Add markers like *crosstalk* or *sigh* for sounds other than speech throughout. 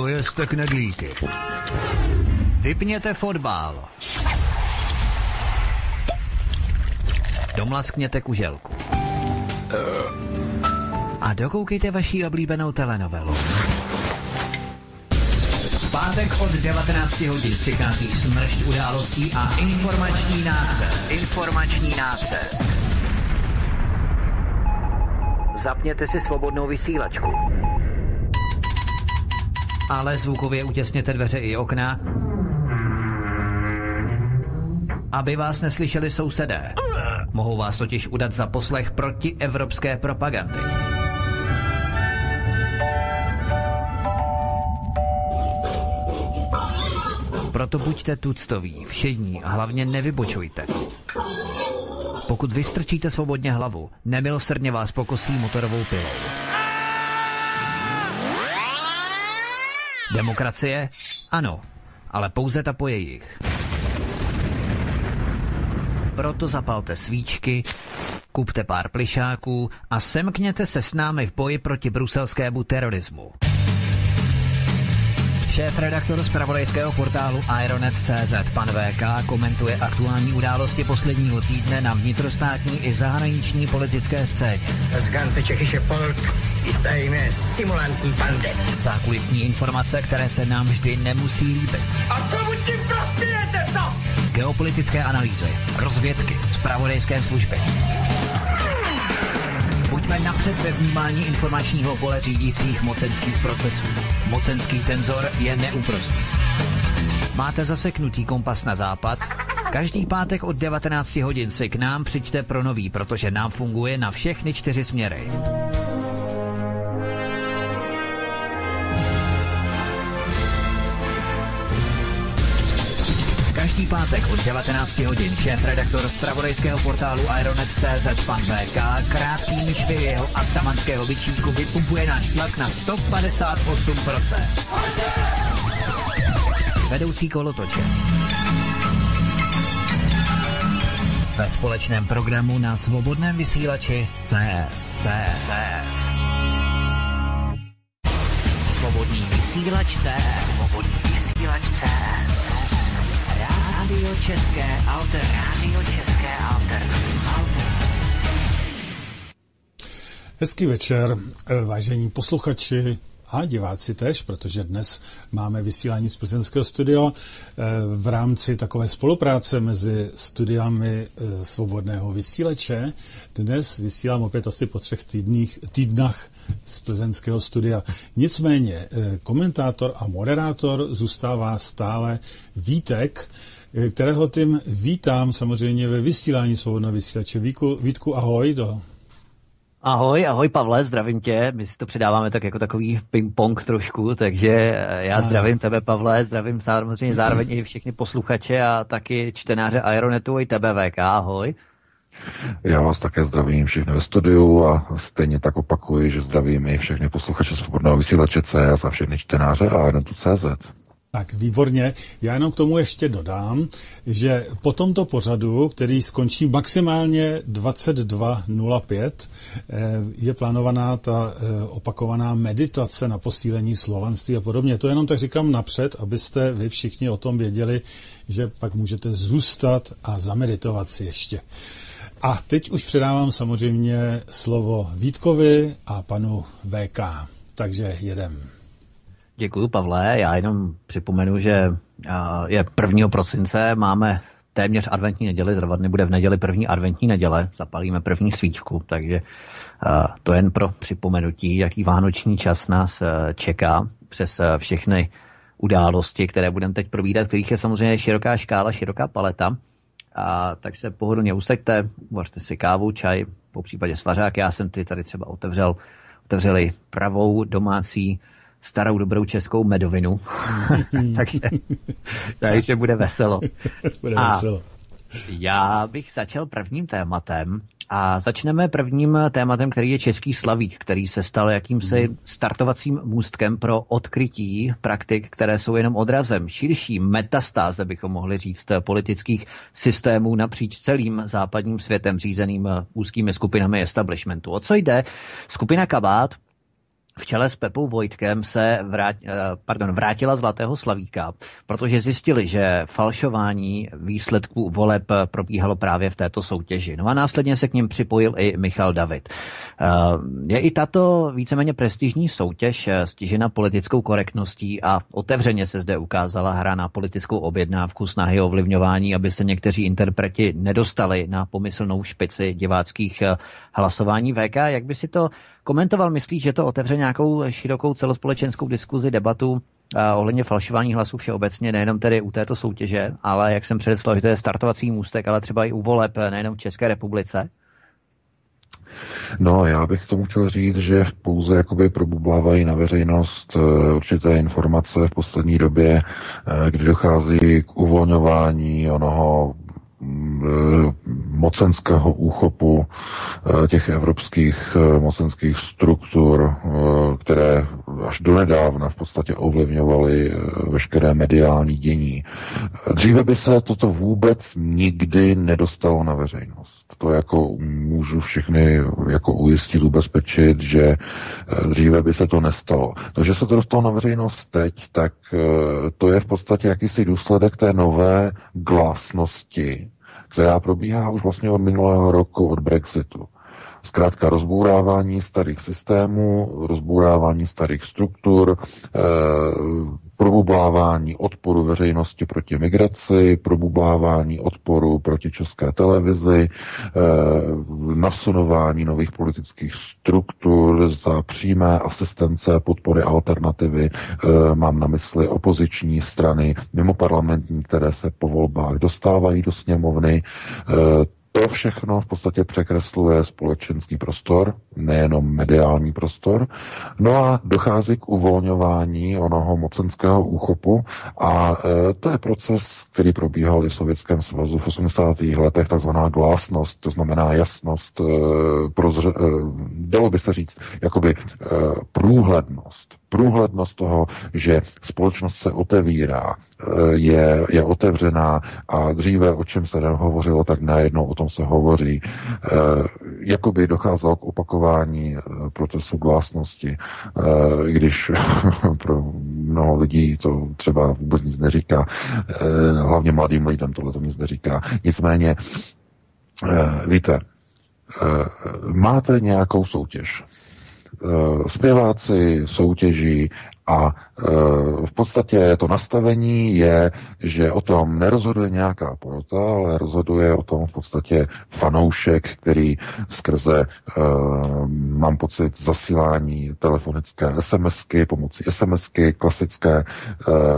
dojezte knedlíky. Vypněte fotbal. Domlaskněte kuželku. A dokoukejte vaši oblíbenou telenovelu. V pátek od 19 hodin přichází smršť událostí a informační nácest. Informační nácest. Zapněte si svobodnou vysílačku. Ale zvukově utěsněte dveře i okna, aby vás neslyšeli sousedé. Mohou vás totiž udat za poslech proti evropské propagandy. Proto buďte tuctoví, všední a hlavně nevybočujte. Pokud vystrčíte svobodně hlavu, nemilosrdně vás pokosí motorovou pilou. Demokracie? Ano, ale pouze ta po jejich. Proto zapalte svíčky, kupte pár plišáků a semkněte se s námi v boji proti bruselskému terorismu. Šéf-redaktor z pravodejského portálu Ironet.cz pan VK komentuje aktuální události posledního týdne na vnitrostátní i zahraniční politické scéně. Ganze tschechische Volk ist eine simulantní bande. Zákulisní informace, které se nám vždy nemusí líbit. A komu tím prospějete, co? Geopolitické analýzy, rozvědky, zpravodajské služby. Buďme napřed ve vnímání informačního pole řídících mocenských procesů. Mocenský tenzor je neúprostný. Máte zaseknutý kompas na západ? Každý pátek od 19 hodin si k nám přijďte pro nový, protože nám funguje na všechny čtyři směry. Každý pátek od 19 hodin šéf redaktor z pravodejského portálu Ironet.cz pan VK krátký myšvy jeho atamanského vyčínku vypumpuje náš tlak na 158%. Vedoucí kolotoče. Ve společném programu na svobodném vysílači CS. CS. CS. Svobodný vysílač CS. Svobodný vysílač CS. Rádio České Alter. Rádio České Alter. Alter. Hezký večer, eh, vážení posluchači a diváci tež, protože dnes máme vysílání z plzeňského studia eh, v rámci takové spolupráce mezi studiami eh, svobodného vysíleče. Dnes vysílám opět asi po třech týdných, týdnách z plzeňského studia. Nicméně komentátor a moderátor zůstává stále Vítek, kterého tím vítám samozřejmě ve vysílání svobodného vysílače. Víku, Vítku, ahoj. Do... Ahoj, ahoj Pavle, zdravím tě. My si to předáváme tak jako takový ping-pong trošku, takže já zdravím tebe Pavle, zdravím samozřejmě zároveň i všechny posluchače a taky čtenáře Aeronetu i tebe VK, ahoj. Já vás také zdravím všechny ve studiu a stejně tak opakuji, že zdravím i všechny posluchače svobodného vysílače CS a všechny čtenáře Aeronetu.cz. Tak výborně. Já jenom k tomu ještě dodám, že po tomto pořadu, který skončí maximálně 22.05, eh, je plánovaná ta eh, opakovaná meditace na posílení slovanství a podobně. To jenom tak říkám napřed, abyste vy všichni o tom věděli, že pak můžete zůstat a zameditovat si ještě. A teď už předávám samozřejmě slovo Vítkovi a panu VK. Takže jedem. Děkuji, Pavle. Já jenom připomenu, že je 1. prosince, máme téměř adventní neděli, zrovna bude v neděli první adventní neděle, zapalíme první svíčku, takže to jen pro připomenutí, jaký vánoční čas nás čeká přes všechny události, které budeme teď probídat, kterých je samozřejmě široká škála, široká paleta. A, takže se pohodlně usaďte, uvařte si kávu, čaj, po případě svařák. Já jsem ty tady třeba otevřel, otevřeli pravou domácí starou dobrou českou medovinu. *laughs* takže, takže bude veselo. *laughs* bude a veselo. Já bych začal prvním tématem a začneme prvním tématem, který je Český slavík, který se stal jakýmsi startovacím můstkem pro odkrytí praktik, které jsou jenom odrazem širší metastáze, bychom mohli říct, politických systémů napříč celým západním světem řízeným úzkými skupinami establishmentu. O co jde? Skupina Kabát v čele s Pepou Vojtkem se vrát, eh, pardon, vrátila Zlatého Slavíka, protože zjistili, že falšování výsledků voleb probíhalo právě v této soutěži. No a následně se k ním připojil i Michal David. Eh, je i tato víceméně prestižní soutěž eh, stižena politickou korektností a otevřeně se zde ukázala hra na politickou objednávku snahy o ovlivňování, aby se někteří interpreti nedostali na pomyslnou špici diváckých hlasování VK. Jak by si to komentoval, myslíš, že to otevře nějakou širokou celospolečenskou diskuzi, debatu ohledně falšování hlasů všeobecně, nejenom tedy u této soutěže, ale jak jsem předeslal, že to je startovací můstek, ale třeba i u voleb, nejenom v České republice? No, já bych tomu chtěl říct, že pouze jakoby probublávají na veřejnost eh, určité informace v poslední době, eh, kdy dochází k uvolňování onoho Eh, mocenského úchopu eh, těch evropských eh, mocenských struktur, které až donedávna v podstatě ovlivňovaly veškeré mediální dění. Dříve by se toto vůbec nikdy nedostalo na veřejnost. To jako můžu všechny jako ujistit, ubezpečit, že dříve by se to nestalo. To, že se to dostalo na veřejnost teď, tak to je v podstatě jakýsi důsledek té nové glásnosti, která probíhá už vlastně od minulého roku, od Brexitu. Zkrátka rozbourávání starých systémů, rozbourávání starých struktur, eh, probublávání odporu veřejnosti proti migraci, probublávání odporu proti české televizi, eh, nasunování nových politických struktur za přímé asistence, podpory alternativy. Eh, mám na mysli opoziční strany mimo parlamentní, které se po volbách dostávají do sněmovny. To všechno v podstatě překresluje společenský prostor, nejenom mediální prostor. No a dochází k uvolňování onoho mocenského úchopu a e, to je proces, který probíhal i v Sovětském svazu v 80. letech, takzvaná glásnost, to znamená jasnost, e, prozře, e, dalo by se říct, jakoby e, průhlednost průhlednost toho, že společnost se otevírá, je, je otevřená a dříve, o čem se nehovořilo, tak najednou o tom se hovoří. Eh, jakoby docházelo k opakování eh, procesu glásnosti, když *laughs* pro mnoho lidí to třeba vůbec nic neříká. Hlavně mladým lidem tohle to nic neříká. Nicméně, víte, máte nějakou soutěž, Eh, zpěváci soutěží a eh, v podstatě to nastavení je, že o tom nerozhoduje nějaká porota, ale rozhoduje o tom v podstatě fanoušek, který skrze, eh, mám pocit, zasílání telefonické SMSky, pomocí SMSky klasické,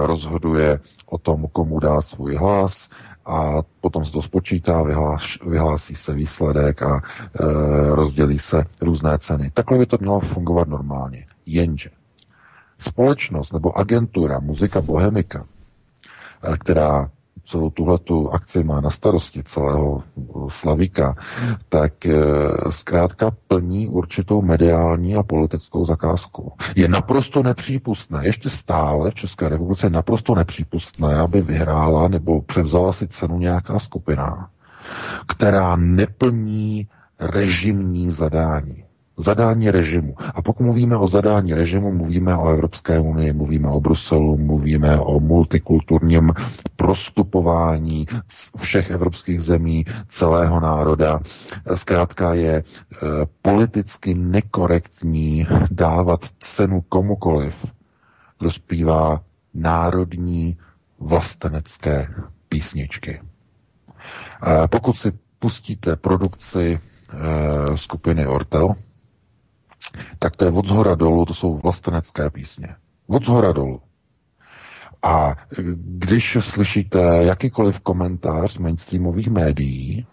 rozhoduje o tom, komu dá svůj hlas, a potom se to spočítá, vyhlás, vyhlásí se výsledek a e, rozdělí se různé ceny. Takhle by to mělo fungovat normálně. Jenže společnost nebo agentura Muzika Bohemika, e, která celou tuhletu akci má na starosti celého Slavíka, tak eh, zkrátka plní určitou mediální a politickou zakázku. Je naprosto nepřípustné, ještě stále v České republice je naprosto nepřípustné, aby vyhrála nebo převzala si cenu nějaká skupina, která neplní režimní zadání zadání režimu. A pokud mluvíme o zadání režimu, mluvíme o Evropské unii, mluvíme o Bruselu, mluvíme o multikulturním prostupování všech evropských zemí, celého národa. Zkrátka je e, politicky nekorektní dávat cenu komukoliv, kdo zpívá národní vlastenecké písničky. E, pokud si pustíte produkci e, skupiny Ortel, tak to je od zhora dolů, to jsou vlastenecké písně. Od zhora dolů. A když slyšíte jakýkoliv komentář z mainstreamových médií,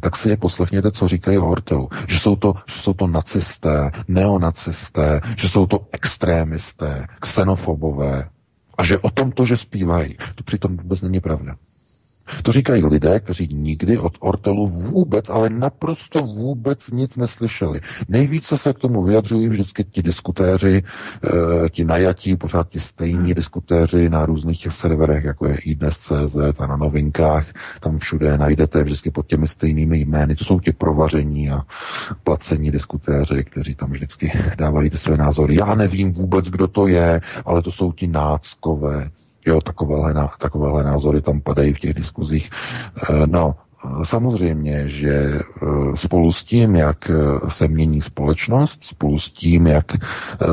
tak si je poslechněte, co říkají o Hortelu. Že jsou to, že jsou to nacisté, neonacisté, že jsou to extrémisté, xenofobové a že o tom to, že zpívají, to přitom vůbec není pravda. To říkají lidé, kteří nikdy od Ortelu vůbec, ale naprosto vůbec nic neslyšeli. Nejvíce se k tomu vyjadřují vždycky ti diskutéři, eh, ti najatí, pořád ti stejní diskutéři na různých těch serverech, jako je iDnes.cz a na novinkách. Tam všude najdete vždycky pod těmi stejnými jmény. To jsou ti provaření a placení diskutéři, kteří tam vždycky dávají ty své názory. Já nevím vůbec, kdo to je, ale to jsou ti náckové, Jo, takovéhle, takovéhle názory tam padají v těch diskuzích. Eh, no, Samozřejmě, že eh, spolu s tím, jak eh, se mění společnost, spolu s tím, jak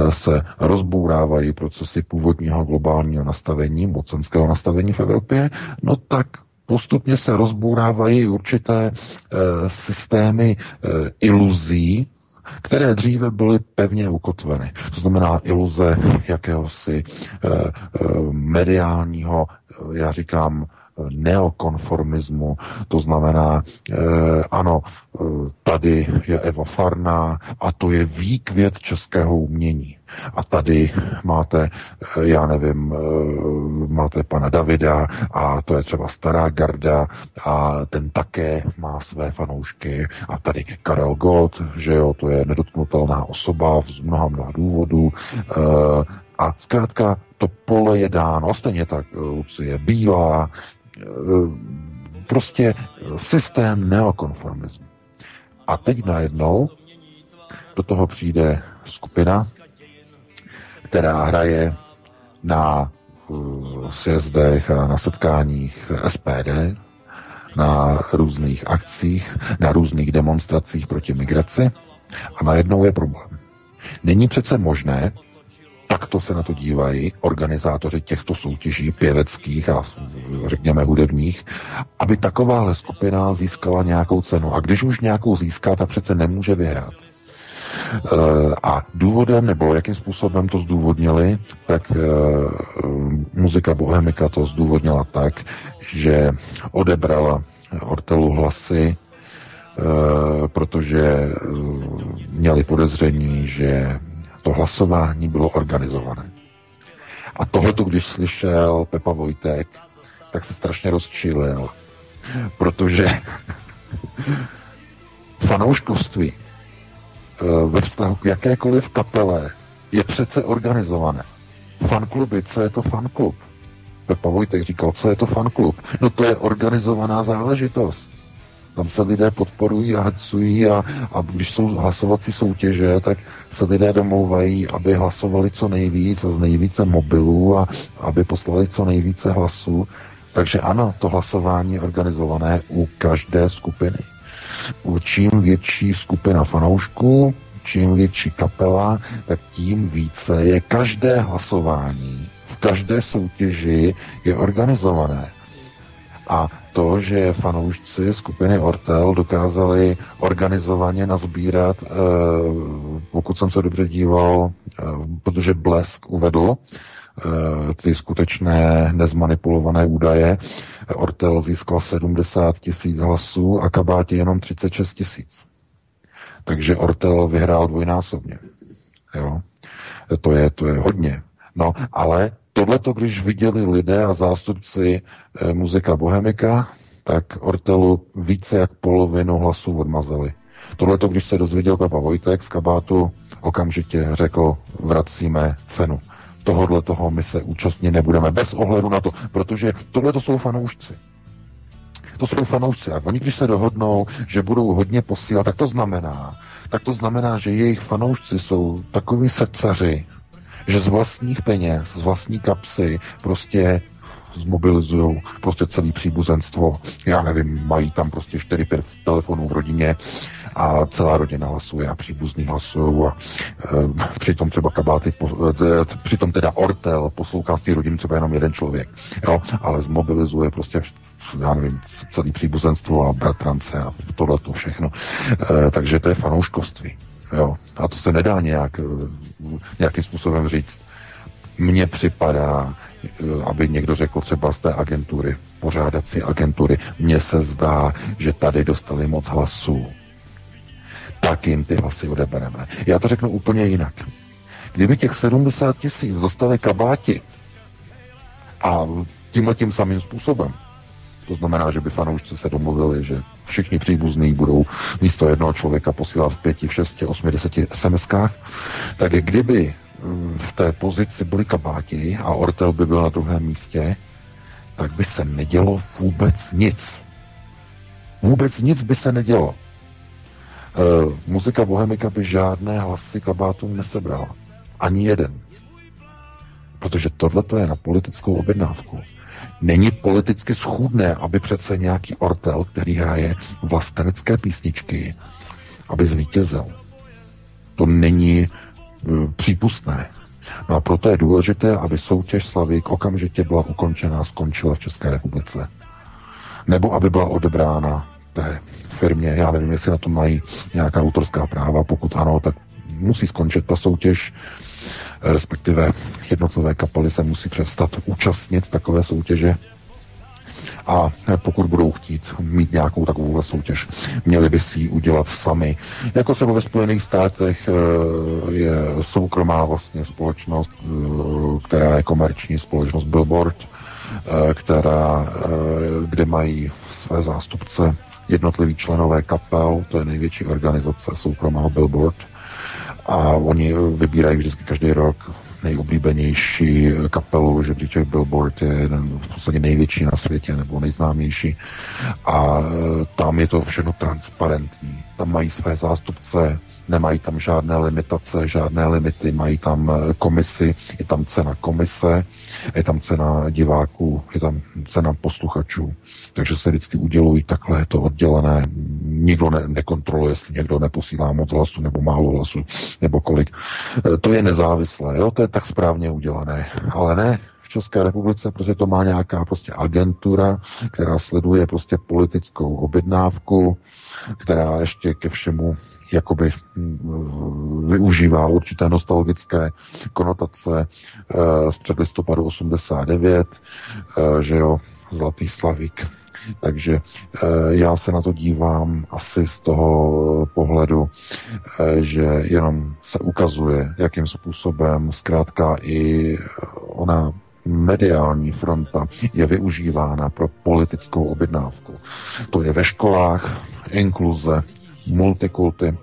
se rozbourávají procesy původního globálního nastavení, mocenského nastavení v Evropě, no tak postupně se rozbourávají určité systémy iluzí, které dříve byly pevně ukotveny. To znamená iluze jakéhosi eh, eh, mediálního, eh, já říkám, neokonformismu, to znamená, eh, ano, tady je Eva Farná a to je výkvět českého umění. A tady máte, já nevím, máte pana Davida a to je třeba stará garda a ten také má své fanoušky. A tady Karel Gott, že jo, to je nedotknutelná osoba z mnoha, mnoha důvodů. A zkrátka to pole je dáno, stejně tak Lucie Bílá, prostě systém neokonformismu. A teď najednou do toho přijde skupina, která hraje na uh, sjezdech a na setkáních SPD, na různých akcích, na různých demonstracích proti migraci a najednou je problém. Není přece možné, takto se na to dívají organizátoři těchto soutěží pěveckých a řekněme hudebních, aby takováhle skupina získala nějakou cenu. A když už nějakou získá, tak přece nemůže vyhrát. Eh, a důvodem, nebo jakým způsobem to zdůvodnili, tak eh, muzika Bohemika to zdůvodnila tak, že odebrala Ortelu hlasy, eh, protože měli podezření, že to hlasování bylo organizované. A tohleto, když slyšel Pepa Vojtek, tak se strašně rozčilil, protože *laughs* fanouškovství ve vztahu k jakékoliv kapele je přece organizované. Fankluby, co je to fanklub? Pepa Vojtek říkal, co je to fanklub? No to je organizovaná záležitost. Tam se lidé podporují a hacují a, a když jsou hlasovací soutěže, tak se lidé domlouvají, aby hlasovali co nejvíc a z nejvíce mobilů a aby poslali co nejvíce hlasů. Takže ano, to hlasování je organizované u každé skupiny. Čím větší skupina fanoušků, čím větší kapela, tak tím více je každé hlasování v každé soutěži je organizované. A to, že fanoušci skupiny Ortel dokázali organizovaně nazbírat, eh, pokud jsem se dobře díval, eh, protože Blesk uvedl ty skutečné nezmanipulované údaje, Ortel získal 70 tisíc hlasů a Kabátě jenom 36 tisíc. Takže Ortel vyhrál dvojnásobně. Jo? To je, to je hodně. No, ale Tohleto, když viděli lidé a zástupci e, muzika Bohemika, tak Ortelu více jak polovinu hlasů odmazali. Tohleto, když se dozvěděl Pepa Vojtek z kabátu, okamžitě řekl, vracíme cenu. Tohodle toho my se účastně nebudeme, bez ohledu na to, protože tohle to jsou fanoušci. To jsou fanoušci. A oni, když se dohodnou, že budou hodně posílat, tak to znamená, tak to znamená, že jejich fanoušci jsou takový srdcaři, že z vlastních peněz, z vlastní kapsy prostě zmobilizují prostě celý příbuzenstvo. Já nevím, mají tam prostě 4-5 telefonů v rodině a celá rodina hlasuje a příbuzní hlasují a e, přitom třeba kabáty, po, e, přitom teda Ortel poslouchá z té rodiny třeba jenom jeden člověk, jo, ale zmobilizuje prostě já nevím, celý příbuzenstvo a bratrance a tohle to všechno. E, takže to je fanouškovství. Jo. A to se nedá nějak, eh, nějakým způsobem říct. Mně připadá, aby někdo řekl třeba z té agentury, pořádací agentury, mně se zdá, že tady dostali moc hlasů. Tak jim ty hlasy odebereme. Já to řeknu úplně jinak. Kdyby těch 70 tisíc dostali kabáti a tímhle tím samým způsobem, To znamená, že by fanoušci se domluvili, že všichni příbuzní budou místo jednoho člověka posílat v pěti, v šesti, osmi, deseti SMS-kách. Tak kdyby mm, v té pozici byli kabáti a Ortel by byl na druhém místě, tak by se nedělo vůbec nic. Vůbec nic by se nedělo. E, muzika Bohemika by žádné hlasy kabátům nesebrala. Ani jeden. Protože tohle je na politickou objednávku. Není politicky schůdné, aby přece nějaký ortel, který hraje vlastenecké písničky, aby zvítězil. To není uh, přípustné. No a proto je důležité, aby soutěž Slavík okamžitě byla ukončena a skončila v České republice. Nebo aby byla odebrána té firmě. Já nevím, jestli na to mají nějaká autorská práva. Pokud ano, tak musí skončit ta soutěž, respektive jednotlivé kapely se musí přestat účastnit takové soutěže. A pokud budou chtít mít nějakou takovou soutěž, měli by si ji udělat sami. Jako třeba ve Spojených státech eh, je soukromá vlastně společnost, eh, která je komerční společnost Billboard, eh, která, kde mají své zástupce jednotliví členové kapel, to je největší organizace soukromá Billboard, a oni vybírají vždycky každý rok nejoblíbenější kapelu, že žebříček Billboard je jeden v podstatě největší na světě nebo nejznámější a e, tam je to všechno transparentní. Tam mají své zástupce, nemají tam žádné limitace, žádné limity, mají tam eh, komisi, je tam cena komise, je tam cena diváků, je tam cena posluchačů. Takže se vždycky udělují takhle, to oddělené. Nikdo ne, nekontroluje, jestli někdo neposílá moc hlasu nebo málo hlasu, nebo kolik. Eh, to je nezávislé, jo? to je tak správně udělané. Ale ne, v České republice, protože to má nějaká prostě agentura, která sleduje prostě politickou objednávku, která ještě ke všemu jakoby mm, využívá určité nostalgické konotace eh, z předlistopadu 89, eh, že jo, Zlatý Slavík. Takže eh, já se na to dívám asi z toho pohledu, že jenom se ukazuje, jakým způsobem zkrátka i ona mediální fronta je využívána pro politickou objednávku. To je ve školách, inkluze, multikulty,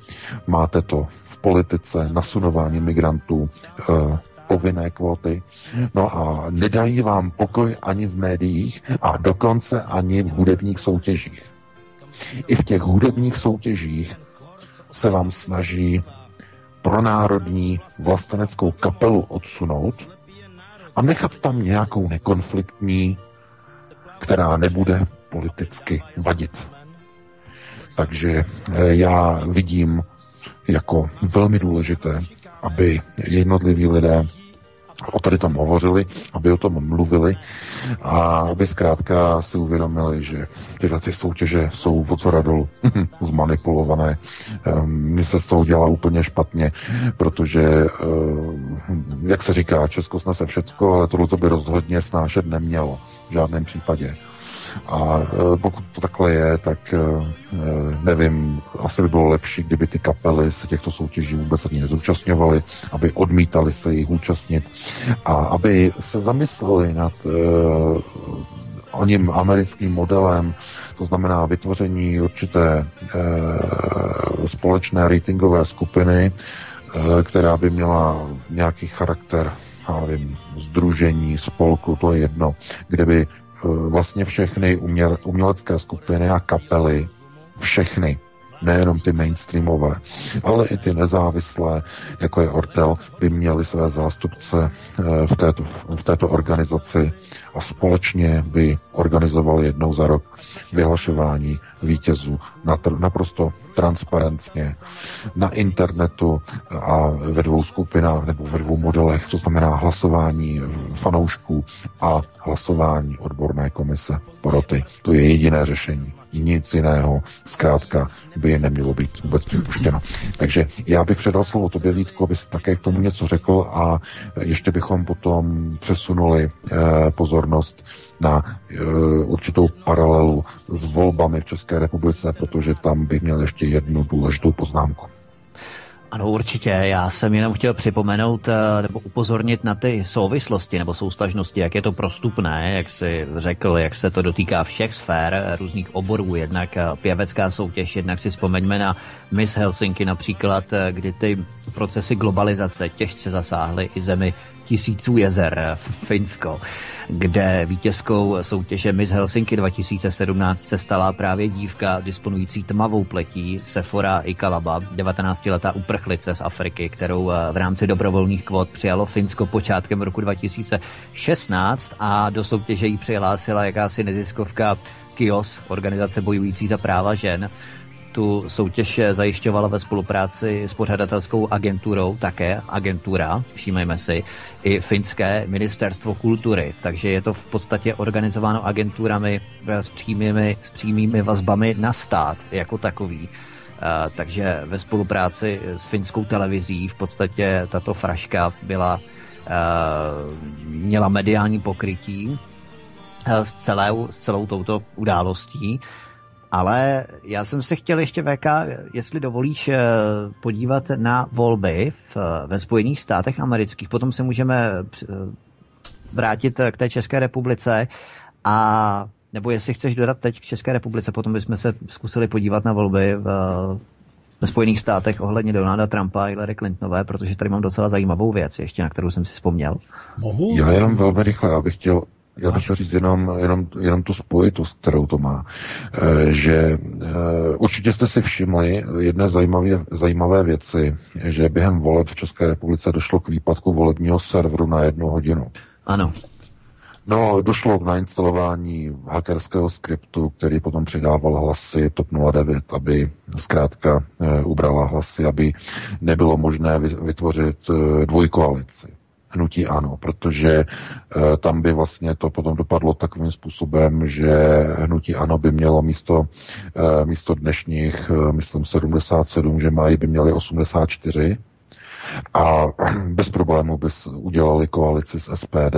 máte to v politice, nasunování migrantů, eh, povinné kvóty. No a nedají vám pokoj ani v médiích a dokonce ani v hudebních soutěžích. I v těch hudebních soutěžích se vám snaží pronárodní vlasteneckou kapelu odsunout a nechat tam nějakou nekonfliktní, která nebude politicky vadit. Takže eh, já vidím jako velmi důležité, aby jednotliví lidé o tady tom hovořili, aby o tom mluvili a aby zkrátka si uvědomili, že tyhle ty soutěže jsou v radolu *laughs* zmanipulované. Ehm, mně se z toho dělá úplně špatně, protože, ehm, jak se říká, Česko snese všecko, ale tohle by rozhodně snášet nemělo v žádném případě. A e, pokud to takhle je, tak e, e, nevím, asi by bylo lepší, kdyby ty kapely se těchto soutěží vůbec ani nezúčastňovaly, aby odmítali se jich účastnit a aby se zamysleli nad o ním americkým modelem, to znamená vytvoření určité e, společné ratingové skupiny, e, která by měla nějaký charakter, já nevím, združení, spolku, to je jedno, kde by vlastně všechny uměle, umělecké skupiny a kapely, všechny, nejenom ty mainstreamové, ale i ty nezávislé, jako je Ortel, by měli své zástupce eh, v této, v této organizaci a společně by organizovali jednou za rok vyhlašování vítězů naprosto transparentně na internetu a ve dvou skupinách nebo ve dvou modelech, to znamená hlasování fanoušků a hlasování odborné komise poroty. To je jediné řešení. Nic jiného zkrátka by nemělo být vůbec připuštěno. Takže já bych předal slovo tobě, Vítko, aby si také k tomu něco řekl a ještě bychom potom přesunuli eh, pozornost na e, určitou paralelu s volbami v České republice, protože tam bych měl ještě jednu důležitou poznámku. Ano, určitě. Já jsem jenom chtěl připomenout eh, nebo upozornit na ty souvislosti nebo soustažnosti, jak je to prostupné, jak si řekl, jak se to dotýká všech sfér, eh, různých oborů, jednak pěvecká soutěž, jednak si vzpomeňme na Miss Helsinki například, kdy ty procesy globalizace těžce zasáhly i zemi tisíců jezer, Finsko, kde vítězkou soutěže Miss Helsinki 2017 se stala právě dívka disponující tmavou pletí Sephora Ikalaba, 19-letá uprchlice z Afriky, kterou eh, v rámci dobrovolných kvot přijalo Finsko počátkem roku 2016 a do soutěže jí přihlásila jakási neziskovka KIOS, organizace bojující za práva žen tu soutěž zajišťovala ve spolupráci s pořadatelskou agenturou, také agentura, všímejme si, i finské ministerstvo kultury. Takže je to v podstatě organizováno agenturami s přímými, s přímými vazbami na stát jako takový. Uh, takže ve spolupráci s finskou televizí v podstatě tato fraška byla, uh, měla mediální pokrytí uh, s celou, s celou touto událostí. Ale já jsem se chtěl ještě VK, jestli dovolíš eh, podívat na volby v, ve Spojených státech amerických, potom se můžeme eh, vrátit k té České republice a nebo jestli chceš dodat teď k České republice, potom bychom se zkusili podívat na volby v, ve Spojených státech ohledně Donalda Trumpa a Hillary Clintonové, protože tady mám docela zajímavou věc ještě, na kterou jsem si vzpomněl. Mohu? Já jenom velmi rychle, abych chtěl já bych chtěl říct jenom, jenom, jenom tu spojitost, kterou to má. E, že e, určitě jste si všimli jedné zajímavé, zajímavé věci, že během voleb v České republice došlo k výpadku volebního serveru na jednu hodinu. Ano. No, došlo k nainstalování hackerského skriptu, který potom přidával hlasy TOP 09, aby zkrátka e, ubrala hlasy, aby nebylo možné vytvořit e, dvojkoalici hnutí ano, protože e, tam by vlastně to potom dopadlo takovým způsobem, že hnutí ano by mělo místo, e, místo dnešních, e, myslím 77, že mají, by měli 84 a *clears throat* bez problému by udělali koalici s SPD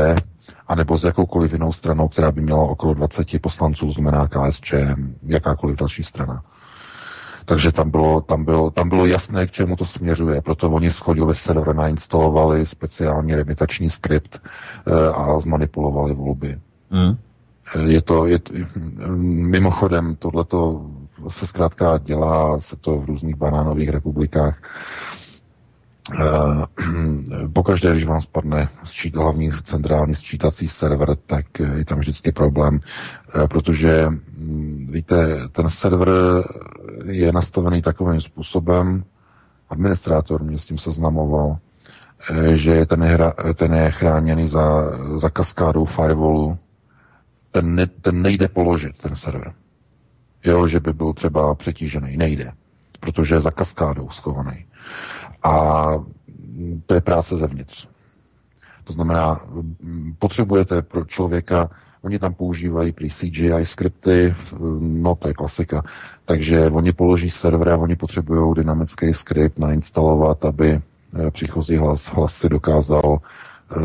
anebo s jakoukoliv jinou stranou, která by měla okolo 20 poslanců, znamená KSČ, jakákoliv další strana. Takže tam bylo, tam, bylo, tam bylo jasné, k čemu to směřuje. Proto oni schodili server, nainstalovali speciální remitační skript e, a zmanipulovali volby. Mm. Je to, je, mimochodem, tohleto se zkrátka dělá, se to v různých banánových republikách. Eh, *clears throat* pokaždé, když vám spadne sčít, hlavní centrální sčítací server, tak je tam vždycky problém, eh, protože hm, víte, ten server je nastavený takovým způsobem, administrátor mě s tím seznamoval, eh, že ten je, hra, ten je chráněný za, za kaskádou firewallu, ten, ne, ten nejde položit, ten server. Jo, že by byl třeba přetížený, nejde, protože je za kaskádou schovaný. A to je práce zevnitř. To znamená, potřebujete pro člověka, oni tam používají prý CGI skripty, no to je klasika, takže oni položí server a oni potřebují dynamický skript nainstalovat, aby eh, příchozí hlas, hlas si dokázal eh,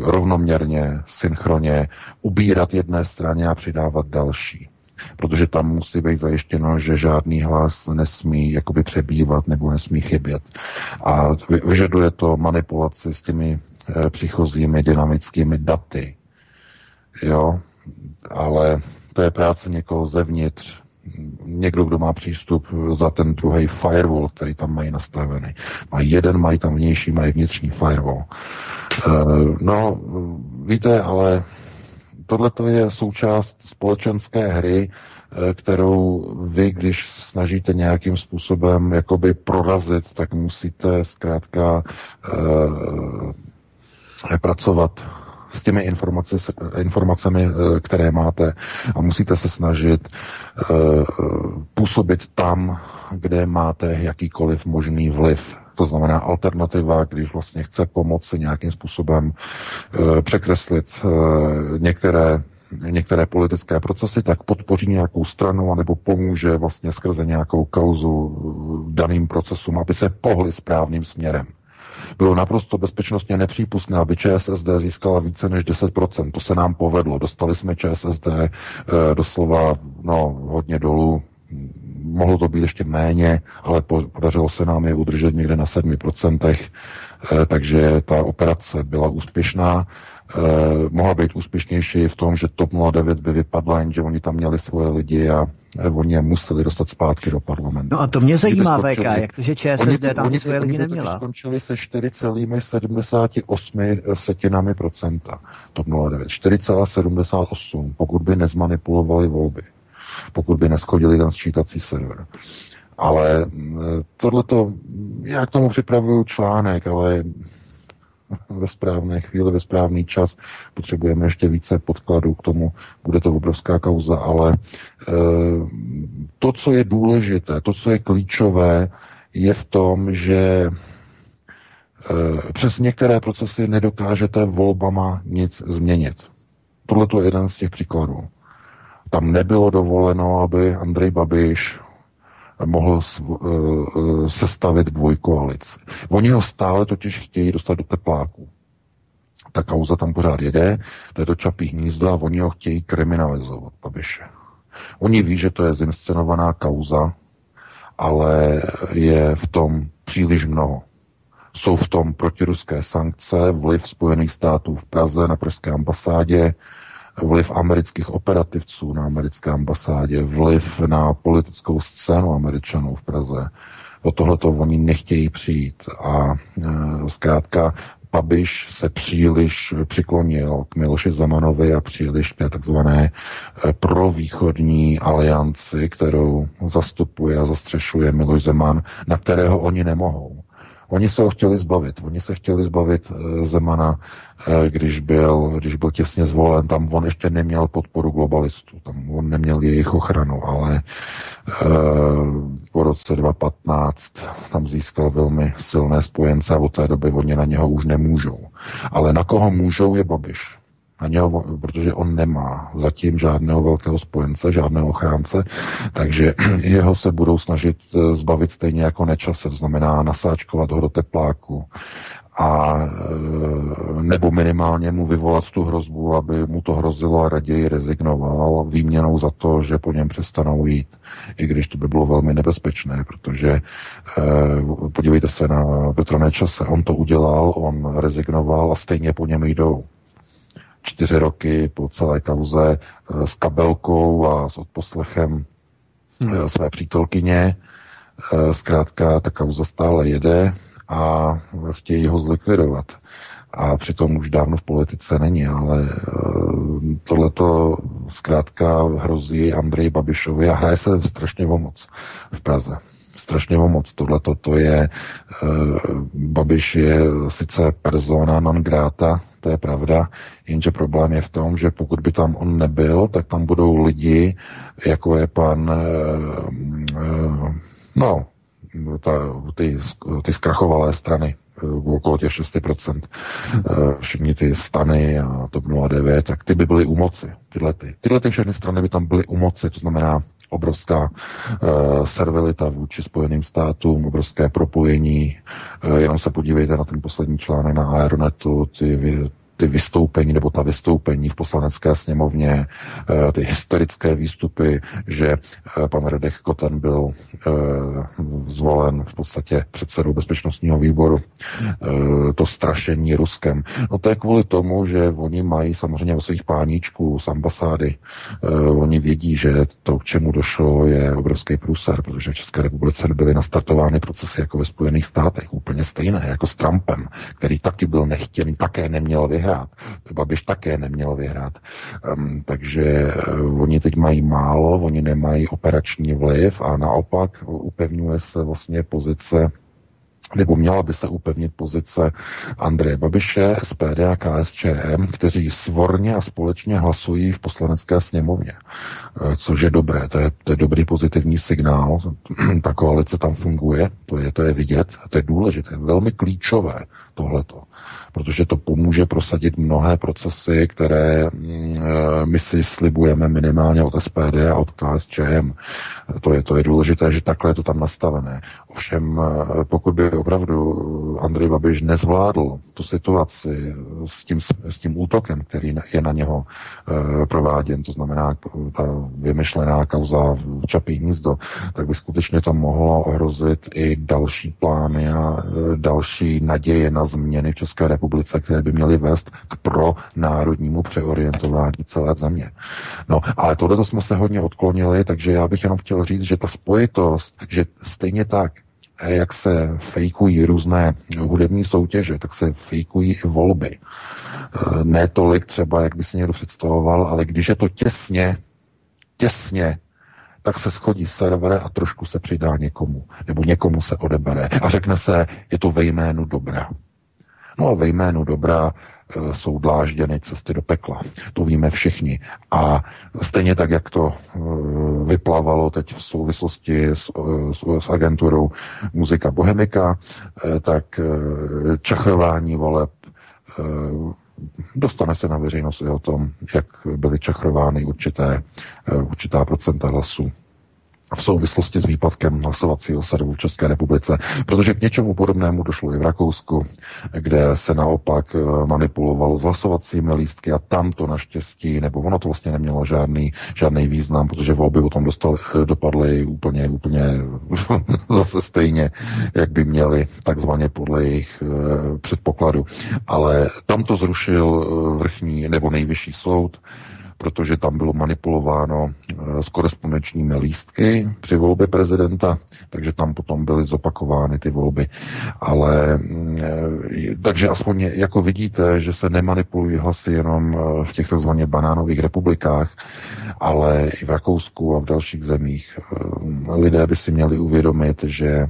rovnoměrně, synchronně ubírat jedné straně a přidávat další protože tam musí být zajištěno, že žádný hlas nesmí jakoby přebývat nebo nesmí chybět. A vyžaduje to manipulaci s těmi e, příchozími dynamickými daty. Jo, ale to je práce někoho zevnitř, někdo, kdo má přístup za ten druhý firewall, který tam mají nastavený. Mají jeden, mají tam vnější, mají vnitřní firewall. E, no, víte, ale tohle je součást společenské hry, eh, kterou vy, když snažíte nějakým způsobem jakoby prorazit, tak musíte zkrátka eh, pracovat s těmi informace, informacemi, eh, které máte. A musíte se snažit eh, působit tam, kde máte jakýkoliv možný vliv to znamená alternativa, když vlastně chce pomoci nějakým způsobem e, překreslit e, některé některé politické procesy, tak podpoří nějakou stranu anebo pomůže vlastně skrze nějakou kauzu daným procesům, aby se pohli správným směrem. Bylo naprosto bezpečnostně nepřípustné, aby ČSSD získala více než 10%. To se nám povedlo. Dostali jsme ČSSD e, doslova no, hodně dolů, mohlo to být ještě méně, ale podařilo se nám je udržet někde na 7%, takže ta operace byla úspěšná. Eh, mohla být úspěšnější v tom, že TOP 09 by vypadla, jenže oni tam měli svoje lidi a eh, oni je museli dostat zpátky do parlamentu. No a to mě zajímá, VK, jak to, že ČSSD oni, tam oni, svoje lidi neměla. skončili se 4,78 setinami procenta TOP 09. 4,78, pokud by nezmanipulovali volby. Pokud by neschodili ten sčítací server. Ale mm, tohleto, já k tomu připravuju článek, ale *laughs* ve správné chvíli, ve správný čas. Potřebujeme ještě více podkladů k tomu, bude to obrovská kauza, ale e, to, co je důležité, to, co je klíčové, je v tom, že e, přes některé procesy nedokážete volbama nic změnit. Tohle je jeden z těch příkladů. Tam nebylo dovoleno, aby Andrej Babiš mohl eh, eh, sestavit dvojkoalici. Oni ho stále totiž chtějí dostat do tepláku. Ta kauza tam pořád jede, to je to čapí hnízdo a oni ho chtějí kriminalizovat, Babiše. Oni ví, že to je zinscenovaná kauza, ale je v tom příliš mnoho. Jsou v tom protiruské sankce, vliv Spojených států v Praze na pražské ambasádě, vliv amerických operativců na americké ambasádě, vliv na politickou scénu američanů v Praze. O tohleto oni nechtějí přijít. A e, zkrátka Pabiš se příliš přiklonil k Miloši Zemanovi a příliš k té takzvané e, provýchodní alianci, kterou zastupuje a zastřešuje Miloš Zeman, na kterého oni nemohou. Oni se ho chtěli zbavit. Oni se chtěli zbavit e, Zemana když byl, když byl těsně zvolen, tam on ještě neměl podporu globalistů, tam on neměl jejich ochranu, ale e, po roce 2015 tam získal velmi silné spojence a od té doby oni na něho už nemůžou. Ale na koho můžou je Babiš. Na něho, protože on nemá zatím žádného velkého spojence, žádného ochránce, takže *clears throat* jeho se budou snažit eh, zbavit stejně jako nečase, to znamená nasáčkovat ho do tepláku, a e, nebo minimálně mu vyvolat tu hrozbu, aby mu to hrozilo a raději rezignoval výměnou za to, že po něm přestanou jít. I když to by bylo velmi nebezpečné, protože e, podívejte se na Petra Nečase, on to udělal, on rezignoval a stejně po něm jdou. Čtyři roky po celé kauze e, s kabelkou a s odposlechem hmm. své přítelkyně. Zkrátka, ta kauza stále jede, a chtějí ho zlikvidovat. A přitom už dávno v politice není, ale eh, tohleto zkrátka hrozí Andrej Babišovi a hraje se strašně o moc v Praze. Strašně moc. Tohle to je, uh, Babiš je sice persona non grata, to je pravda, jenže problém je v tom, že pokud by tam on nebyl, tak tam budou lidi, jako je pan, uh, no, ta, ty, ty zkrachovalé strany, eh, okolo těch 6%, eh, všichni ty stany a TOP 09, tak ty by byly u moci. Tyhle, ty. Tyhle ty všechny strany by tam byly u moci, to znamená obrovská uh, servilita vůči Spojeným státům, obrovské propojení. Uh, jenom se podívejte na ten poslední článek na Aeronetu, ty, ty vystoupení nebo ta vystoupení v poslanecké sněmovně, eh, ty historické výstupy, že eh, pan Redech Koten byl eh, zvolen v podstatě předsedou bezpečnostního výboru, to strašení Ruskem. No to je kvůli tomu, že oni mají samozřejmě o svých páníčků z ambasády, oni vědí, že to, k čemu došlo, je obrovský průser, protože v České republice byly nastartovány procesy jako ve Spojených státech, úplně stejné, jako s Trumpem, který taky byl nechtěný, také neměl vyhrát vyhrát. Babiš také neměl vyhrát. Um, takže uh, oni teď mají málo, oni nemají operační vliv a naopak upevňuje se vlastně pozice nebo měla by se upevnit pozice Andreje Babiše, SPD a KSČM, kteří svorně a společně hlasují v poslanecké sněmovně. Eh, což je dobré, to je, to je dobrý pozitivní signál. *clears throat* Ta koalice tam funguje, to je, to je vidět, to je důležité, velmi klíčové tohleto. Protože to pomůže prosadit mnohé procesy, které mm, my si slibujeme minimálně od SPD a od KSČM. To je, to je důležité, že takhle je to tam nastavené. Ovšem, pokud by opravdu Andrej Babiš nezvládl tu situaci s tím, s tím útokem, který je na něho prováděn, to znamená ta vymyšlená kauza Čapí hnízdo, tak by skutečně to mohlo ohrozit i další plány a další naděje na změny v České republice, které by měly vést k pro národnímu přeorientování celé země. No, ale tohle jsme se hodně odklonili, takže já bych jenom chtěl říct, že ta spojitost, že stejně tak, e, jak se fejkují různé hudební soutěže, tak se fejkují i volby. E, ne tolik třeba, jak by si někdo představoval, ale když je to těsně, těsně tak se schodí server a trošku se přidá někomu, nebo někomu se odebere a řekne se, je to ve jménu dobra. No a ve jménu dobra e, jsou dlážděny cesty do pekla. To víme všichni. A stejně tak, jak to e, vyplavalo teď v souvislosti s, e, s, s agenturou Muzika Bohemika, tak čachrování voleb dostane se na veřejnost i o tom, jak byly čachrovány určité, eh, určitá procenta hlasů v souvislosti s výpadkem hlasovacího servu v České republice, protože k něčemu podobnému došlo i v Rakousku, kde se naopak eh, manipulovalo s hlasovacími lístky a tam to naštěstí, nebo ono to vlastně nemělo žádný, žádný význam, protože volby tom dostali, eh, dopadly úplně, úplně *laughs* zase stejně, jak by měly, takzvaně podle jejich eh, předpokladu. Ale tam to zrušil vrchní nebo nejvyšší soud, protože tam bylo manipulováno eh, s korespondenčními lístky při volbě prezidenta, takže tam potom byly zopakovány ty volby. Ale mm, eh, takže aspoň jako vidíte, že se nemanipulují hlasy jenom eh, v těch tzv. banánových republikách, ale i v Rakousku a v dalších zemích. Lidé by si měli uvědomit, že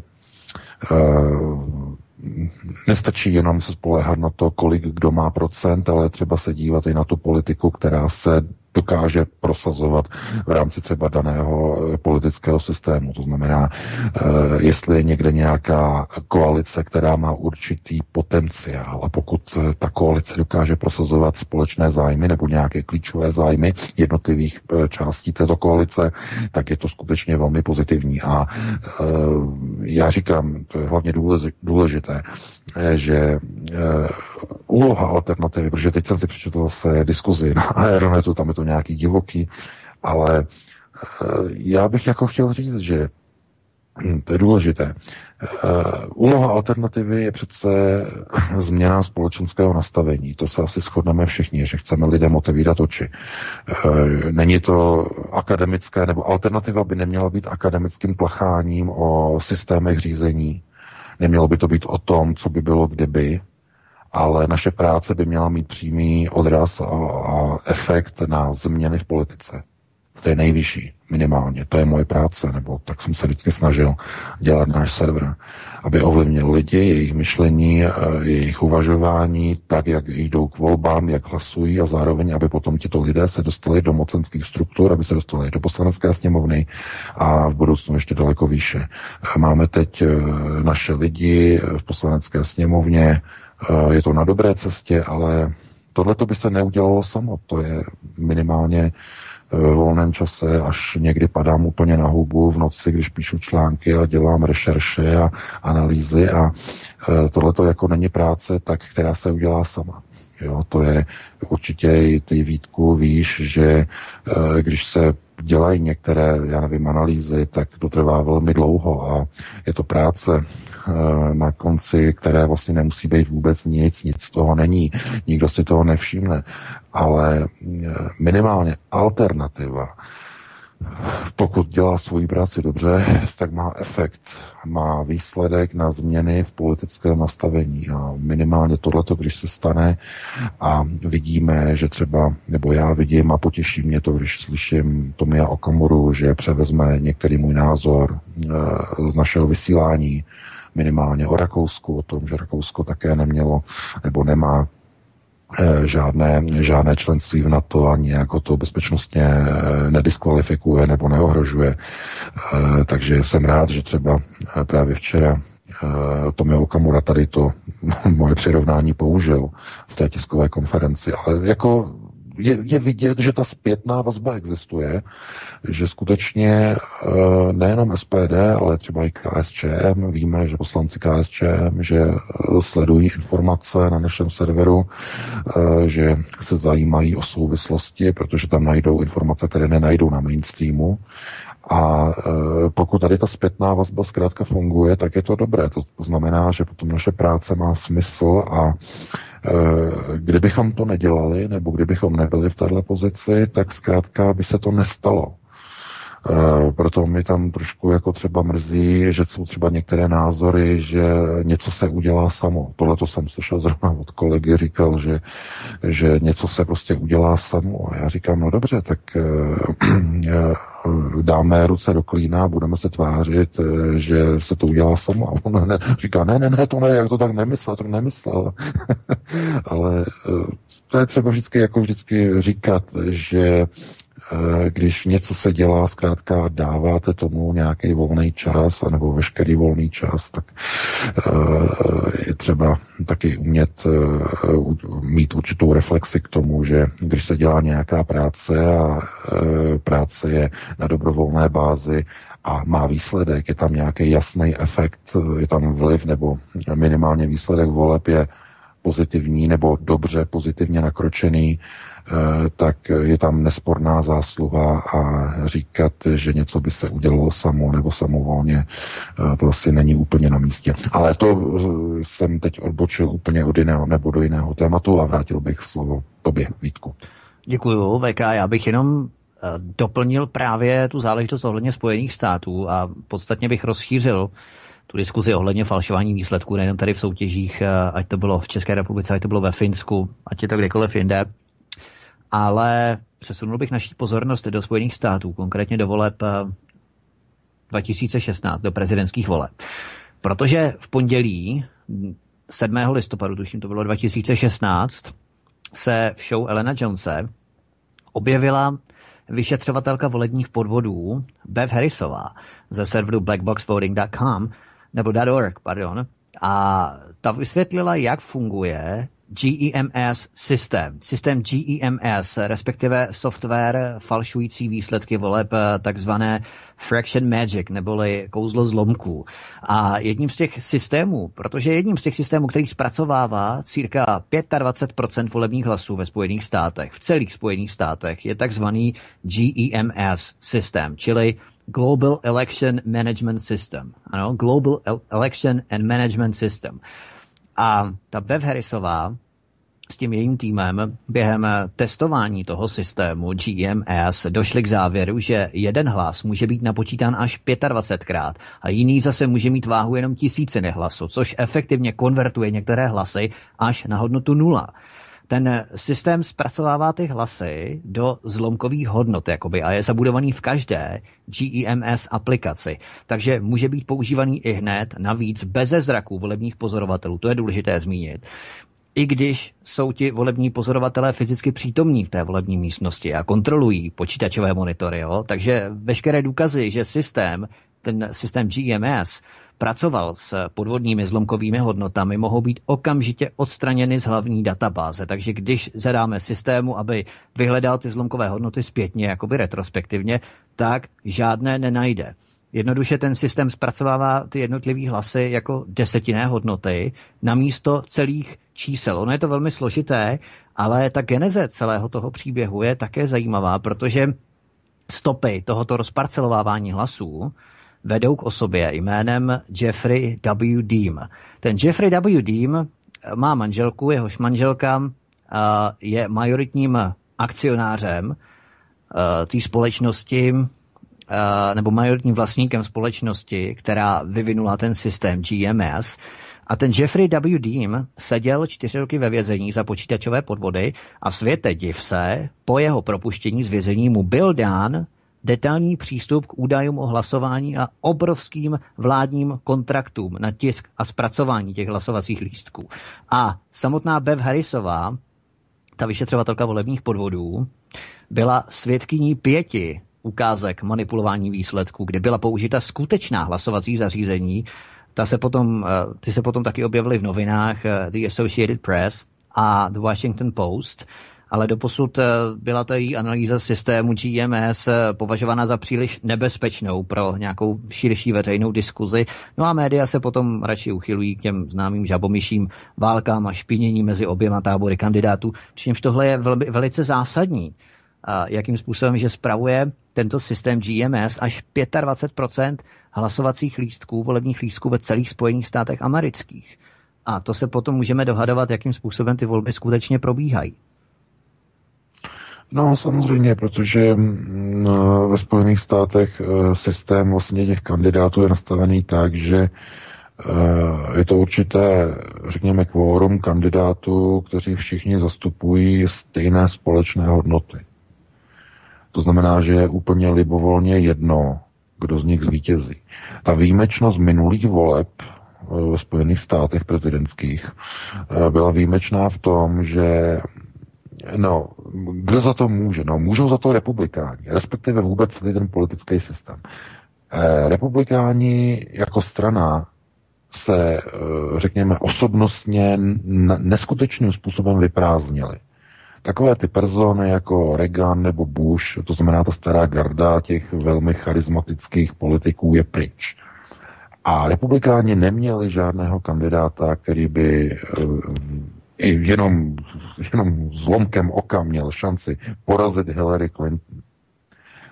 nestačí jenom se spolehat na to, kolik kdo má procent, ale třeba se dívat i na tu politiku, která se dokáže prosazovat v rámci třeba daného eh, politického systému. To znamená, eh, jestli je někde nějaká koalice, která má určitý potenciál a pokud eh, ta koalice dokáže prosazovat společné zájmy nebo nějaké klíčové zájmy jednotlivých částí této koalice, tak je to skutečně velmi pozitivní. A já říkám, to je hlavně důležité, že úloha alternativy, protože teď jsem si přečetl zase diskuzi na *laughs* Aeronetu, tam je to nějaký divoký, ale eh, já bych jako chtěl říct, že to je důležité. Eh, úloha alternativy je přece *laughs* změna společenského nastavení. To se asi shodneme všichni, že chceme lidem otevírat oči. Eh, není to akademické, nebo alternativa by neměla být akademickým placháním o systémech řízení. Nemělo by to být o tom, co by bylo kdyby, ale naše práce by měla mít přímý odraz a, a efekt na změny v politice. V té nejvyšší, minimálně. To je moje práce, nebo tak jsem se vždycky snažil dělat náš server, aby ovlivnil lidi, jejich myšlení, jejich uvažování, tak, jak jdou k volbám, jak hlasují a zároveň, aby potom tito lidé se dostali do mocenských struktur, aby se dostali do poslanecké sněmovny a v budoucnu ještě daleko výše. Máme teď eh, naše lidi v poslanecké sněmovně, Eh, je to na dobré cestě, ale tohle by se neudělalo samo. To je minimálně eh, v volném čase, až někdy padám úplně na hubu v noci, když píšu články a dělám rešerše a analýzy a eh, tohle to jako není práce, tak která se udělá sama. Jo, to je určitě i ty výtku, víš, že když se dělají některé, já nevím, analýzy, tak to trvá velmi dlouho a je to práce, Eh, na konci, které vlastně nemusí být vůbec nic, nic z toho není, nikdo si toho nevšimne, ale eh, minimálně alternativa, pokud dělá svoji práci dobře, tak má efekt, má výsledek na změny v politickém nastavení. A minimálně tohleto, když se stane a vidíme, že třeba, nebo já vidím a potěší mě to, když slyším Tomia Okamuru, že převezme některý můj názor eh, z našeho vysílání, minimálně o Rakousku, o tom, že Rakousko také nemělo nebo nemá eh, žádné, žádné členství v NATO a nějak to bezpečnostně eh, nediskvalifikuje nebo neohrožuje. Eh, takže jsem rád, že třeba právě včera Tomio Okamura tady to *laughs* moje přirovnání použil v té tiskové konferenci, ale jako je, je vidět, že ta zpětná vazba existuje, že skutečně eh, nejenom SPD, ale třeba i KSČM, víme, že poslanci KSČM, že eh, sledují informace na našem serveru, eh, že se zajímají o souvislosti, protože tam najdou informace, které nenajdou na mainstreamu. A pokud tady ta zpětná vazba zkrátka funguje, tak je to dobré. To, znamená, že potom naše práce má smysl a Eh, kdybychom to nedělali, nebo kdybychom nebyli v této pozici, tak zkrátka by se to nestalo. Uh, proto mi tam trošku jako třeba mrzí, že jsou třeba některé názory, že něco se udělá samo. Tohle to jsem slyšel zrovna od kolegy, říkal, že, že něco se prostě udělá samo. A já říkám, no dobře, tak uh, *clears throat* dáme ruce do klína, budeme se tvářit, že se to udělá samo. A on ne, říká, ne, ne, ne, to ne, jak to tak nemyslel, to nemyslel. *laughs* Ale to je třeba vždycky, jako vždycky říkat, že když něco se dělá, zkrátka dáváte tomu nějaký volný čas, anebo veškerý volný čas, tak eh, je třeba taky umět eh, mít určitou reflexi k tomu, že když se dělá nějaká práce a práce je na dobrovolné bázi, a má výsledek, je tam nějaký jasný efekt, je tam vliv nebo minimálně výsledek voleb je pozitivní nebo dobře pozitivně nakročený, Eh, tak je tam nesporná zásluha a říkat, že něco by se udělalo samo nebo samovolně, eh, to asi není úplně na místě. Ale to eh, jsem teď odbočil úplně od jiného nebo do jiného tématu a vrátil bych slovo tobě, Vítku. Děkuju, VK. Já bych jenom doplnil právě tu záležitost ohledně Spojených států a podstatně bych rozšířil tu diskuzi ohledně falšování výsledků, nejen tady v soutěžích, ať to bylo v České republice, ať to bylo ve Finsku, ať je to kdekoliv jinde ale přesunul bych naší pozornost do Spojených států, konkrétně do voleb 2016, eh, do prezidentských voleb. Protože v pondělí 7. listopadu, tuším to bylo 2016, se v show Elena Jonese objevila vyšetřovatelka volebních podvodů Bev Harrisová ze serveru blackboxvoting.com nebo .org, pardon, a ta vysvětlila, jak funguje GEMS systém. Systém GEMS, respektive software falšující výsledky voleb, takzvané Fraction Magic, neboli kouzlo zlomků. A jedním z těch systémů, protože jedním z těch systémů, který zpracovává cirka 25% volebních hlasů ve Spojených státech, v celých Spojených státech, je takzvaný GEMS systém, čili Global Election Management System. Ano, Global Election and Management System. A ta Bev Harrisová s tím jejím týmem během testování toho systému GMS došli k závěru, že jeden hlas může být napočítán až 25krát a jiný zase může mít váhu jenom tisíciny hlasů, což efektivně konvertuje některé hlasy až na hodnotu nula ten systém zpracovává ty hlasy do zlomkových hodnot jakoby, a je zabudovaný v každé GEMS aplikaci. Takže může být používaný i hned, navíc beze zraků volebních pozorovatelů, to je důležité zmínit i když jsou ti volební pozorovatelé fyzicky přítomní v té volební místnosti a kontrolují počítačové monitory, jo? takže veškeré důkazy, že systém, ten systém GMS, pracoval s podvodními zlomkovými hodnotami, mohou být okamžitě odstraněny z hlavní databáze. Takže když zadáme systému, aby vyhledal ty zlomkové hodnoty zpětně, jakoby retrospektivně, tak žádné nenajde. Jednoduše ten systém zpracovává ty jednotlivé hlasy jako desetinné hodnoty na místo celých čísel. Ono je to velmi složité, ale ta geneze celého toho příběhu je také zajímavá, protože stopy tohoto rozparcelovávání hlasů vedou k osobě jménem Jeffrey W. Deem. Ten Jeffrey W. Deem má manželku, jehož manželka je majoritním akcionářem té společnosti nebo majoritním vlastníkem společnosti, která vyvinula ten systém GMS. A ten Jeffrey W. Dean seděl čtyři roky ve vězení za počítačové podvody a světe div se, po jeho propuštění z vězení mu byl dán detailní přístup k údajům o hlasování a obrovským vládním kontraktům na tisk a zpracování těch hlasovacích lístků. A samotná Bev Harrisová, ta vyšetřovatelka volebních podvodů, byla svědkyní pěti ukázek manipulování výsledků, kde byla použita skutečná hlasovací zařízení ta se potom, ty se potom taky objevily v novinách The Associated Press a The Washington Post ale doposud eh, byla ta její analýza systému GMS eh, považována za příliš nebezpečnou pro nějakou širší veřejnou diskuzi. No a média se potom radši uchylují k těm známým žabomyším válkám a špinění mezi oběma tábory kandidátů, přičemž tohle je velmi, velice zásadní. A jakým způsobem, že spravuje tento systém GMS až 25% hlasovacích lístků, volebních lístků ve celých Spojených státech amerických. A to se potom můžeme dohadovat, jakým způsobem ty volby skutečně probíhají. No samozřejmě, protože mm, ve Spojených státech eh, systém vlastně těch kandidátů je nastavený tak, že eh, je to určité, řekněme, kvórum kandidátů, kteří všichni zastupují stejné společné hodnoty. To znamená, že je úplně libovolně jedno, kdo z nich zvítězí. Ta výjimečnost minulých voleb eh, ve Spojených státech prezidentských byla výjimečná v tom, že No, kdo za to může? No, můžou za to republikáni, respektive vůbec celý ten politický systém. Eh, republikáni jako strana se, eh, řekněme, osobnostně neskutečným způsobem vyprázdnili. Takové ty persony jako Reagan nebo Bush, to znamená ta stará garda těch velmi charismatických politiků je pryč. A republikáni neměli žádného kandidáta, který by eh, jenom, jenom zlomkem oka měl šanci porazit Hillary Clinton.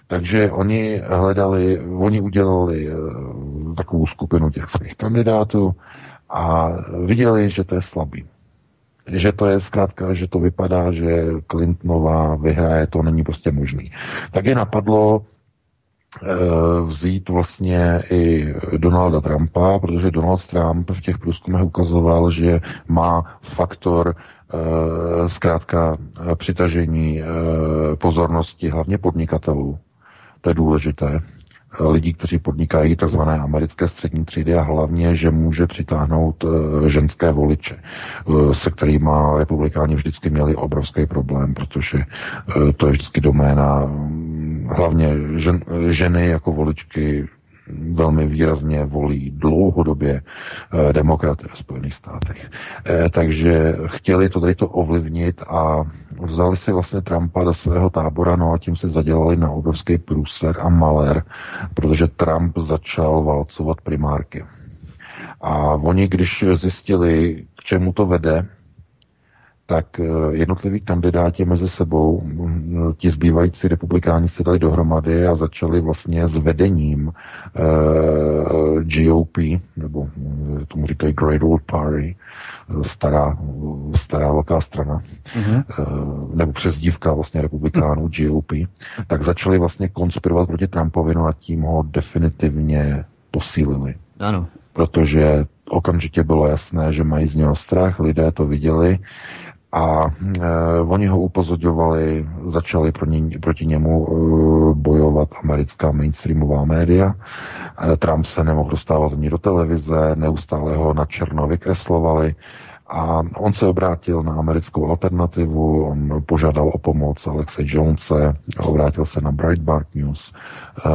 Takže oni hledali, oni udělali uh, takovou skupinu těch svých kandidátů a viděli, že to je slabý. Že to je zkrátka, že to vypadá, že Clintonová vyhraje, to není prostě možný. Tak je napadlo Eh, vzít vlastně i Donalda Trumpa, protože Donald Trump v těch průzkumech ukazoval, že má faktor eh, zkrátka eh, přitažení pozornosti hlavně podnikatelů. To je důležité lidí, kteří podnikají tzv. americké střední třídy a hlavně, že může přitáhnout ženské voliče, se kterými republikáni vždycky měli obrovský problém, protože to je vždycky doména hlavně žen, ženy jako voličky velmi výrazně volí dlouhodobě eh, demokraty ve Spojených státech. Eh, takže chtěli to tady to ovlivnit a vzali si vlastně Trumpa do svého tábora, no a tím se zadělali na obrovský průser a maler, protože Trump začal válcovat primárky. A oni, když zjistili, k čemu to vede, tak eh, jednotliví kandidáti mezi sebou, mm, ti zbývající republikáni se dali dohromady a začali vlastně s vedením eh, GOP, nebo eh, tomu říkají Great Old Party, stará, stará velká strana, mm-hmm. nebo přezdívka vlastně republikánů GOP, tak začali vlastně konspirovat proti Trumpovi, no a tím ho definitivně posílili. Ano. Protože okamžitě bylo jasné, že mají z něho strach, lidé to viděli a e, oni ho upozorňovali, začali pro ně, proti němu e, bojovat americká mainstreamová média. E, Trump se nemohl dostávat ani do televize, neustále ho na černo vykreslovali. A on se obrátil na americkou alternativu, on požádal o pomoc Alexe Jonese, obrátil se na Breitbart News eh,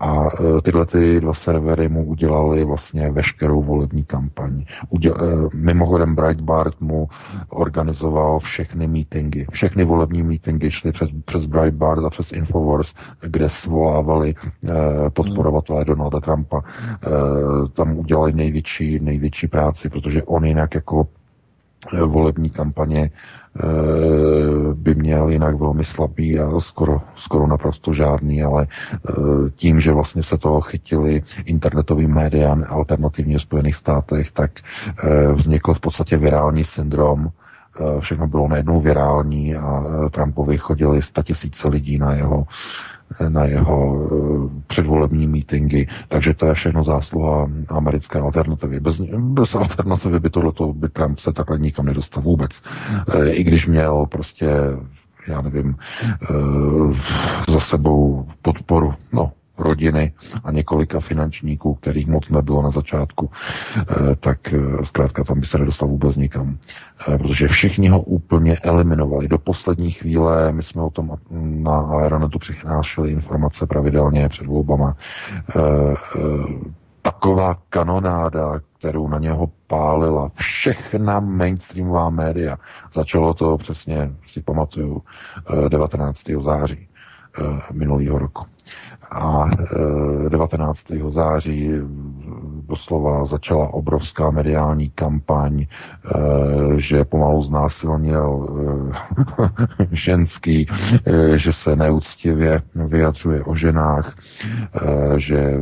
a eh, tyhle ty dva servery mu udělali vlastně veškerou volební kampaň. Eh, mimochodem Breitbart mu organizoval všechny meetingy. Všechny volební meetingy šly přes, přes Breitbart a přes Infowars, kde svolávali podporovatelé Donalda Trumpa. Tam udělali největší, největší práci, protože on jinak jako volební kampaně eh, by měl jinak velmi slabý a skoro, skoro naprosto žádný, ale eh, tím, že vlastně se toho chytili internetový média alternativně v Spojených státech, tak eh, vznikl v podstatě virální syndrom, všechno bylo najednou virální a Trumpovi chodili tisíce lidí na jeho na jeho eh, předvolební mítingy, takže to je všechno zásluha americké alternativy. Bez, bez alternativy by tohleto, by Trump se takhle nikam nedostal vůbec. Eh, I když měl prostě já nevím, eh, za sebou podporu, no, rodiny a několika finančníků, kterých moc nebylo na začátku, eh, tak eh, zkrátka tam by se nedostal vůbec nikam. Eh, protože všichni ho úplně eliminovali. Do poslední chvíle, my jsme o tom na Aeronetu přinášeli informace pravidelně před volbama, taková kanonáda, kterou na něho pálila všechna mainstreamová média. Začalo to přesně, si pamatuju, 19. září minulého roku. A 19. E, září doslova začala obrovská mediální kampaň, e, že pomalu znásilnil *laughs* ženský, že se neúctivě vyjadřuje o ženách, že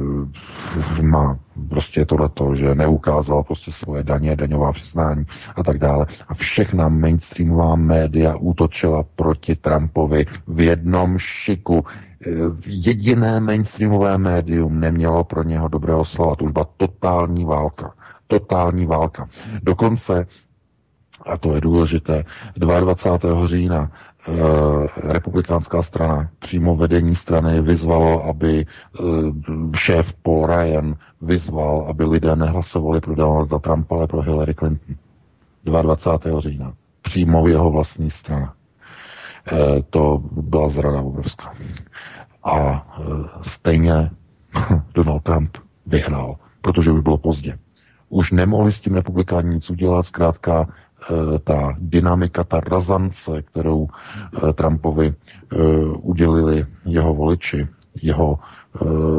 má prostě tohleto, že neukázal prostě svoje daně, daňová přiznání a tak dále. A všechna mainstreamová média útočila proti Trumpovi v jednom šiku jediné mainstreamové médium nemělo pro něho dobrého slova. To už byla totální válka. Totální válka. Dokonce, a to je důležité, 22. října eh, republikánská strana, přímo vedení strany vyzvalo, aby eh, šéf Paul Ryan vyzval, aby lidé nehlasovali pro Donalda Trumpa, ale pro Hillary Clinton. 22. října. Přímo jeho vlastní strana. Eh, to byla zrada obrovská. A e, stejně *laughs* Donald Trump vyhrál, protože už bylo pozdě. Už nemohli s tím republikáni nic udělat, zkrátka e, ta dynamika, ta razance, kterou Trumpovi udělili jeho voliči, jeho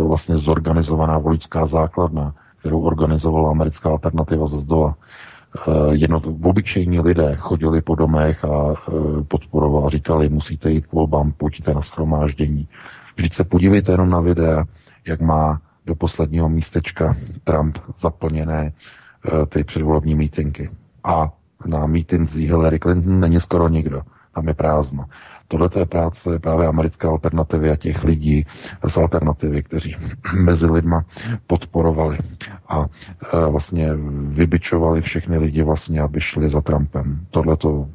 vlastně zorganizovaná voličská základna, kterou organizovala americká alternativa ze zdola, Jednot, obyčejní lidé chodili po domech a podporovali, říkali, musíte jít k volbám, pojďte na schromáždění. Vždyť se podívejte jenom na videa, jak má do posledního místečka Trump zaplněné uh, ty předvolební mítinky. A na mítinzích Hillary Clinton není skoro nikdo. Tam je prázdno. Tohle je práce právě americké alternativy a těch lidí z alternativy, kteří *clears throat* mezi lidma podporovali a uh, vlastně vybičovali všechny lidi vlastně, aby šli za Trumpem. Tohle to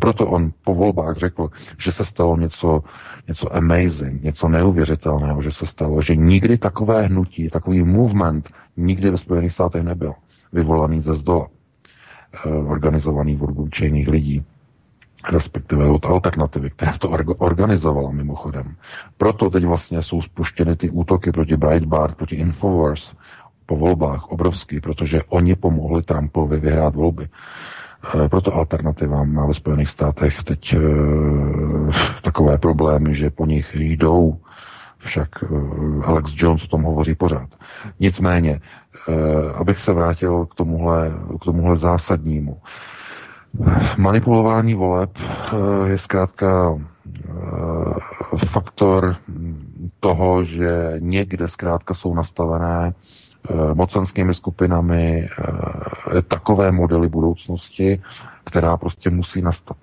proto on po volbách řekl, že se stalo něco, něco amazing, něco neuvěřitelného, že se stalo, že nikdy takové hnutí, takový movement nikdy ve Spojených státech nebyl. Vyvolaný ze zdola. Eh, organizovaný od obyčejných lidí respektive od alternativy, která to organizovala mimochodem. Proto teď vlastně jsou spuštěny ty útoky proti Breitbart, proti Infowars po volbách obrovský, protože oni pomohli Trumpovi vyhrát volby. Eh, proto alternativa má ve Spojených státech teď e, takové problémy, že po nich jdou, však e, Alex Jones o tom hovoří pořád. Nicméně, e, abych se vrátil k tomuhle, k tomuhle zásadnímu. Manipulování voleb je zkrátka faktor toho, že někde zkrátka jsou nastavené Eh, mocenskými skupinami, eh, takové modely budoucnosti, která prostě musí nastat,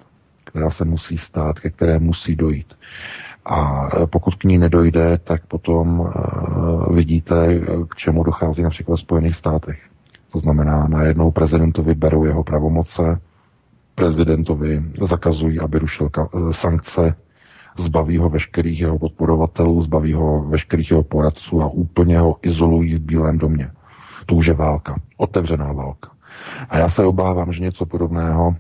která se musí stát, ke které musí dojít. A eh, pokud k ní nedojde, tak potom vidíte, k čemu dochází například v Spojených státech. To znamená, najednou prezidentovi berou jeho pravomoce, prezidentovi zakazují, aby rušil sankce, zbaví ho veškerých jeho podporovatelů, zbaví ho veškerých jeho poradců a úplně ho izolují v Bílém domě. To už je válka, otevřená válka. A já se obávám, že něco podobného,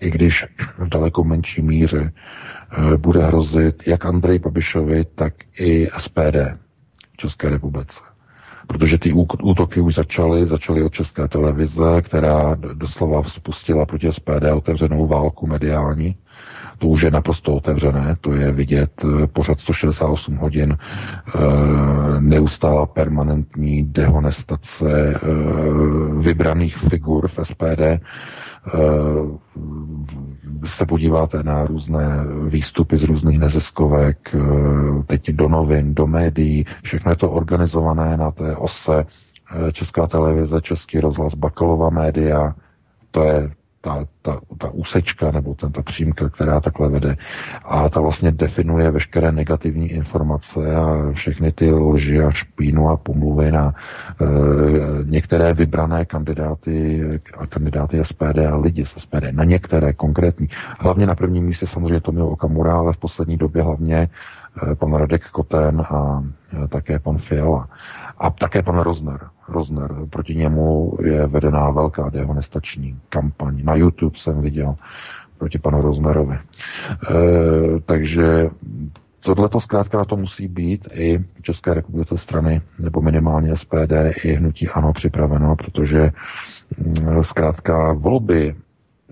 i když v daleko menší míře, eh, bude hrozit jak Andrej Babišovi, tak i SPD v České republice. Protože ty útoky už začaly, začaly od České televize, která doslova spustila proti SPD otevřenou válku mediální to už je naprosto otevřené, to je vidět eh, pořád 168 hodin, eh, neustála permanentní dehonestace eh, vybraných figur v SPD. Se podíváte na různé výstupy z různých neziskovek, teď do novin, do médií, všechno je to organizované na té ose Česká televize, Český rozhlas, Bakalova média, to je ta, ta, ta úsečka nebo ten, ta přímka, která takhle vede. A ta vlastně definuje veškeré negativní informace a všechny ty lži a špínu a pomluvy na e, některé vybrané kandidáty a kandidáty SPD a lidi z SPD. Na některé konkrétní. Hlavně na prvním místě samozřejmě to měl Okamura, ale v poslední době hlavně e, pan Radek Koten a také pan Fiala. A také pan Rozner. Rozner. Proti němu je vedená velká dehonestační kampaň. Na YouTube jsem viděl proti panu Roznerovi. E, takže tohle to zkrátka na to musí být i v České republice strany, nebo minimálně SPD, i hnutí ANO připraveno, protože mm, zkrátka volby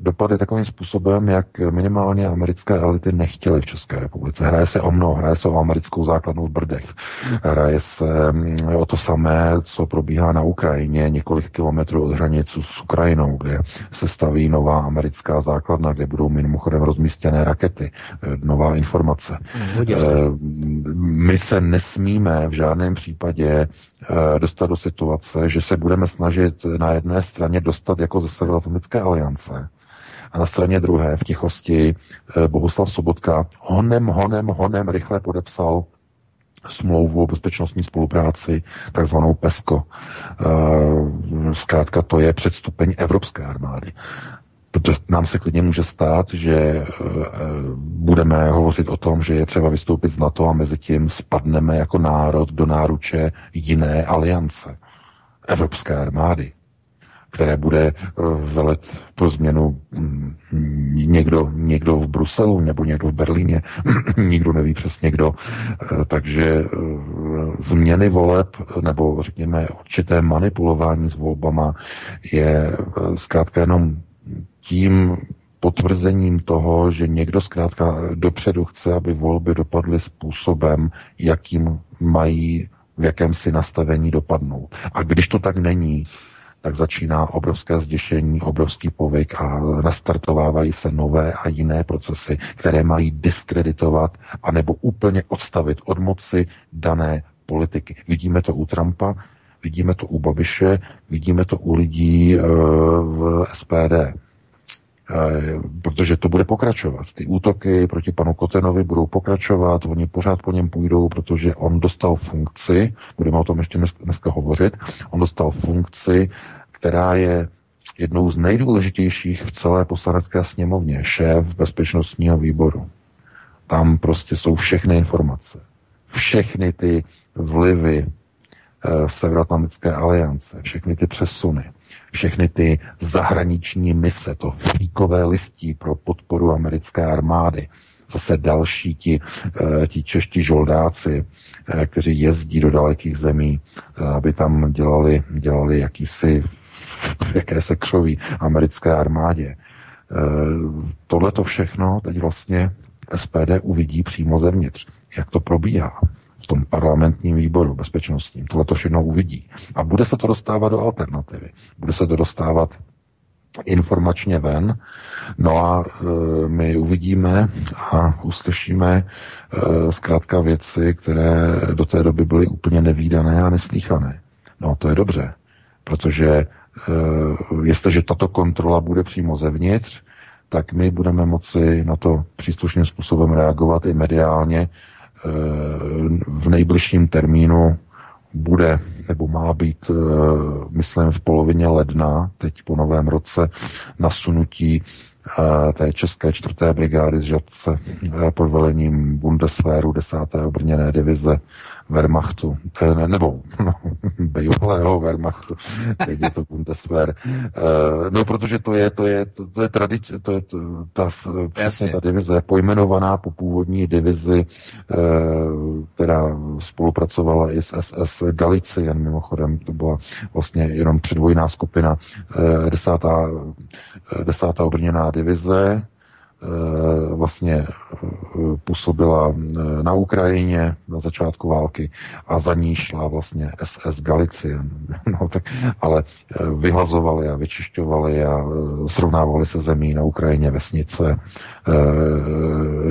dopadly takovým způsobem, jak minimálně americké elity nechtěly v České republice. Hraje se o mnoho, hraje se o americkou základnu v Brdech, hraje se mm, o to samé, co probíhá na Ukrajině, několik kilometrů od hranice s Ukrajinou, kde se staví nová americká základna, kde budou mimochodem rozmístěné rakety. Eh, nová informace. Eh, my se nesmíme v žádném případě eh, dostat do situace, že se budeme snažit na jedné straně dostat jako ze Severoatlantické aliance, a na straně druhé v tichosti eh, Bohuslav Sobotka honem, honem, honem rychle podepsal smlouvu o bezpečnostní spolupráci, takzvanou PESCO. Eh, zkrátka to je předstupeň Evropské armády. Protože nám se klidně může stát, že eh, budeme hovořit o tom, že je třeba vystoupit z NATO a mezi tím spadneme jako národ do náruče jiné aliance. Evropské armády které bude eh, velet pro změnu mm, někdo, někdo v Bruselu nebo někdo v Berlíně, *clears throat* nikdo neví přesně kdo. Eh, takže eh, změny voleb nebo řekněme určité manipulování s volbama je zkrátka jenom tím potvrzením toho, že někdo zkrátka dopředu chce, aby volby dopadly způsobem, jakým mají v jakémsi nastavení dopadnout. A když to tak není, tak začíná obrovské zděšení, obrovský povyk a nastartovávají se nové a jiné procesy, které mají diskreditovat anebo úplně odstavit od moci dané politiky. Vidíme to u Trumpa, vidíme to u Babiše, vidíme to u lidí e, v SPD. E, protože to bude pokračovat. Ty útoky proti panu Kotenovi budou pokračovat, oni pořád po něm půjdou, protože on dostal funkci, budeme o tom ještě dneska hovořit, on dostal funkci, která je jednou z nejdůležitějších v celé poslanecké sněmovně, šéf bezpečnostního výboru. Tam prostě jsou všechny informace, všechny ty vlivy e, Severoatlantické aliance, všechny ty přesuny, všechny ty zahraniční mise, to fíkové listí pro podporu americké armády, zase další ti, eh, ti čeští žoldáci, eh, kteří jezdí do dalekých zemí, aby tam dělali, dělali jakýsi jaké se křoví americké armádě. Tohle to všechno teď vlastně SPD uvidí přímo zevnitř, jak to probíhá tom parlamentním výboru bezpečnostním. Tohle to všechno uvidí. A bude se to dostávat do alternativy. Bude se to dostávat informačně ven. No a e, my uvidíme a uslyšíme e, zkrátka věci, které do té doby byly úplně nevýdané a neslíchané. No to je dobře, protože e, jestliže tato kontrola bude přímo zevnitř, tak my budeme moci na to příslušným způsobem reagovat i mediálně. V nejbližším termínu bude nebo má být, e, myslím, v polovině ledna, teď po novém roce, nasunutí e, té české čtvrté brigády z Žadce pod velením Bundeswehru 10. brněné divize Wehrmachtu, ne, nebo no, *laughs* bývalého Wehrmachtu, teď je to Bundeswehr. Uh, no, protože to je, to je, to, to je tradice, to je to, ta, přesně ta divize, pojmenovaná po původní divizi, uh, která spolupracovala i s SS Galicien, mimochodem, to byla vlastně jenom předvojná skupina, desátá, desátá obrněná divize, Eh, vlastně eh, působila eh, na Ukrajině na začátku války a za ní šla vlastně SS Galicien. *laughs* No, tak, ale vyhlazovali a vyčišťovali a srovnávali se zemí na Ukrajině vesnice,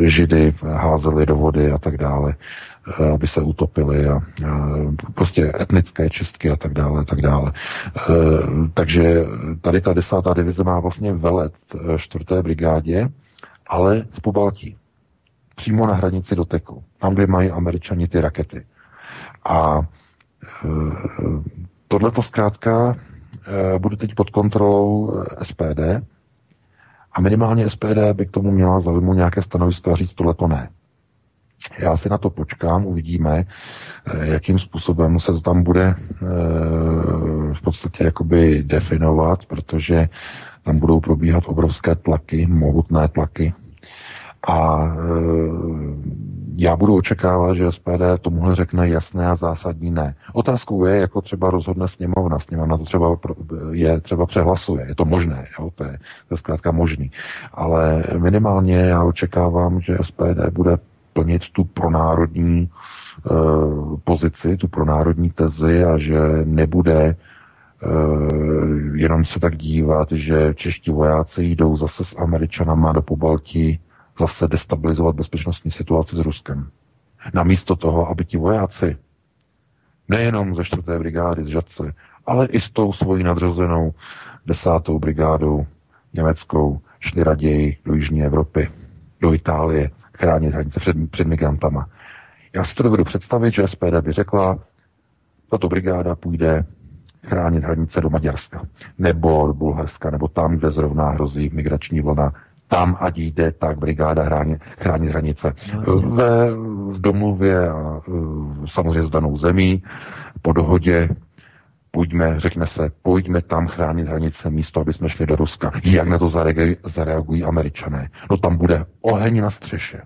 židy házeli do vody a tak dále aby se utopili a, a prostě etnické čistky a tak dále, a tak dále. Takže tady ta desátá divize má vlastně velet čtvrté brigádě, ale v Pobaltí. Přímo na hranici doteku. Tam, kde mají američani ty rakety. A e, tohle to zkrátka e, bude teď pod kontrolou e, SPD a minimálně SPD by k tomu měla zaujmout nějaké stanovisko a říct, tohle to ne. Já si na to počkám, uvidíme, jakým způsobem se to tam bude v podstatě jakoby definovat, protože tam budou probíhat obrovské tlaky, mohutné tlaky. A e, já budu očekávat, že SPD tomuhle řekne jasné a zásadní ne. Otázkou je, jako třeba rozhodne sněmovna. Sněmovna to třeba je třeba přehlasuje. Je to možné, jo? To, je, to je zkrátka možný. Ale minimálně já očekávám, že SPD bude plnit tu pronárodní uh, pozici, tu pronárodní tezi a že nebude jenom se tak dívat, že čeští vojáci jdou zase s Američanama do Pobaltí zase destabilizovat bezpečnostní situaci s Ruskem. Namísto toho, aby ti vojáci nejenom ze 4. brigády z Žadce, ale i s tou svojí nadřazenou desátou brigádou německou šli raději do Jižní Evropy, do Itálie, chránit hranice před, před migrantama. Já si to dovedu představit, že SPD by řekla, tato brigáda půjde chránit hranice do Maďarska, nebo do Bulharska, nebo tam, kde zrovna hrozí migrační vlna tam, ať jde, tak brigáda chránit, chránit hranice. No, Ve domluvě a e, samozřejmě s danou zemí, po dohodě, pojďme, řekne se, pojďme tam chránit hranice místo, aby jsme šli do Ruska. Jak na to zareagují, zareagují američané? No tam bude oheň na střeše.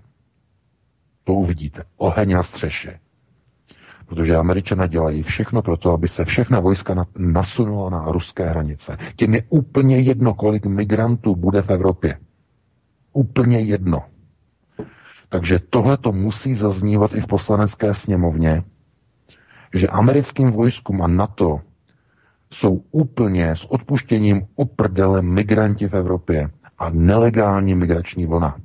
To uvidíte. Oheň na střeše. Protože američané dělají všechno pro to, aby se všechna vojska nasunula na ruské hranice. Těm je úplně jedno, kolik migrantů bude v Evropě úplně jedno. Takže tohle to musí zaznívat i v poslanecké sněmovně, že americkým vojskům a NATO jsou úplně s odpuštěním uprdele migranti v Evropě a nelegální migrační vlna.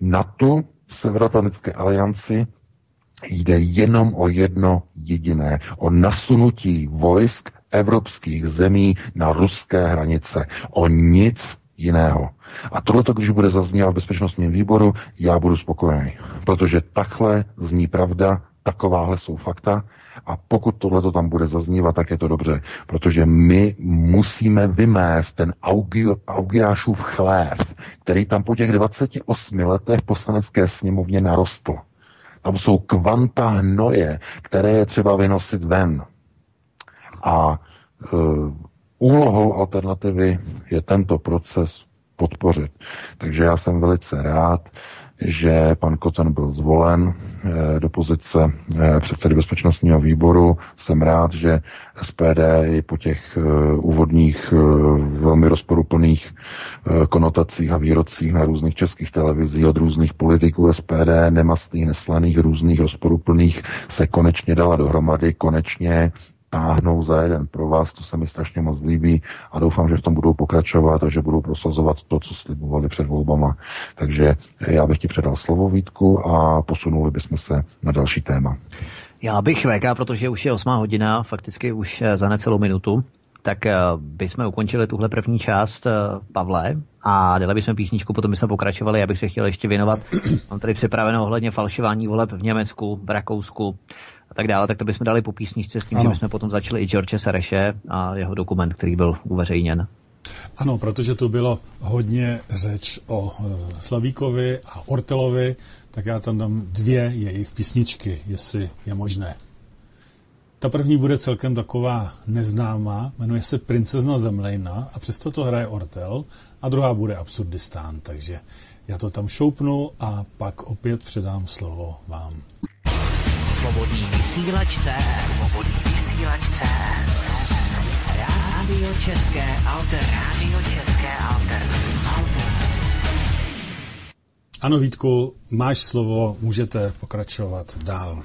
NATO, Severoatlantické alianci, jde jenom o jedno jediné, o nasunutí vojsk evropských zemí na ruské hranice. O nic jiného. A tohle, když bude zaznívat v bezpečnostním výboru, já budu spokojený. Protože takhle zní pravda, takováhle jsou fakta a pokud tohle to tam bude zaznívat, tak je to dobře, protože my musíme vymést ten Augiášův chlév, který tam po těch 28 letech v poslanecké sněmovně narostl. Tam jsou kvanta hnoje, které je třeba vynosit ven. A e, úlohou alternativy je tento proces podpořit. Takže já jsem velice rád, že pan Koten byl zvolen eh, do pozice eh, předsedy bezpečnostního výboru. Jsem rád, že SPD i po těch eh, úvodních velmi rozporuplných konotacích a výrocích na různých českých televizích od různých politiků SPD, nemastných, neslaných, různých rozporuplných, se konečně dala dohromady, konečně táhnou za jeden pro vás, to se mi strašně moc líbí a doufám, že v tom budou pokračovat a že budou prosazovat to, co slibovali před volbama. Takže já bych ti předal slovo Vítku a posunuli bychom se na další téma. Já bych VK, protože už je 8 hodina, fakticky už eh, za necelou minutu, tak eh, bychom ukončili tuhle první část eh, Pavle a dali bychom písničku, potom bychom pokračovali. Já bych se chtěl ještě věnovat, mám tady připraveno ohledně falšování voleb v Německu, v Rakousku, a tak dále, tak to bychom dali po písničce s tím, ano. že jsme potom začali i George Sereše a jeho dokument, který byl uveřejněn. Ano, protože tu bylo hodně řeč o e, Slavíkovi a Ortelovi, tak já tam dám dvě jejich písničky, jestli je možné. Ta první bude celkem taková neznámá, jmenuje se Princezna Zemlejna a přesto to hraje Ortel a druhá bude Absurdistán, takže já to tam šoupnu a pak opět předám slovo vám. Svobodný vysílač Svobodný vysílač Rádio České Alter. Rádio České Alter. Alter. Ano, Vítku, máš slovo, můžete pokračovat dál.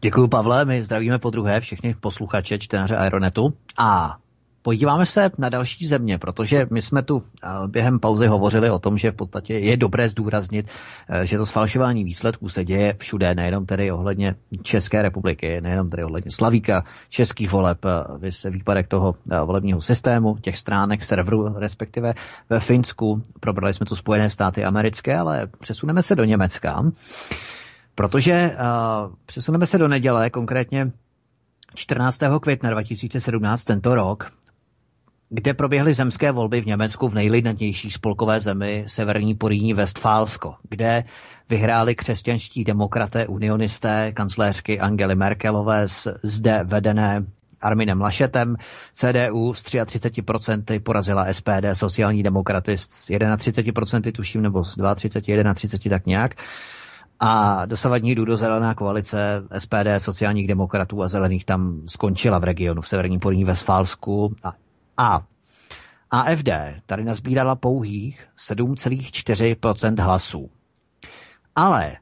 Děkuji, Pavle. My zdravíme po druhé všechny posluchače, čtenáře Aeronetu. A Podíváme se na další země, protože my jsme tu eh, během pauzy hovořili o tom, že v podstatě je dobré zdůraznit, eh, že to sfalšování výsledků se děje všude, nejenom tedy ohledně České republiky, nejenom tedy ohledně Slavíka, českých voleb, eh, výpadek toho volebního systému, těch stránek, serveru, respektive ve Finsku. Probrali jsme tu Spojené státy americké, ale přesuneme se do Německa, protože přesuneme se do neděle, konkrétně 14. května 2017 tento rok kde proběhly zemské volby v Německu v nejlidnatější spolkové zemi Severní Poríní Westfálsko, kde vyhráli křesťanští demokraté unionisté kancléřky Angely Merkelové s zde vedené Arminem Lašetem. CDU s 33% porazila SPD, sociální demokraty s 31% tuším, nebo s 32, 31 tak nějak. A dosavadní zelená koalice SPD, sociálních demokratů a zelených tam skončila v regionu v severním Porní Vesfálsku a, a AFD tady nazbírala pouhých 7,4% hlasů. Ale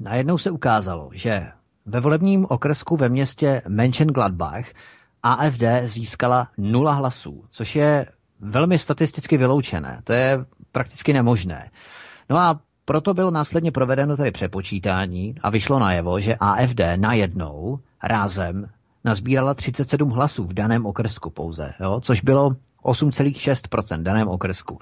najednou se ukázalo, že ve volebním okresku ve městě Mönchengladbach AFD získala nula hlasů, což je velmi statisticky vyloučené. To je prakticky nemožné. No a proto bylo následně provedeno tedy přepočítání a vyšlo najevo, že AFD najednou rázem nazbírala 37 hlasů v daném okrsku pouze, jo? což bylo 8,6% v daném okrsku.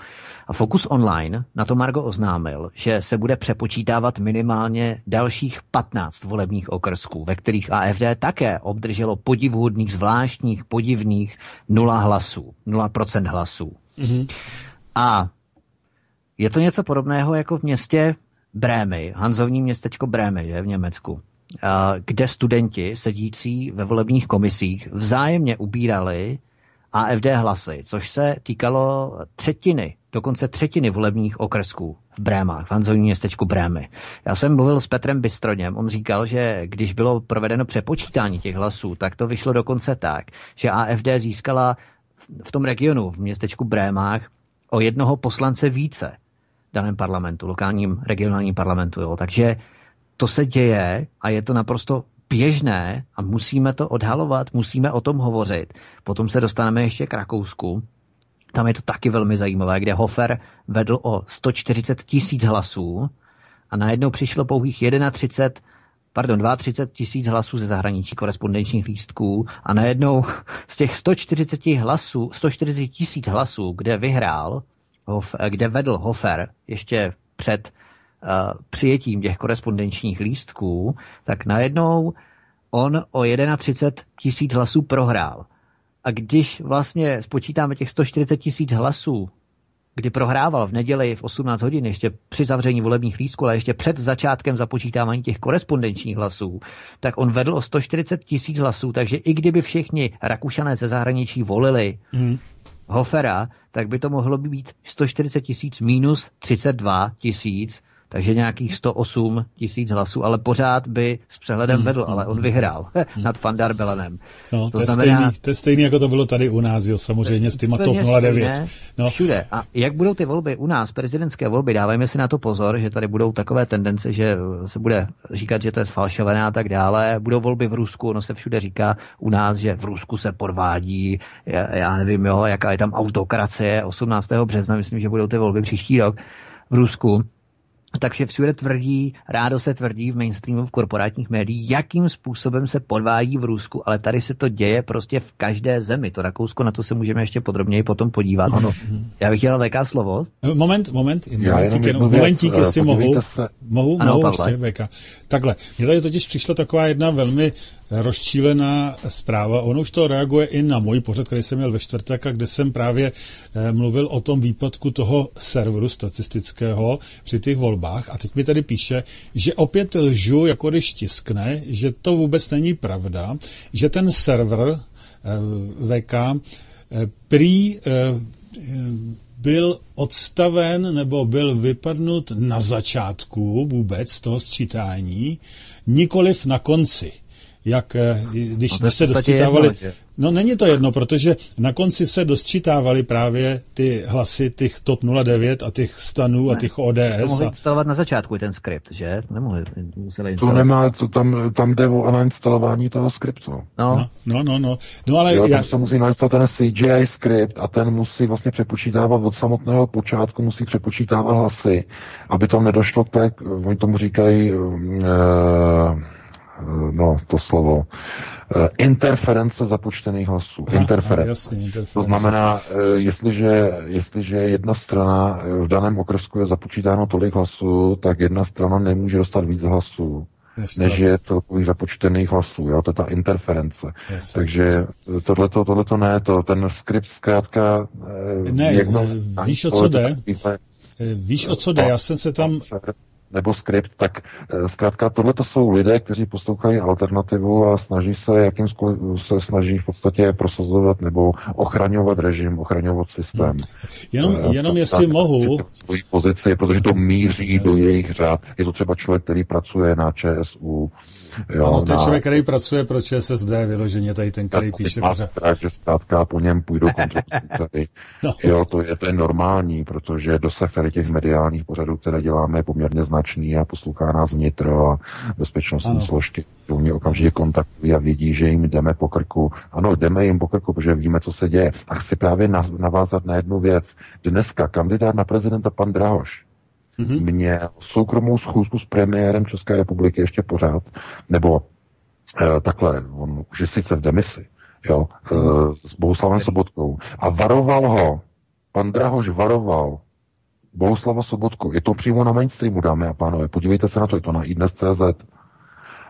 A Focus Online na to Margo oznámil, že se bude přepočítávat minimálně dalších 15 volebních okrsků, ve kterých AFD také obdrželo podivuhodných, zvláštních, podivných 0 hlasů, 0% hlasů. Mm-hmm. A je to něco podobného jako v městě Brémy, hanzovní městečko Brémy je v Německu, kde studenti sedící ve volebních komisích vzájemně ubírali AFD hlasy, což se týkalo třetiny, dokonce třetiny volebních okresků v Brémách, v Hanzovním městečku Brémy. Já jsem mluvil s Petrem Bystroněm, on říkal, že když bylo provedeno přepočítání těch hlasů, tak to vyšlo dokonce tak, že AFD získala v tom regionu, v městečku Brémách, o jednoho poslance více v daném parlamentu, lokálním regionálním parlamentu. Jo. Takže to se děje a je to naprosto běžné a musíme to odhalovat, musíme o tom hovořit. Potom se dostaneme ještě k Rakousku. Tam je to taky velmi zajímavé, kde Hofer vedl o 140 tisíc hlasů a najednou přišlo pouhých 31 pardon, 32 tisíc hlasů ze zahraničí korespondenčních lístků a najednou z těch 140 hlasů, 140 tisíc hlasů, kde vyhrál, kde vedl Hofer ještě před přijetím těch korespondenčních lístků, tak najednou on o 31 tisíc hlasů prohrál. A když vlastně spočítáme těch 140 tisíc hlasů, kdy prohrával v neděli v 18 hodin, ještě při zavření volebních lístků, ale ještě před začátkem započítávání těch korespondenčních hlasů, tak on vedl o 140 tisíc hlasů, takže i kdyby všichni Rakušané ze zahraničí volili hmm. Hofera, tak by to mohlo být 140 tisíc minus 32 tisíc, takže nějakých 108 tisíc hlasů, ale pořád by s přehledem hmm, vedl, hmm, ale on hmm. vyhrál *laughs* nad Fandar Belanem. No, to, to, znamená, je stejný, to je stejný, jako to bylo tady u nás, jo, samozřejmě s těma TOP 09. No. Všude. A jak budou ty volby u nás, prezidentské volby, dávajme si na to pozor, že tady budou takové tendence, že se bude říkat, že to je sfalšované a tak dále. Budou volby v Rusku, ono se všude říká u nás, že v Rusku se podvádí, já, já nevím, jo, jaká je tam autokracie, 18. března, myslím, že budou ty volby příští rok v Rusku takže všude tvrdí, rádo se tvrdí v mainstreamu, v korporátních médiích, jakým způsobem se podvádí v Rusku, ale tady se to děje prostě v každé zemi. To Rakousko, na to se můžeme ještě podrobněji potom podívat. Ano. Já bych chtěl VK slovo. Eh, moment, moment, momentík, jenom, momentík eh, jestli mohu. Se. Mohu, ano, mohu ještě VK. Takhle, mě tady totiž přišla taková jedna velmi rozčílená zpráva. Ono už to reaguje i na můj pořad, který jsem měl ve čtvrtek, a kde jsem právě eh, mluvil o tom výpadku toho serveru statistického při těch volbách. A teď mi tady píše, že opět lžu, jako když tiskne, že to vůbec není pravda, že ten server eh, VK eh, prý byl odstaven nebo byl vypadnut na začátku vůbec toho sčítání, nikoliv na konci jak eh, když, když se dostítávali... No není to jedno, protože na konci se dostčítávaly právě ty hlasy těch TOP 09 a těch stanů ne, a těch ODS. To mohli a... instalovat na začátku ten skript, že? Nemohli, museli To nemá, to tam, tam jde o nainstalování toho skriptu. No. no, no, no. no. no ale jo, já... se musí nainstalovat ten CGI skript a ten musí vlastně přepočítávat od samotného počátku, musí přepočítávat hlasy, aby tam nedošlo k té, oni tomu říkají, uh, no, to slovo, eh, interference započtených hlasů. Aha, interference. Jasně, interference. To znamená, eh, jestliže, jestliže jedna strana eh, v daném okresku je započítáno tolik hlasů, tak jedna strana nemůže dostat víc hlasů. Jasně. než je celkových započtených hlasů. Jo? To je ta interference. Jasně. Takže tohleto, tohleto ne, to, ten skript zkrátka... Ne, jedno, víš, o co jde? Víš, o co jde? Já jsem se tam nebo skript, tak eh, zkrátka tohle to jsou lidé, kteří poslouchají alternativu a snaží se, jakým se snaží v podstatě prosazovat nebo ochraňovat režim, ochraňovat systém. Jenom, eh, jenom jestli mohu. Svoji pozici, protože to míří do jejich řád. Je to třeba člověk, který pracuje na ČSU, Jo, ano, to je člověk, který pracuje pro ČSSD, vyloženě tady ten, který píše má strach, že zkrátka po něm půjdou kontrolní *laughs* no. Jo, to je, to je normální, protože dosah tady těch mediálních pořadů, které děláme, je poměrně značný a poslouchá nás vnitro a bezpečnostní ano. složky. Oni okamžitě kontaktují a vidí, že jim jdeme po krku. Ano, jdeme jim po krku, protože víme, co se děje. A chci právě navázat na jednu věc. Dneska kandidát na prezidenta pan Drahoš mm-hmm. měl soukromou schůzku s premiérem České republiky ještě pořád, nebo e, takhle, on už je sice v demisi, jo, e, s Bohuslavem Sobotkou a varoval ho, pan Drahoš varoval Bohuslava Sobotku, je to přímo na mainstreamu, dámy a pánové, podívejte se na to, je to na iDnes.cz,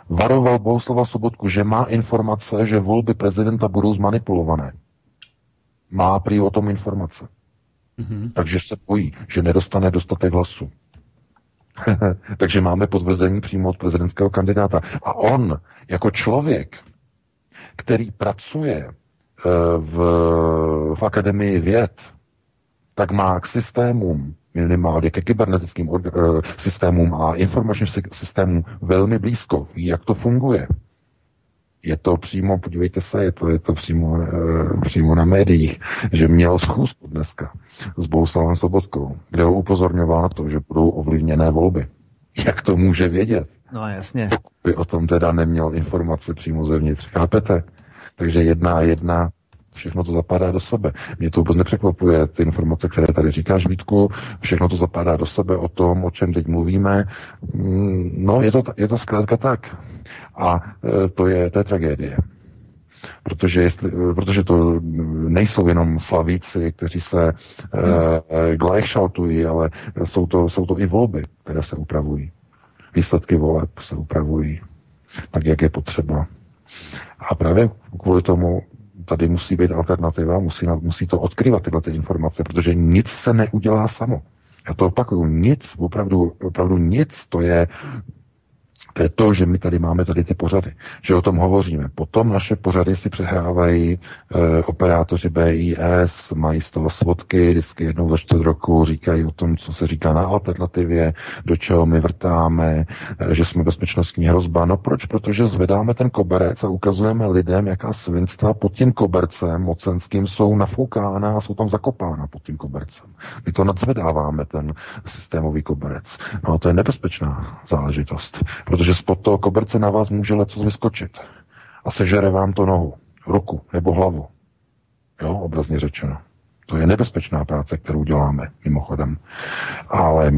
varoval Bohuslava Sobotku, že má informace, že volby prezidenta budou zmanipulované. Má prý o tom informace. Mm-hmm. Takže se bojí, že nedostane dostatek hlasů. *laughs* Takže máme potvrzení přímo od prezidentského kandidáta. A on, jako člověk, který pracuje eh, v, v Akademii věd, tak má k systémům, minimálně ke kybernetickým uh, systémům a informačním systémům velmi blízko, ví, jak to funguje. Je to přímo, podívejte se, je to, je to přímo, uh, přímo na médiích, že měl schůzku dneska s Bouslavem Sobotkou, kde ho upozorňoval na to, že budou ovlivněné volby. Jak to může vědět? No jasně. Pokud by o tom teda neměl informace přímo zevnitř. Chápete? Takže jedna a jedna všechno to zapadá do sebe. Mě to vůbec nepřekvapuje, ty informace, které tady říkáš, Vítku, všechno to zapadá do sebe o tom, o čem teď mluvíme. Mm, no, je to, je to zkrátka tak. A e, to je, to je tragédie. Protože, jestli, protože to nejsou jenom slavíci, kteří se e, gleichschaltují, ale jsou to, jsou to i volby, které se upravují. Výsledky voleb se upravují tak, jak je potřeba. A právě kvůli tomu tady musí být alternativa, musí, musí to odkryvat tyhle ty informace, protože nic se neudělá samo. Já to opakuju, nic, opravdu, opravdu nic, to je to je to, že my tady máme tady ty pořady, že o tom hovoříme. Potom naše pořady si přehrávají e, operátoři BIS, mají z toho svodky, vždycky jednou za čtvrt roku říkají o tom, co se říká na alternativě, do čeho my vrtáme, e, že jsme bezpečnostní hrozba. No proč? Protože zvedáme ten koberec a ukazujeme lidem, jaká svinstva pod tím kobercem mocenským jsou nafoukána a jsou tam zakopána pod tím kobercem. My to nadzvedáváme, ten systémový koberec. No to je nebezpečná záležitost, protože protože spod toho koberce na vás může leco vyskočit a sežere vám to nohu, ruku nebo hlavu. Jo, obrazně řečeno. To je nebezpečná práce, kterou děláme, mimochodem. Ale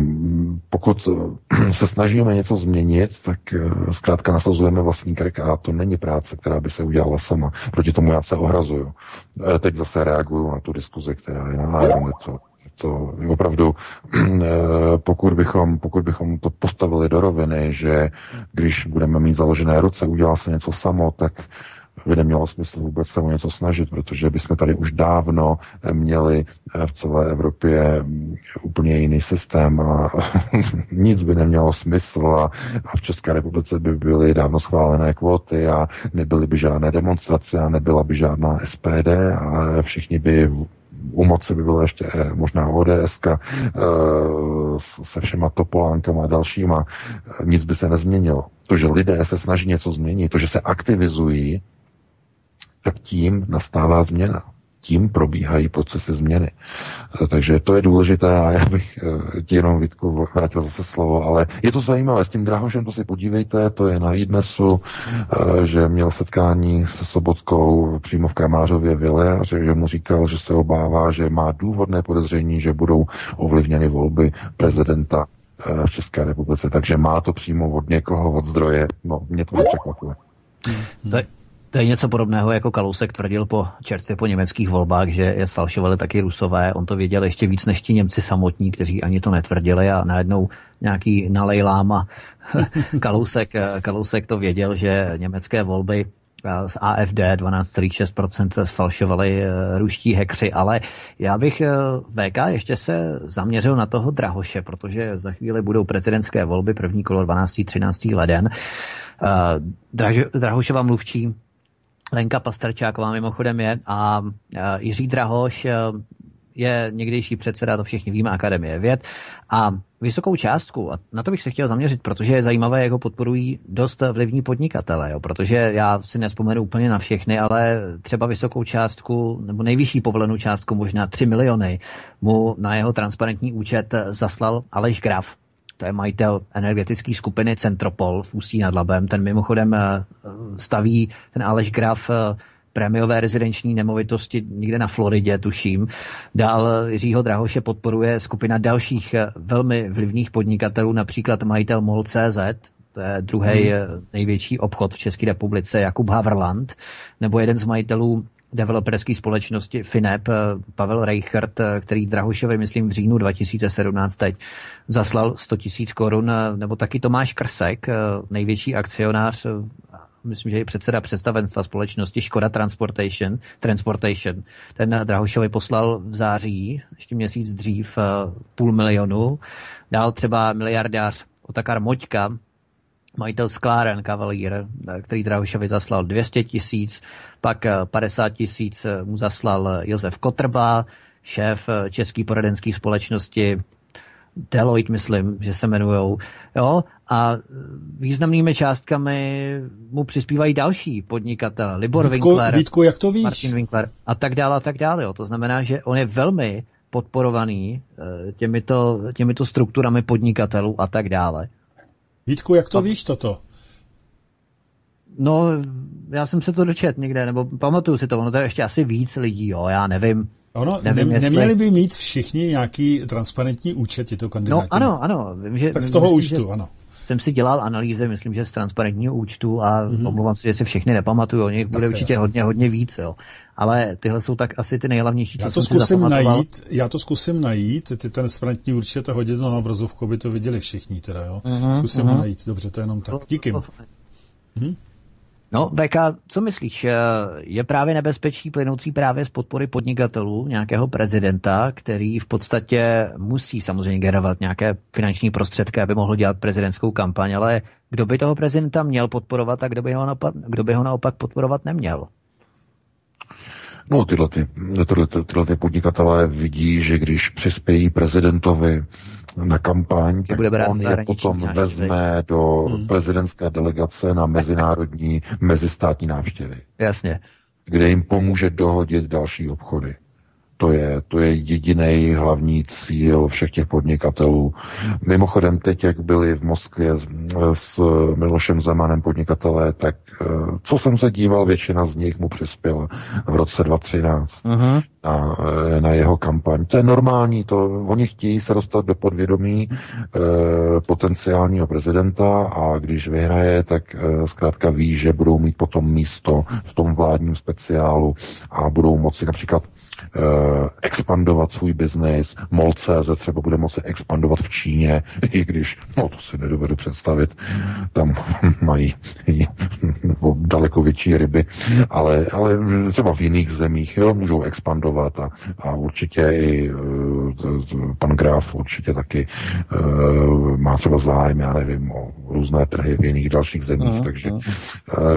pokud *clears throat* se snažíme něco změnit, tak eh, zkrátka nasazujeme vlastní krk a to není práce, která by se udělala sama. Proti tomu já se ohrazuju. Eh, teď zase reaguju na tu diskuzi, která je na Aeronetu to opravdu, *clears throat* eh, pokud bychom, pokud bychom to postavili do roviny, že když budeme mít založené ruce, udělá se něco samo, tak by nemělo smysl vůbec se o něco snažit, protože bychom tady už dávno měli eh, v celé Evropě mm, úplně jiný systém a *laughs* nic by nemělo smysl a, a v České republice by byly dávno schválené kvóty a nebyly by žádné demonstrace a nebyla by žádná SPD a všichni by u moci by byla ještě eh, možná ODS eh, se všema topolánkama a dalšíma. Nic by se nezměnilo. To, že lidé se snaží něco změnit, to, že se aktivizují, tak tím nastává změna tím probíhají procesy změny. Eh, takže to je důležité a já bych eh, ti jenom Vítku vrátil zase slovo, ale je to zajímavé, s tím Drahošem to si podívejte, to je na Idnesu, eh, že měl setkání se Sobotkou přímo v Kramářově vile a že mu říkal, že se obává, že má důvodné podezření, že budou ovlivněny volby prezidenta v České republice, takže má to přímo od někoho, od zdroje, no mě to nepřekvapuje. Je, to je něco podobného, jako Kalousek tvrdil po čerstvě po německých volbách, že je sfalšovali taky Rusové. On to věděl ještě víc než ti Němci samotní, kteří ani to netvrdili a najednou nějaký nalejláma *laughs* Kalousek, Kalousek to věděl, že německé volby z AFD 12,6% sfalšovali ruští hekři, ale já bych VK ještě se zaměřil na toho Drahoše, protože za chvíli budou prezidentské volby, první kolo 12. 13. leden. Drahošova mluvčí Lenka Pastrčáková mimochodem je a Jiří Drahoš je někdejší předseda, to všichni víme, Akademie věd. A vysokou částku, a na to bych se chtěl zaměřit, protože je zajímavé, jak ho podporují dost vlivní podnikatele, jo, protože já si nespomenu úplně na všechny, ale třeba vysokou částku, nebo nejvyšší povolenou částku, možná 3 miliony, mu na jeho transparentní účet zaslal Aleš Graf, to je majitel energetické skupiny Centropol v Ústí nad Labem. Ten mimochodem eh, staví ten Aleš Graf eh, prémiové rezidenční nemovitosti někde na Floridě, tuším. Dál Jiřího Drahoše podporuje skupina dalších eh, velmi vlivných podnikatelů, například majitel MOL.cz, to je druhý hmm. největší obchod v České republice, Jakub Haverland, nebo jeden z majitelů developerské společnosti Finep, Pavel Reichert, který Drahošovi, myslím, v říjnu 2017 teď zaslal 100 tisíc korun, nebo taky Tomáš Krsek, největší akcionář myslím, že je předseda představenstva společnosti Škoda Transportation, Transportation. Ten Drahošovi poslal v září, ještě měsíc dřív, půl milionu. Dál třeba miliardář Otakar Moďka, majitel skláren Kavalír, který Drahošovi zaslal 200 tisíc, pak 50 tisíc mu zaslal Josef Kotrba, šéf České poradenské společnosti Deloitte, myslím, že se jmenujou. Jo? A významnými částkami mu přispívají další podnikatel. Libor Vítko, Winkler, Vítko, jak to víš? Martin Winkler a tak dále a tak dále. Jo. To znamená, že on je velmi podporovaný eh, těmito, těmito strukturami podnikatelů a tak dále. Vítku, jak to a... víš toto? No, já jsem se to dočet někde, nebo pamatuju si to, ono to je ještě asi víc lidí, jo, já nevím. Ono, nevím, ne, jestli... neměli by mít všichni nějaký transparentní účet, tyto kandidáti? No ano, ano. Vím, že, tak z toho myslím, účtu, že ano. Jsem si dělal analýzy, myslím, že z transparentního účtu a mm-hmm. omlouvám se, že si všechny nepamatuju, o nich bude určitě jasný. hodně, hodně víc, jo. Ale tyhle jsou tak asi ty nejhlavnější, já to zkusím najít, Já to zkusím najít, ty transparentní účet a hodit to na obrazovku, aby to viděli všichni teda, jo. Uh-huh, zkusím uh-huh. najít, dobře, to je jenom tak. Díky. Hm? No, Beka, co myslíš? Je právě nebezpečí plynoucí právě z podpory podnikatelů nějakého prezidenta, který v podstatě musí samozřejmě generovat nějaké finanční prostředky, aby mohl dělat prezidentskou kampaň, ale kdo by toho prezidenta měl podporovat a kdo by ho naopak, kdo by ho naopak podporovat neměl? No, tyhle, ty, tyhle, tyhle ty podnikatelé vidí, že když přispějí prezidentovi na kampaň, tak bude on je potom vezme do hmm. prezidentské delegace na mezinárodní, mezistátní návštěvy. Jasně. Kde jim pomůže dohodit další obchody. To je, to je jediný hlavní cíl všech těch podnikatelů. Mimochodem teď, jak byli v Moskvě s, s Milošem Zemanem podnikatelé, tak eh, co jsem se díval, většina z nich mu přispěla v roce 2013 uh-huh. na, eh, na jeho kampaň. To je normální, to oni chtějí se dostat do podvědomí e, potenciálního prezidenta a když vyhraje, tak e, zkrátka ví, že budou mít potom místo v tom vládním speciálu a budou moci například Eh, expandovat svůj biznis. MOL.cz třeba bude moci expandovat v Číně, i když, no to si nedovedu představit, tam *laughs* mají *laughs* daleko větší ryby, ale, ale třeba v jiných zemích jo, můžou expandovat a, a určitě i uh, pan Graf určitě taky uh, má třeba zájem, já nevím, o různé trhy v jiných dalších zemích, takže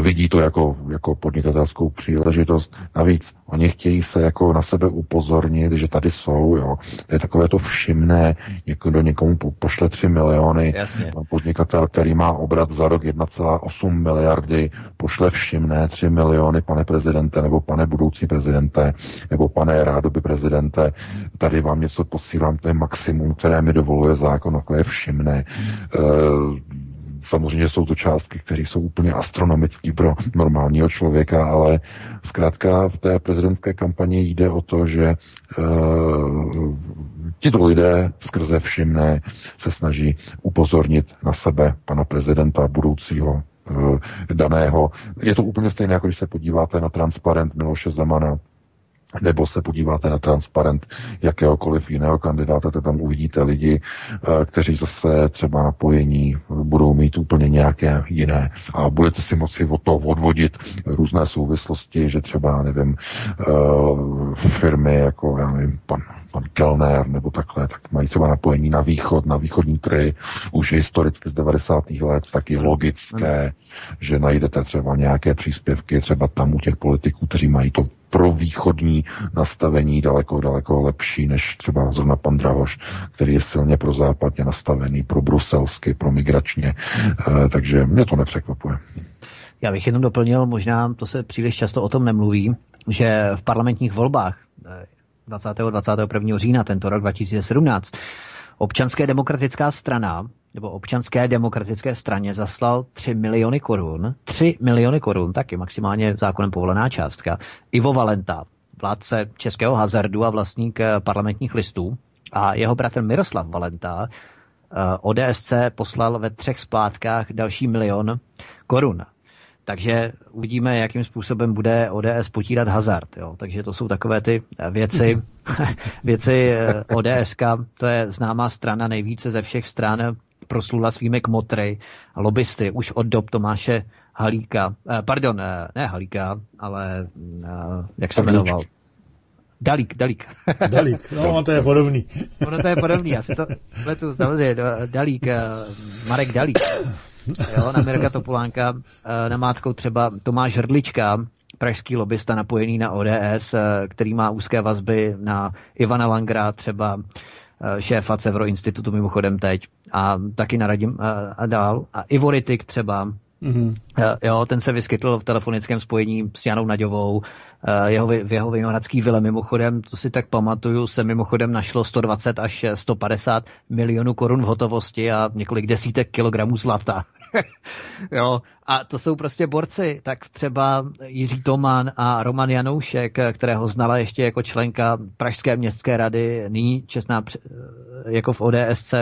vidí to jako, jako podnikatelskou příležitost. Navíc oni chtějí se jako na sebe upozornit, že tady jsou, jo. To je takové to všimné, někdo někomu pošle 3 miliony, Jasně. podnikatel, který má obrat za rok 1,8 miliardy, pošle všimné 3 miliony, pane prezidente, nebo pane budoucí prezidente, nebo pane rádoby prezidente, tady vám něco posílám, to je maximum, které mi dovoluje zákon, takové všimné. E, Samozřejmě jsou to částky, které jsou úplně astronomické pro normálního člověka, ale zkrátka v té prezidentské kampani jde o to, že uh, tito lidé skrze všimné se snaží upozornit na sebe pana prezidenta budoucího uh, daného. Je to úplně stejné, jako když se podíváte na transparent Miloše Zemana, nebo se podíváte na transparent jakéhokoliv jiného kandidáta, tak tam uvidíte lidi, eh, kteří zase třeba napojení budou mít úplně nějaké jiné a budete si moci od toho odvodit různé souvislosti, že třeba, nevím, eh, firmy jako, já nevím, pan pan Kellner nebo takhle, tak mají třeba napojení na východ, na východní trhy, už historicky z 90. let, tak je logické, že najdete třeba nějaké příspěvky třeba tam u těch politiků, kteří mají to pro východní nastavení daleko, daleko lepší než třeba zrovna pan Drahoš, který je silně pro západně nastavený, pro bruselsky, pro migračně, e, takže mě to nepřekvapuje. Já bych jenom doplnil, možná to se příliš často o tom nemluví, že v parlamentních volbách 20. 21. října tento rok 2017 občanské demokratická strana nebo občanské demokratické straně zaslal 3 miliony korun, 3 miliony korun, taky maximálně zákonem povolená částka, Ivo Valenta, vládce českého hazardu a vlastník eh, parlamentních listů, a jeho bratr Miroslav Valenta eh, ODSC poslal ve třech splátkách další milion korun. Takže uvidíme, jakým způsobem bude ODS potírat hazard. Jo. Takže to jsou takové ty eh, věci, *laughs* věci ODSK, to je známá strana nejvíce ze všech stran proslula svými kmotry a lobbysty už od dob Tomáše Halíka, eh, pardon, eh, ne Halíka, ale eh, jak se jmenoval? Dalík, Dalík. Dalík, no to je podobný. Ono to je podobný, já si to letu, samozřejmě, Dalík, eh, Marek Dalík. Jo, na Mirka Topolánka, eh, na mátkou třeba Tomáš Hrdlička, pražský lobbysta napojený na ODS, eh, který má úzké vazby na Ivana Langra, třeba Eh, šéfa Cevro institutu mimochodem teď a taky naradím a, eh, a dál. A Ivoritik třeba, mm-hmm. jo, ten se vyskytl v telefonickém spojení s Janou Naďovou, jeho, v jeho vinohradský vile mimochodem, to si tak pamatuju, se mimochodem našlo 120 až 150 milionů korun v hotovosti a několik desítek kilogramů zlata. *laughs* jo, a to jsou prostě borci, tak třeba Jiří Toman a Roman Janoušek, kterého znala ještě jako členka Pražské městské rady, nyní čestná jako v ODSC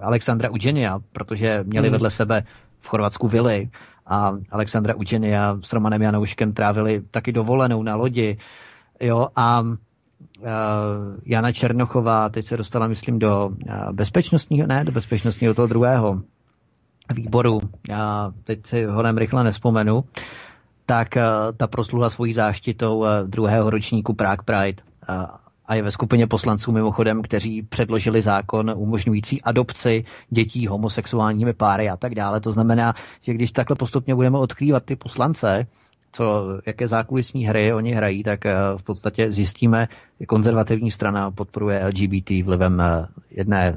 Alexandra Udženia, protože měli hmm. vedle sebe v Chorvatsku vily a Alexandra Udženia s Romanem Janouškem trávili taky dovolenou na lodi. Jo, a Jana Černochová teď se dostala, myslím, do bezpečnostního, ne, do bezpečnostního toho druhého výboru, já teď si ho nem rychle nespomenu, tak eh, ta prosluha svojí záštitou eh, druhého ročníku Prague Pride eh, a je ve skupině poslanců mimochodem, kteří předložili zákon umožňující adopci dětí homosexuálními páry a tak dále. To znamená, že když takhle postupně budeme odkrývat ty poslance, co, jaké zákulisní hry oni hrají, tak v podstatě zjistíme, že konzervativní strana podporuje LGBT vlivem jedné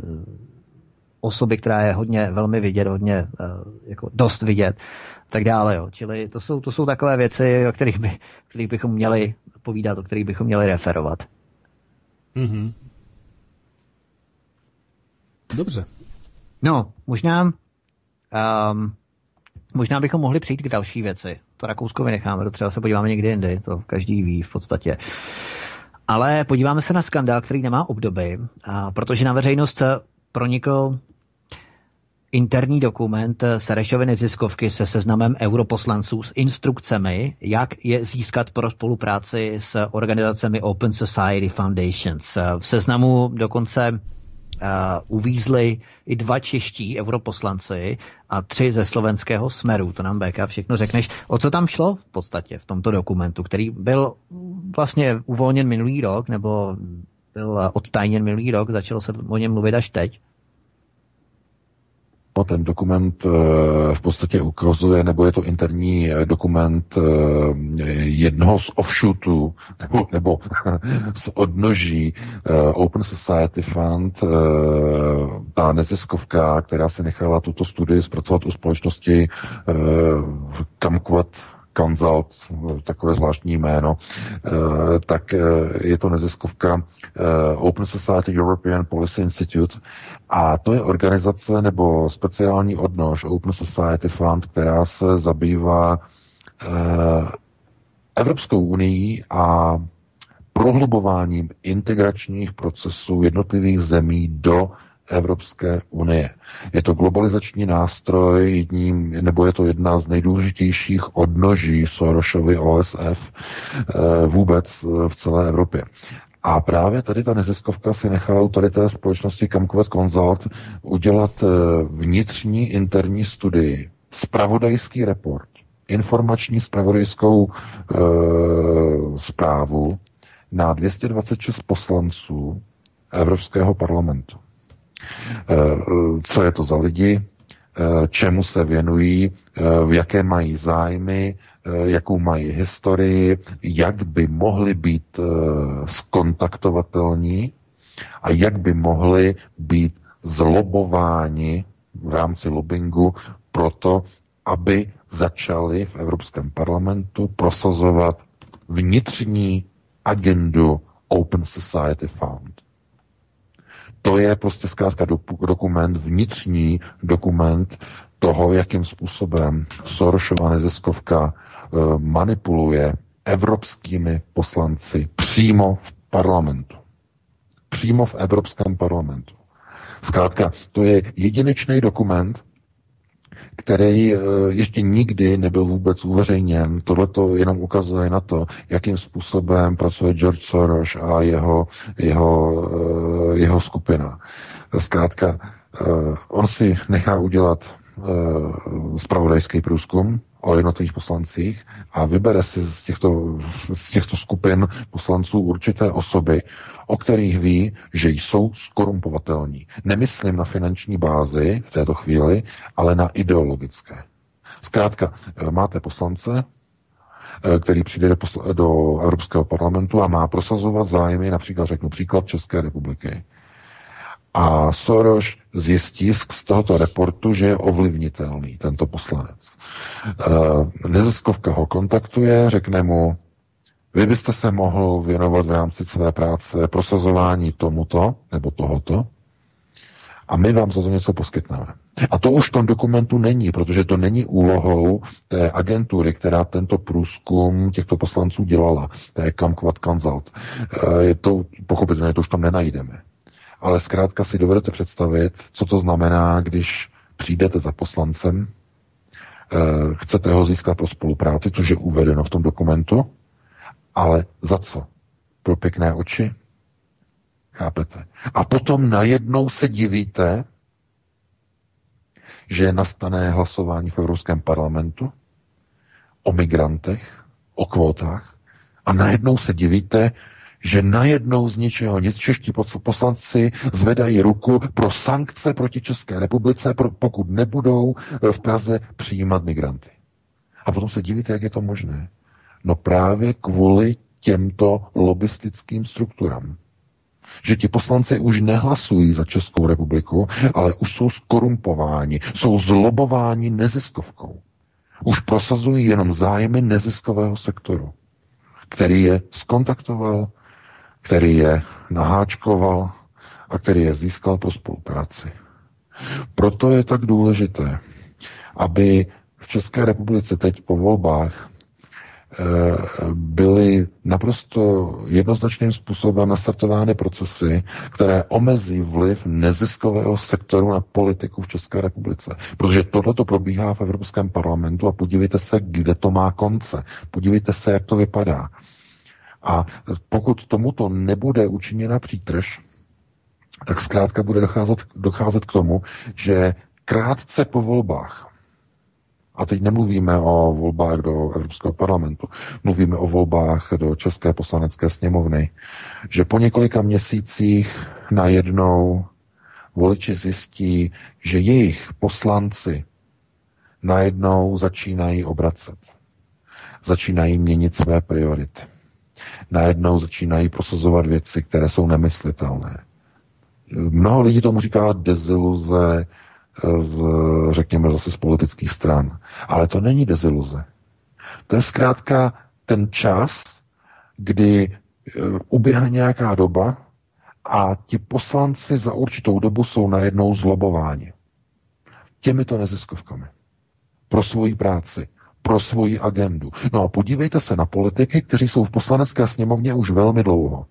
osoby, která je hodně velmi vidět, hodně eh, jako dost vidět, tak dále. Jo. Čili to jsou, to jsou takové věci, o kterých, by, kterých bychom měli povídat, o kterých bychom měli referovat. Mm-hmm. Dobře. No, možná um, možná bychom mohli přijít k další věci. To Rakousko vynecháme, to třeba se podíváme někdy jindy, to každý ví v podstatě. Ale podíváme se na skandál, který nemá obdoby, a protože na veřejnost pronikl interní dokument Serešovy neziskovky se seznamem europoslanců s instrukcemi, jak je získat pro spolupráci s organizacemi Open Society Foundations. V seznamu dokonce uh, uvízli i dva čeští europoslanci a tři ze slovenského smeru. To nám BK všechno řekneš. O co tam šlo v podstatě v tomto dokumentu, který byl vlastně uvolněn minulý rok, nebo byl odtajněn minulý rok, začalo se o něm mluvit až teď? No, ten dokument eh, v podstatě ukazuje, nebo je to interní eh, dokument eh, jednoho z offshootů, nebo, nebo *laughs* z odnoží Open Society Fund, ta neziskovka, která si nechala tuto studii zpracovat u společnosti Kamquat Consult, takové zvláštní jméno, tak je to neziskovka Open Society European Policy Institute. A to je organizace nebo speciální odnož Open Society Fund, která se zabývá eh, Evropskou unii a prohlubováním integračních procesů jednotlivých zemí do Evropské unie. Je to globalizační nástroj, jedním, nebo je to jedna z nejdůležitějších odnoží Sorosovy OSF eh, vůbec eh, v celé Evropě. A právě tady ta neziskovka si nechala u tady té společnosti Camcovat Consult udělat eh, vnitřní interní studii, spravodajský report, informační spravodajskou e, zprávu na 226 poslanců Evropského parlamentu. E, co je to za lidi, e, čemu se věnují, e, jaké mají zájmy, jakou mají historii, jak by mohli být skontaktovatelní? A jak by mohli být zlobováni v rámci lobbingu proto, aby začali v Evropském parlamentu prosazovat vnitřní agendu Open Society Fund. To je prostě zkrátka dokument, vnitřní dokument toho, jakým způsobem Sorosova neziskovka eh, manipuluje evropskými poslanci přímo v parlamentu. Přímo v Evropském parlamentu. Zkrátka, to je jedinečný dokument, který eh, ještě nikdy nebyl vůbec uveřejněn. Tohle to jenom ukazuje na to, jakým způsobem pracuje George Soros a jeho, jeho, eh, jeho skupina. Zkrátka, eh, on si nechá udělat spravodajský průzkum o jednotlivých poslancích a vybere si z těchto, z těchto skupin poslanců určité osoby, o kterých ví, že jsou skorumpovatelní. Nemyslím na finanční bázi v této chvíli, ale na ideologické. Zkrátka, eh, máte poslance, eh, který přijde do, do Evropského parlamentu a má prosazovat zájmy, například řeknu příklad České republiky. A Soros zjistí z tohoto reportu, že je ovlivnitelný tento poslanec. Eh, neziskovka ho kontaktuje, řekne mu, vy byste se mohl věnovat v rámci své práce prosazování tomuto nebo tohoto a my vám za to něco poskytneme. A to už v tom dokumentu není, protože to není úlohou té agentury, která tento průzkum těchto poslanců dělala, té Camquat Consult. Eh, je to, pochopitelně, to už tam nenajdeme. Ale zkrátka si dovedete představit, co to znamená, když přijdete za poslancem, eh, chcete ho získat pro spolupráci, což je uvedeno v tom dokumentu, ale za co? Pro pěkné oči? Chápete? A potom najednou se divíte, že nastane hlasování v Evropském parlamentu o migrantech, o kvótách a najednou se divíte, že najednou z ničeho nic čeští poslanci zvedají ruku pro sankce proti České republice, pokud nebudou v Praze přijímat migranty. A potom se divíte, jak je to možné. No právě kvůli těmto lobistickým strukturám. Že ti poslanci už nehlasují za Českou republiku, ale už jsou skorumpováni, jsou zlobováni neziskovkou. Už prosazují jenom zájmy neziskového sektoru, který je skontaktoval, který je naháčkoval a který je získal pro spolupráci. Proto je tak důležité, aby v České republice teď po volbách byly naprosto jednoznačným způsobem nastartovány procesy, které omezí vliv neziskového sektoru na politiku v České republice. Protože tohle to probíhá v Evropském parlamentu a podívejte se, kde to má konce. Podívejte se, jak to vypadá. A pokud tomuto nebude učiněna přítrž, tak zkrátka bude docházet, docházet k tomu, že krátce po volbách a teď nemluvíme o volbách do Evropského parlamentu, mluvíme o volbách do České poslanecké sněmovny, že po několika měsících najednou voliči zjistí, že jejich poslanci najednou začínají obracet. Začínají měnit své priority. Najednou začínají prosazovat věci, které jsou nemyslitelné. Mnoho lidí tomu říká deziluze, z, řekněme zase z politických stran. Ale to není deziluze. To je zkrátka ten čas, kdy e, uběhne nějaká doba a ti poslanci za určitou dobu jsou najednou zlobováni. Těmito neziskovkami. Pro svoji práci, pro svoji agendu. No a podívejte se na politiky, kteří jsou v poslanecké sněmovně už velmi dlouho.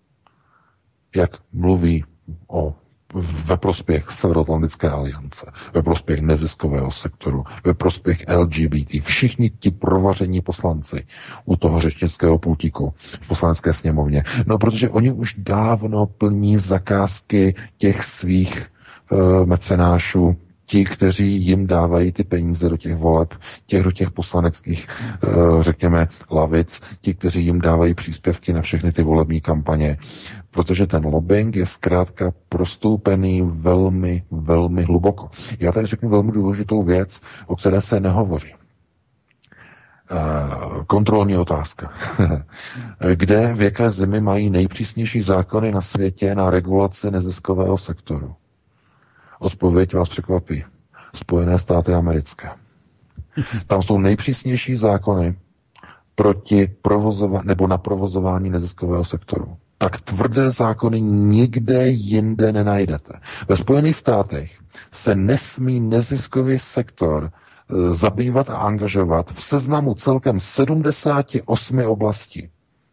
Jak mluví o ve prospěch Severoatlantické aliance, ve prospěch neziskového sektoru, ve prospěch LGBT. Všichni ti provaření poslanci u toho řečnického pultíku v poslanecké sněmovně. No, protože oni už dávno plní zakázky těch svých uh, mecenášů, ti, kteří jim dávají ty peníze do těch voleb, těch do těch poslaneckých, řekněme, lavic, ti, kteří jim dávají příspěvky na všechny ty volební kampaně, protože ten lobbying je zkrátka prostoupený velmi, velmi hluboko. Já tady řeknu velmi důležitou věc, o které se nehovoří. Kontrolní otázka. *laughs* Kde v jaké zemi mají nejpřísnější zákony na světě na regulaci neziskového sektoru? Odpověď vás překvapí. Spojené státy americké. Tam jsou nejpřísnější zákony proti provozování nebo na provozování neziskového sektoru. Tak tvrdé zákony nikde jinde nenajdete. Ve Spojených státech se nesmí neziskový sektor e, zabývat a angažovat v seznamu celkem 78 oblastí.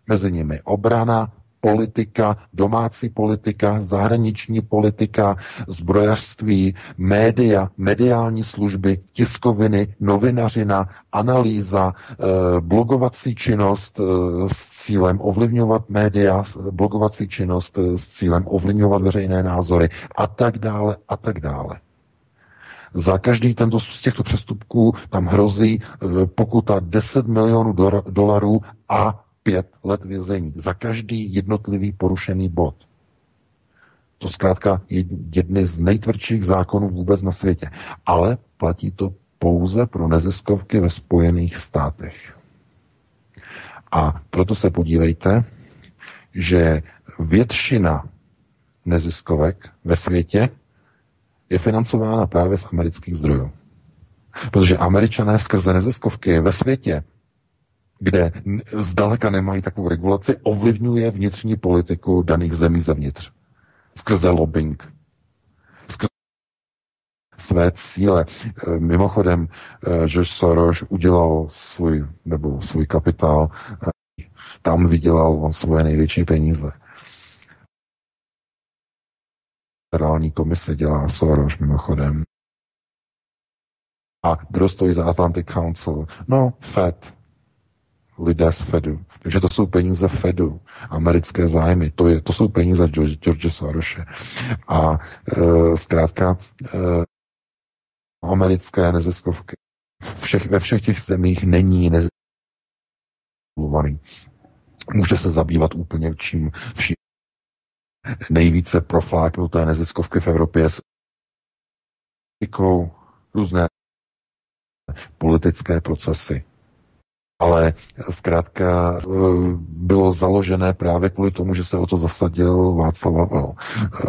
Mezi nimi obrana, politika, domácí politika, zahraniční politika, zbrojařství, média, mediální služby, tiskoviny, novinařina, analýza, eh, blogovací činnost eh, s cílem ovlivňovat média, blogovací činnost eh, s cílem ovlivňovat veřejné názory a tak dále a tak dále. Za každý tento z těchto přestupků tam hrozí pokuta 10 milionů dolarů a pět let vězení za každý jednotlivý porušený bod. To zkrátka je jedny z nejtvrdších zákonů vůbec na světě. Ale platí to pouze pro neziskovky ve Spojených státech. A proto se podívejte, že většina neziskovek ve světě je financována právě z amerických zdrojů. Protože američané skrze neziskovky ve světě kde zdaleka nemají takovou regulaci, ovlivňuje vnitřní politiku daných zemí zevnitř. Skrze lobbying. Skrze své cíle. E, mimochodem, e, George Soros udělal svůj, nebo svůj kapitál, e, tam vydělal on svoje největší peníze. Federální komise dělá Soros mimochodem. A kdo stojí za Atlantic Council? No, Fed lidé z Fedu. Takže to jsou peníze Fedu, americké zájmy. To, je, to jsou peníze George, George Sorose. A e, zkrátka e, americké neziskovky všech, ve všech těch zemích není neziskovky. Může se zabývat úplně čím vším. Nejvíce profláknuté neziskovky v Evropě s různé politické procesy, ale zkrátka eh, bylo založené právě kvůli tomu, že se o to zasadil Václav Havel. Eh,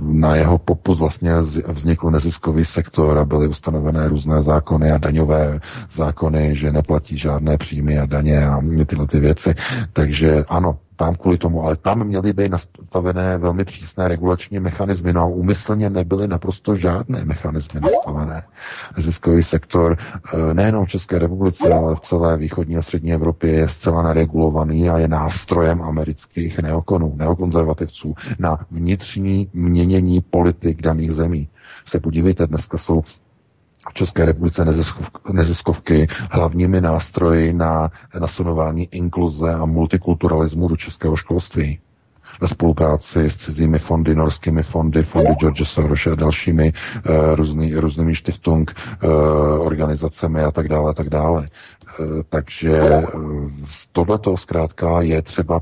na jeho poput vlastně vznikl neziskový sektor a byly ustanovené různé zákony a daňové zákony, že neplatí žádné příjmy a daně a tyhle ty věci. Takže ano, tam kvůli tomu, ale tam měly být nastavené velmi přísné regulační mechanismy, no a úmyslně nebyly naprosto žádné mechanismy nastavené. Ziskový sektor eh, nejenom v České republice, ale v celé východní a střední Evropě je zcela neregulovaný a je nástrojem amerických neokonů, neokonzervativců na vnitřní měnění politik daných zemí. Se podívejte, dneska jsou v České republice neziskovky hlavními nástroji na nasunování inkluze a multikulturalismu do českého školství ve spolupráci s cizími fondy, norskými fondy, fondy George Soros a dalšími uh, různý, různými štiftung, uh, organizacemi a tak dále, a tak dále. Uh, takže uh, tohleto zkrátka je třeba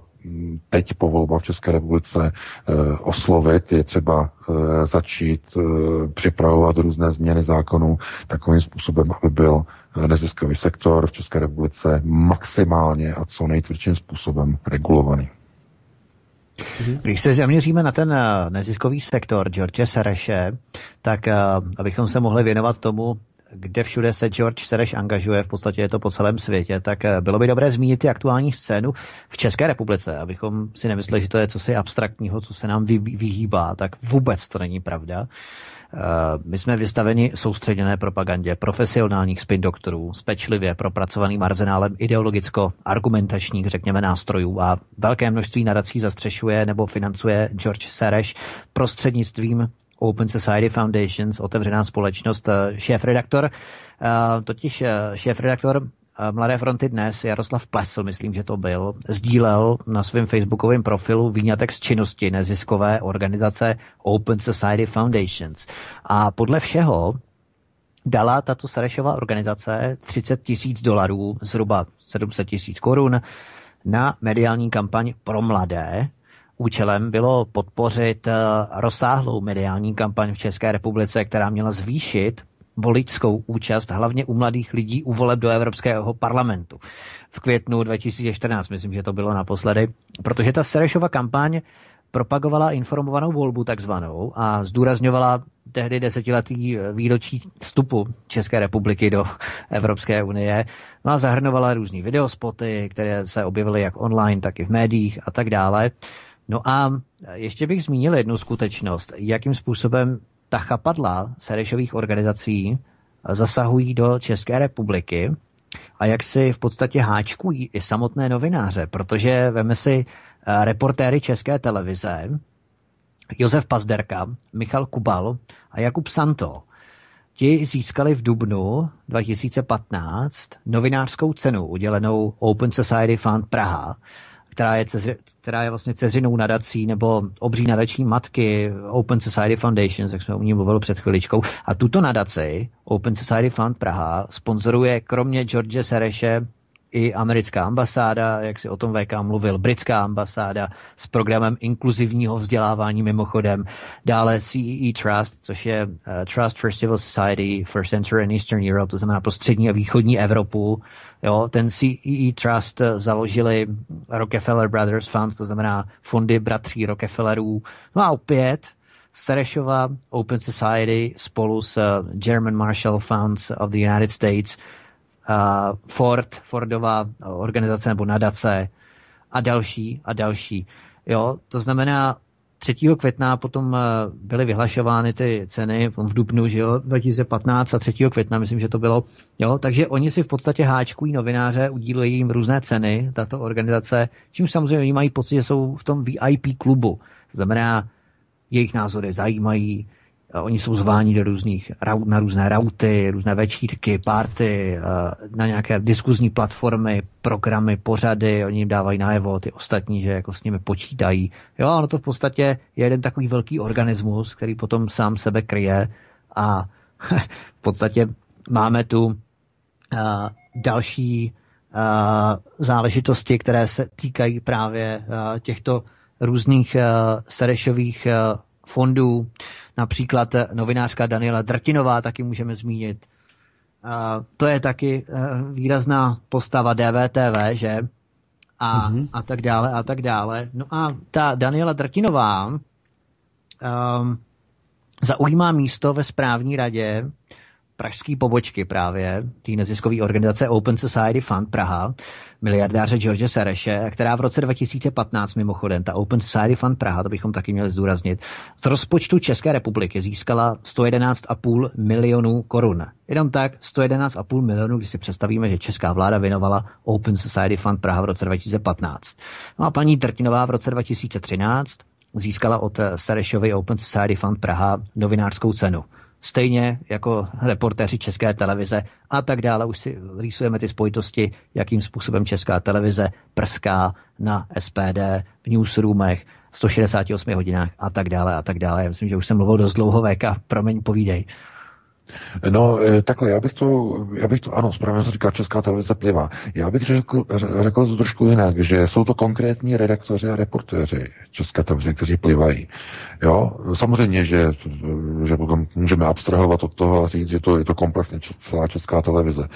teď po volbách v České republice eh, oslovit, je třeba eh, začít eh, připravovat různé změny zákonů takovým způsobem, aby byl neziskový sektor v České republice maximálně a co nejtvrdším způsobem regulovaný. Když se zaměříme na ten neziskový sektor George Sereše, tak abychom se mohli věnovat tomu, kde všude se George Sereš angažuje, v podstatě je to po celém světě, tak eh, bylo by dobré zmínit i aktuální scénu v České republice, abychom si nemysleli, že to je cosi abstraktního, co se nám vyhýbá, tak vůbec to není pravda. my jsme vystaveni soustředěné propagandě profesionálních spin doktorů s pečlivě propracovaným arzenálem ideologicko-argumentačních, řekněme, nástrojů a velké množství nadací zastřešuje nebo financuje George Sereš prostřednictvím Open Society Foundations, otevřená společnost, eh, šéf-redaktor, eh, totiž eh, šéf-redaktor Mladé fronty dnes, Jaroslav Plesl, myslím, že to byl, sdílel na svém facebookovém profilu výňatek z činnosti neziskové organizace Open Society Foundations. A podle všeho dala tato Sarešová organizace 30 tisíc dolarů, zhruba 700 tisíc korun, na mediální kampaň pro mladé, Účelem bylo podpořit eh, rozsáhlou mediální kampaň v České republice, která měla zvýšit voličskou účast hlavně u mladých lidí u voleb do Evropského parlamentu. V květnu 2014, myslím, že to bylo naposledy, protože ta Serešova kampaň propagovala informovanou volbu takzvanou a zdůrazňovala tehdy desetiletý výročí vstupu České republiky do *laughs* Evropské unie. No a zahrnovala různý videospoty, které se objevily jak online, tak i v médiích a tak dále. No a ještě bych zmínil jednu skutečnost, jakým způsobem ta chapadla Serešových organizací zasahují do České republiky a jak si v podstatě háčkují i samotné novináře, protože veme si eh, reportéry České televize, Josef Pazderka, Michal Kubal a Jakub Santo. Ti získali v dubnu 2015 novinářskou cenu udělenou Open Society Fund Praha která je, cezři, která je vlastně ceřinou nadací nebo obří nadační matky Open Society Foundation, jak jsme o ní mluvili před chviličkou. A tuto nadaci Open Society Fund Praha sponzoruje kromě George Sereše i americká ambasáda, jak si o tom VK mluvil, britská ambasáda s programem inkluzivního vzdělávání mimochodem, dále CEE e Trust, což je uh, Trust for Civil Society for Central and Eastern Europe, to znamená pro střední a východní Evropu, Jo, ten CEE e Trust založili Rockefeller Brothers Fund, to znamená fondy bratří Rockefellerů. No a opět Serešova Open Society spolu s German Marshall Funds of the United States, Ford, Fordová organizace nebo nadace a další a další. Jo, to znamená, 3. května potom eh, byly vyhlašovány ty ceny v dubnu, že jo, 2015 a 3. května, myslím, že to bylo, jo, takže oni si v podstatě háčkují novináře, udílují jim různé ceny, tato organizace, čímž samozřejmě oni mají pocit, že jsou v tom VIP klubu. To znamená, jejich názory zajímají, Oni jsou zváni do různých, na různé rauty, různé večírky, párty, na nějaké diskuzní platformy, programy, pořady, oni jim dávají najevo ty ostatní, že jako s nimi počítají. Jo, ono to v podstatě je jeden takový velký organismus, který potom sám sebe kryje a *laughs* v podstatě máme tu uh, další uh, záležitosti, které se týkají právě těchto různých Serešových fondů, například novinářka Daniela Drtinová taky můžeme zmínit. To je taky eh, výrazná postava DVTV, že? A, mm-hmm. a tak dále, a tak dále. No a ta Daniela Drtinová um, zaujímá místo ve správní radě pražské pobočky právě, té neziskové organizace Open Society Fund Praha, miliardáře George Sereše, která v roce 2015 mimochodem, ta Open Society Fund Praha, to bychom taky měli zdůraznit, z rozpočtu České republiky získala 111,5 milionů korun. Jenom tak 111,5 milionů, když si představíme, že česká vláda věnovala Open Society Fund Praha v roce 2015. No a paní Trtinová v roce 2013 získala od Serešovy Open Society Fund Praha novinářskou cenu stejně jako reportéři České televize a tak dále. Už si rýsujeme ty spojitosti, jakým způsobem Česká televize prská na SPD v newsroomech, 168 hodinách a tak dále a tak dále. Já myslím, že už jsem mluvil dost dlouho, VK, promiň, povídej. No, eh, takhle, já bych to, já bych to, ano, správně se říká Česká televize pliva. Já bych řekl, řekl to trošku jinak, že jsou to konkrétní redaktoři a reportéři České televize, kteří plivají. Jo, samozřejmě, že, že potom můžeme abstrahovat od toho a říct, že to je to komplexně celá Česká televize.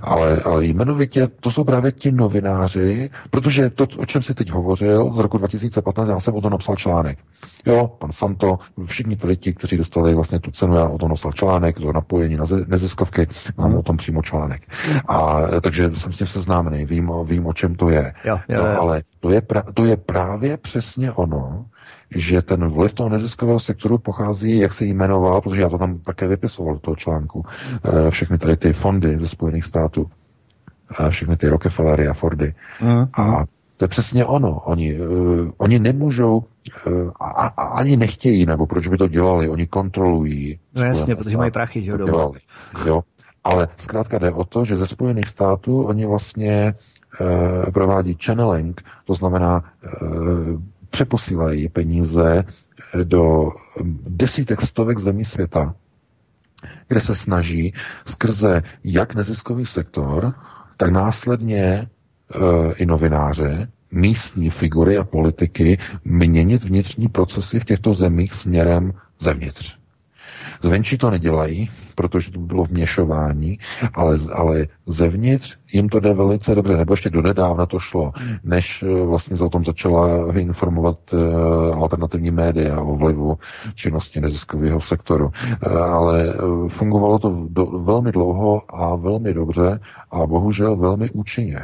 Ale, ale jmenovitě to jsou právě ti novináři, protože to, o čem si teď hovořil, z roku 2015, já jsem o tom napsal článek. Jo, pan Santo, všichni ty lidi, kteří dostali vlastně tu cenu, já o tom napsal článek, to napojení na neziskovky, mám hmm. o tom přímo článek. A takže jsem s tím seznámený, vím, vím o čem to je. Jo, jo, no, jo. ale to je, pra, to je právě přesně ono, že ten vliv toho neziskového sektoru pochází, jak se jmenoval, protože já to tam také vypisoval do toho článku, eh, všechny tady ty fondy ze Spojených států, eh, všechny ty Rockefellery a Fordy. Mm. A to je přesně ono. Oni, uh, oni nemůžou, a, a, ani nechtějí, nebo proč by to dělali, oni kontrolují. No jasně, protože mají prachy, že jo, dělali, jo. Ale zkrátka jde o to, že ze Spojených států oni vlastně uh, provádí channeling, to znamená uh, přeposílají peníze do desítek, stovek zemí světa, kde se snaží skrze jak neziskový sektor, tak následně Eh, i novináře, místní figury a politiky měnit vnitřní procesy v těchto zemích směrem zevnitř. Zvenčí to nedělají, protože to bylo vměšování, ale, ale zevnitř jim to jde velice dobře, nebo ještě donedávna to šlo, než eh, vlastně za tom začala informovat uh, alternativní média o vlivu činnosti neziskového sektoru. Uh, ale fungovalo to do, velmi dlouho a velmi dobře a bohužel velmi účinně.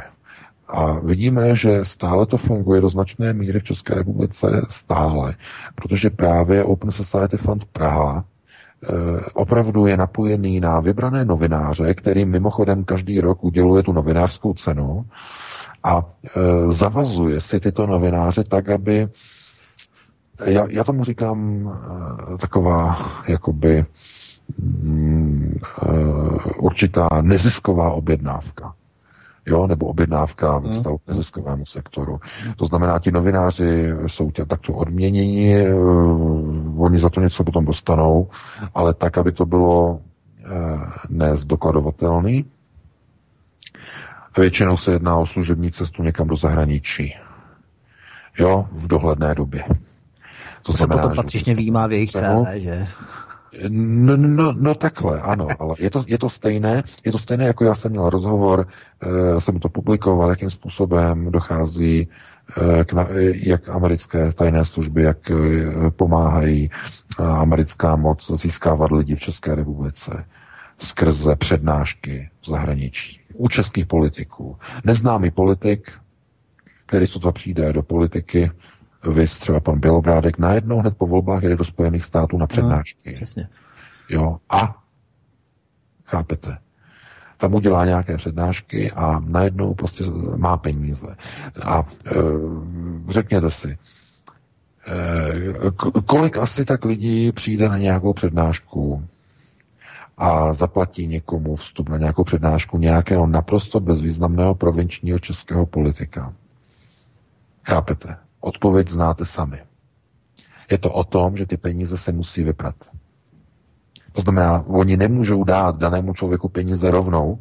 A vidíme, že stále to funguje do značné míry v České republice stále, protože právě Open Society Fund Praha eh, opravdu je napojený na vybrané novináře, kterým mimochodem každý rok uděluje tu novinářskou cenu a e, zavazuje si tyto novináře tak, aby já, já tomu říkám e, taková jakoby mm, e, určitá nezisková objednávka jo, nebo objednávka ve vztahu k neziskovému sektoru. To znamená, ti novináři jsou tě takto odměněni, eh, oni za to něco potom dostanou, ale tak, aby to bylo eh, nezdokladovatelný. Většinou se jedná o služební cestu někam do zahraničí. Jo, v dohledné době. To, to znamená, se potom patřičně výjímá v jejich CV, že? No, no, no, no takhle, ano, ale je to, je to stejné, je to stejné, jako já jsem měl rozhovor, e, jsem to publikoval, jakým způsobem dochází e, k, jak americké tajné služby, jak e, pomáhají e, americká moc získávat lidi v České republice skrze přednášky v zahraničí. U českých politiků. Neznámý politik, který to přijde do politiky, vy třeba pan Bělobrádek, najednou hned po volbách jede do Spojených států na no, přednášky. No, přesně. Jo, a chápete, tam udělá nějaké přednášky a najednou prostě má peníze. A e, řekněte si, e, kolik asi tak lidí přijde na nějakou přednášku a zaplatí někomu vstup na nějakou přednášku nějakého naprosto bezvýznamného provinčního českého politika. Chápete? Odpověď znáte sami. Je to o tom, že ty peníze se musí vyprat. To znamená, oni nemůžou dát danému člověku peníze rovnou,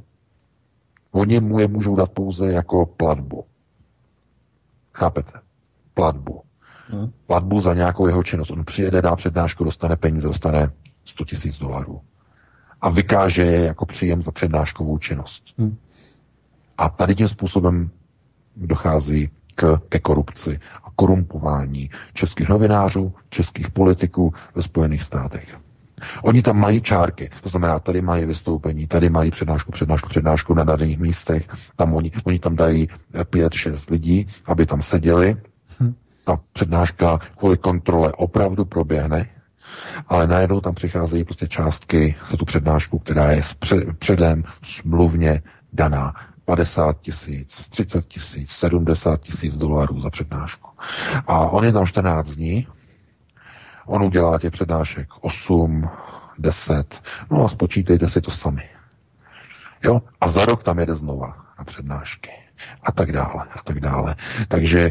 oni mu je můžou dát pouze jako platbu. Chápete? Platbu. Hmm. Platbu za nějakou jeho činnost. On přijede, dá přednášku, dostane peníze, dostane 100 tisíc dolarů. A vykáže je jako příjem za přednáškovou činnost. Hmm. A tady tím způsobem dochází k, ke korupci a korumpování českých novinářů, českých politiků ve Spojených státech. Oni tam mají čárky, to znamená, tady mají vystoupení, tady mají přednášku, přednášku, přednášku na daných místech, tam oni, oni tam dají pět, šest lidí, aby tam seděli, hm. ta přednáška kvůli kontrole opravdu proběhne, ale najednou tam přicházejí prostě částky za tu přednášku, která je předem smluvně daná. 50 tisíc, 30 tisíc, 70 tisíc dolarů za přednášku. A on je tam 14 dní, on udělá těch přednášek 8, 10, no a spočítejte si to sami. Jo? A za rok tam jede znova na přednášky. A tak dále, a tak dále. Takže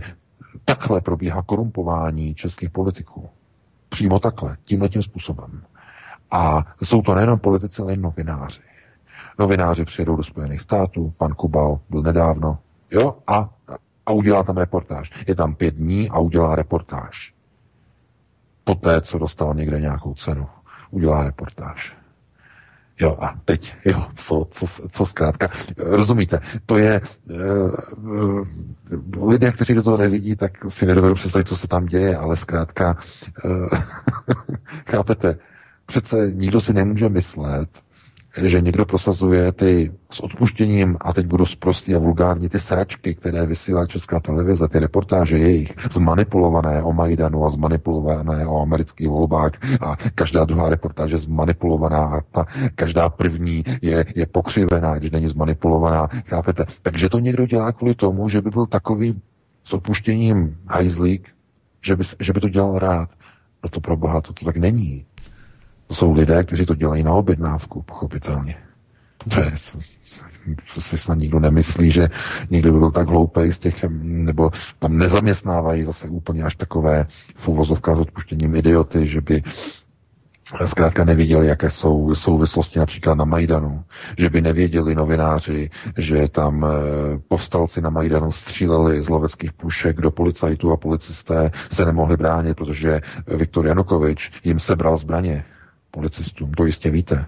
takhle probíhá korumpování českých politiků. Přímo takhle, tímhle tím způsobem. A jsou to nejenom politici, ale i novináři. Novináři přijedou do Spojených států, pan Kubal byl nedávno, jo, a, a udělá tam reportáž. Je tam pět dní a udělá reportáž. Poté, co dostal někde nějakou cenu, udělá reportáž. Jo, a teď, jo, co, co, co zkrátka. Rozumíte, to je, uh, lidé, kteří do toho nevidí, tak si nedovedou představit, co se tam děje, ale zkrátka, uh, *laughs* chápete, přece nikdo si nemůže myslet, že někdo prosazuje ty s odpuštěním, a teď budu zprostý a vulgární, ty sračky, které vysílá Česká televize, ty reportáže jejich, zmanipulované o Majdanu a zmanipulované o amerických volbách a každá druhá reportáž zmanipulovaná a ta každá první je, je pokřivená, když není zmanipulovaná, chápete? Takže to někdo dělá kvůli tomu, že by byl takový s odpuštěním hajzlík, že by, že by to dělal rád. No to pro boha, to, to tak není. To jsou lidé, kteří to dělají na objednávku, pochopitelně. To je, co si snad nikdo nemyslí, že někdo by byl tak hloupý z těch, nebo tam nezaměstnávají zase úplně až takové v uvozovkách s odpuštěním idioty, že by zkrátka nevěděli, jaké jsou souvislosti například na Majdanu, že by nevěděli novináři, že tam eh, povstalci na Majdanu stříleli z loveckých pušek do policajtů a policisté se nemohli bránit, protože Viktor Janukovič jim sebral zbraně policistům, to jistě víte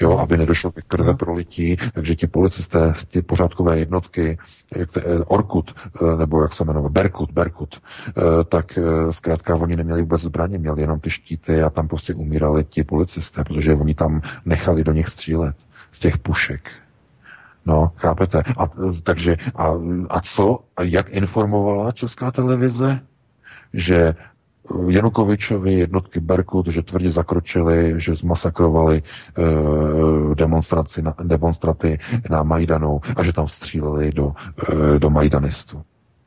jo, aby nedošlo ke krve prolití, takže ti policisté, ty pořádkové jednotky, jak te, eh, Orkut, eh, nebo jak se jmenuje, Berkut, Berkut, eh, tak zkrátka oni neměli vůbec zbraně, měli jenom ty štíty a tam prostě umírali ti policisté, protože oni tam nechali do nich střílet z těch pušek. No, chápete? A, takže, a, a co? A jak informovala Česká televize? Že Janukovičovi jednotky Berkut, že tvrdě zakročili, že zmasakrovali e, demonstraci na, demonstraty na Majdanu a že tam stříleli do, e, do Majdanistů.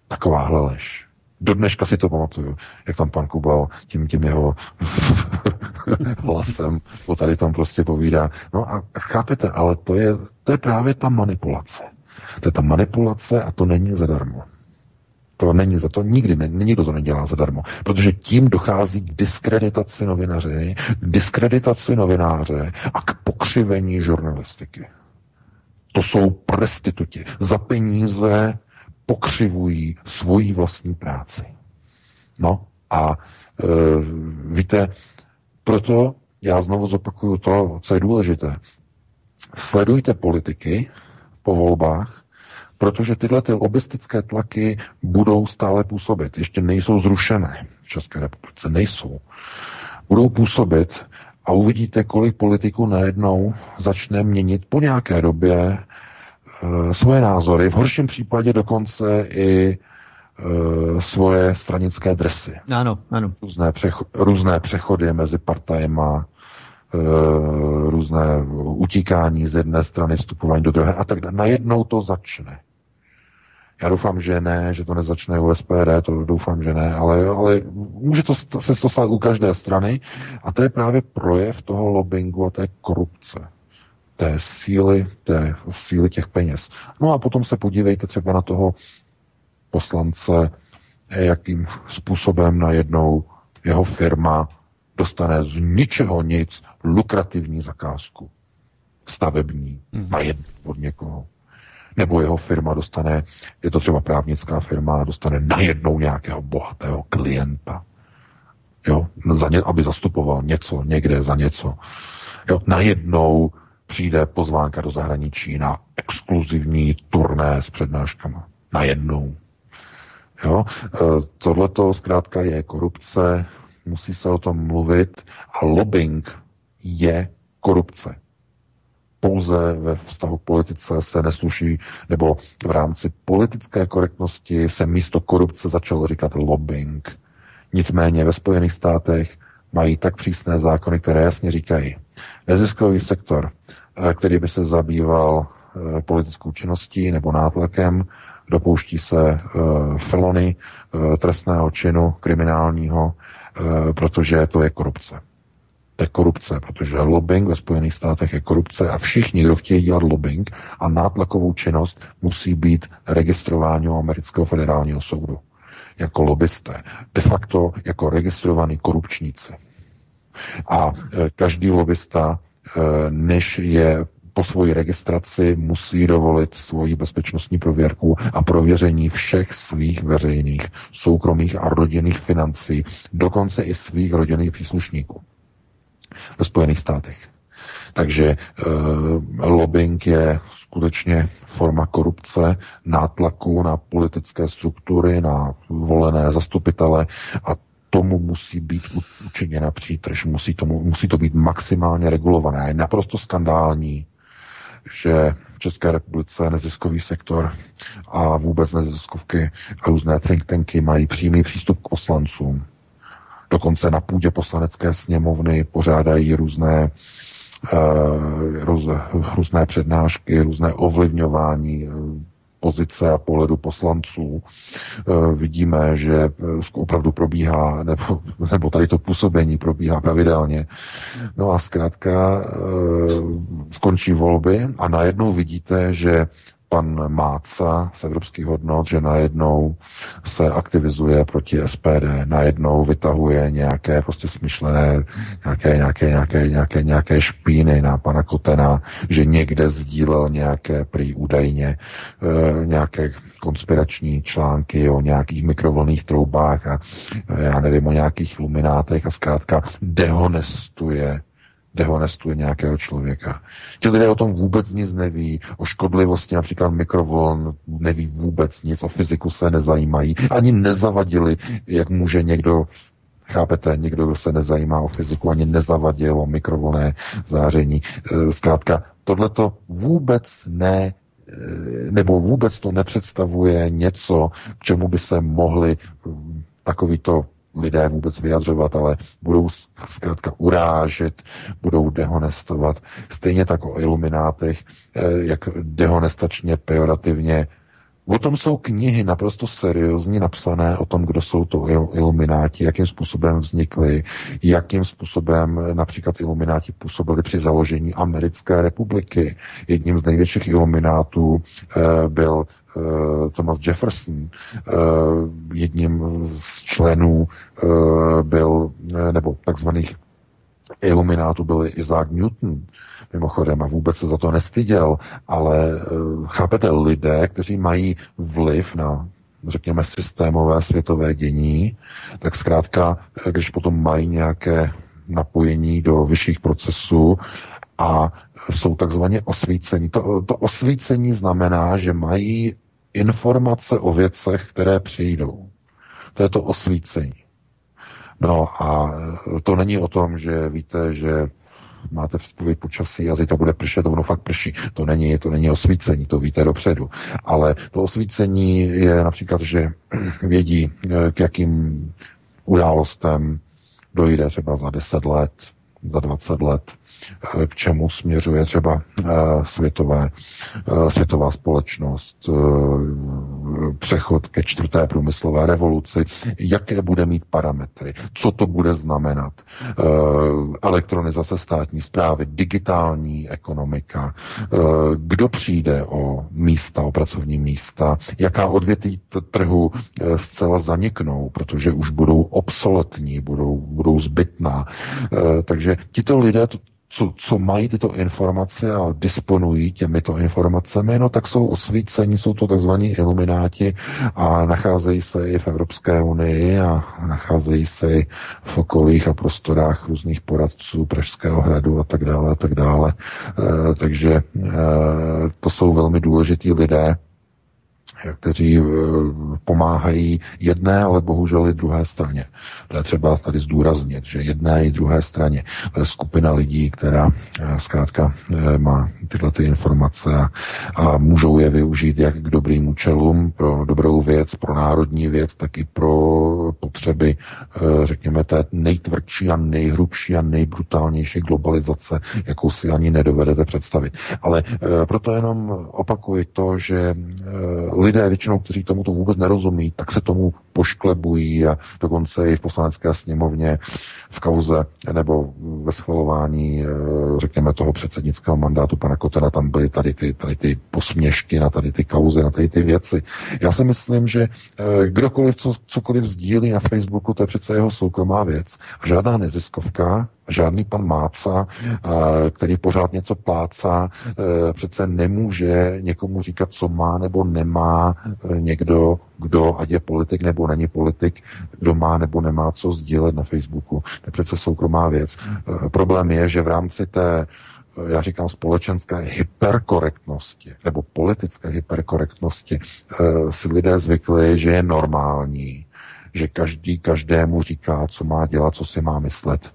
Takováhle lež. Do dneška si to pamatuju, jak tam pan Kubal tím, tím jeho *laughs* hlasem o tady tam prostě povídá. No a chápete, ale to je, to je právě ta manipulace. To je ta manipulace a to není zadarmo. To není za to, nikdy ne, nikdo to nedělá zadarmo, protože tím dochází k diskreditaci novinařiny, k diskreditaci novináře a k pokřivení žurnalistiky. To jsou prestituti. Za peníze pokřivují svoji vlastní práci. No a e, víte, proto já znovu zopakuju to, co je důležité. Sledujte politiky po volbách, protože tyhle ty lobistické tlaky budou stále působit. Ještě nejsou zrušené v České republice, nejsou. Budou působit a uvidíte, kolik politiků najednou začne měnit po nějaké době e, svoje názory, v horším případě dokonce i e, svoje stranické dresy. Ano, ano. Různé, přecho- různé přechody mezi partajema, e, různé utíkání z jedné strany, vstupování do druhé a tak dále. Najednou to začne. Já doufám, že ne, že to nezačne u SPD, to doufám, že ne, ale, ale může to se to stát u každé strany a to je právě projev toho lobbingu a té korupce, té síly, té síly těch peněz. No a potom se podívejte třeba na toho poslance, jakým způsobem najednou jeho firma dostane z ničeho nic lukrativní zakázku. Stavební, mm. najednou od někoho nebo jeho firma dostane, je to třeba právnická firma, dostane najednou nějakého bohatého klienta. Jo, za ně, aby zastupoval něco někde za něco. Jo, najednou přijde pozvánka do zahraničí na exkluzivní turné s přednáškama. Najednou. Jo, e, tohleto zkrátka je korupce, musí se o tom mluvit a lobbying je korupce pouze ve vztahu k politice se nesluší, nebo v rámci politické korektnosti se místo korupce začalo říkat lobbying. Nicméně ve Spojených státech mají tak přísné zákony, které jasně říkají, neziskový sektor, eh, který by se zabýval eh, politickou činností nebo nátlakem, dopouští se eh, felony trestného činu kriminálního, protože to je korupce to je korupce, protože lobbying ve Spojených státech je korupce a všichni, kdo chtějí dělat lobbying a nátlakovou činnost, musí být registrováni u amerického federálního soudu jako lobbysté, de facto jako registrovaný korupčníci. A e, každý lobbysta, e, než je po svoji registraci musí dovolit svoji bezpečnostní prověrku a prověření všech svých veřejných, soukromých a rodinných financí, dokonce i svých rodinných příslušníků ve Spojených státech. Takže e, lobbying je skutečně forma korupce, nátlaku na politické struktury, na volené zastupitele a tomu musí být učiněna přítrž, musí, tomu, musí to být maximálně regulované. Je naprosto skandální, že v České republice neziskový sektor a vůbec neziskovky a různé think tanky mají přímý přístup k poslancům. Dokonce na půdě poslanecké sněmovny pořádají různé uh, růz, různé přednášky, různé ovlivňování pozice a pohledu poslanců eh, vidíme, že eh, opravdu probíhá, nebo, nebo tady to působení probíhá pravidelně. No a zkrátka eh, skončí volby a najednou vidíte, že pan Máca z evropských hodnot, že najednou se aktivizuje proti SPD, najednou vytahuje nějaké prostě smyšlené, nějaké, nějaké, nějaké, nějaké, nějaké špíny na pana Kotena, že někde sdílel nějaké prý údajně e, nějaké konspirační články o nějakých mikrovlných troubách a já nevím, o nějakých luminátech a zkrátka dehonestuje dehonestuje nějakého člověka. Ti lidé o tom vůbec nic neví, o škodlivosti například mikrovln neví vůbec nic, o fyziku se nezajímají, ani nezavadili, jak může někdo Chápete, někdo, kdo se nezajímá o fyziku, ani nezavadil o mikrovlné záření. E, zkrátka, tohle to vůbec ne e, nebo vůbec to nepředstavuje něco, k čemu by se mohli takovýto lidé vůbec vyjadřovat, ale budou zkrátka urážet, budou dehonestovat. Stejně tak o iluminátech, eh, jak dehonestačně, pejorativně. O tom jsou knihy naprosto seriózně napsané o tom, kdo jsou to ilumináti, jakým způsobem vznikly, jakým způsobem například ilumináti působili při založení Americké republiky. Jedním z největších iluminátů eh, byl Eh, Thomas Jefferson, eh, jedním z členů eh, byl, nebo takzvaných iluminátů byl Isaac Newton, mimochodem, a vůbec se za to nestyděl, ale chápete, lidé, kteří mají vliv na řekněme, systémové světové dění, tak zkrátka, když potom mají nějaké napojení do vyšších procesů a jsou takzvaně osvícení. To, to osvícení znamená, že mají informace o věcech, které přijdou. To je to osvícení. No a to není o tom, že víte, že máte předpověď počasí a zítra bude pršet, ono fakt prší. To není, to není osvícení, to víte dopředu. Ale to osvícení je například, že *clears throat* vědí, k jakým událostem dojde třeba za 10 let, za 20 let, k čemu směřuje třeba eh, světové, eh, světová společnost, přechod ke čtvrté průmyslové revoluci, jaké bude mít parametry, co to bude znamenat, elektronizace státní zprávy, digitální ekonomika, kdo přijde o místa, o pracovní místa, jaká odvětví trhu zcela zaniknou, protože už budou obsoletní, budou, budou zbytná. Takže tito lidé co, co mají tyto informace a disponují těmito informacemi, no tak jsou osvícení, jsou to tzv. ilumináti a nacházejí se i v Evropské unii a nacházejí se i v okolích a prostorách různých poradců Pražského hradu a tak dále a tak dále. E, takže e, to jsou velmi důležití lidé, kteří eh, pomáhají jedné, ale bohužel i druhé straně. To je třeba tady zdůraznit, že jedné i druhé straně. To je skupina lidí, která eh, zkrátka eh, má tyhle ty informace a, a můžou je využít jak k dobrým účelům, pro dobrou věc, pro národní věc, tak i pro potřeby, řekněme, té nejtvrdší a nejhrubší a nejbrutálnější globalizace, jakou si ani nedovedete představit. Ale proto jenom opakuji to, že lidé lidé většinou, kteří tomu to vůbec nerozumí, tak se tomu pošklebují a dokonce i v poslanecké sněmovně v kauze nebo ve schvalování, eh, řekněme, toho předsednického mandátu pana Kotena, tam byly tady ty, tady ty posměšky na tady ty kauzy, na tady ty věci. Já si myslím, že eh, kdokoliv co, cokoliv sdílí na Facebooku, to je přece jeho soukromá věc. A žádná neziskovka Žádný pan Máca, který pořád něco plácá, e, přece nemůže někomu říkat, co má nebo nemá e, někdo, kdo, ať je politik nebo není politik, kdo má nebo nemá co sdílet na Facebooku. To je přece soukromá věc. E, problém je, že v rámci té já říkám společenské hyperkorektnosti nebo politické hyperkorektnosti si lidé zvykli, že je normální, že každý každému říká, co má dělat, co si má myslet.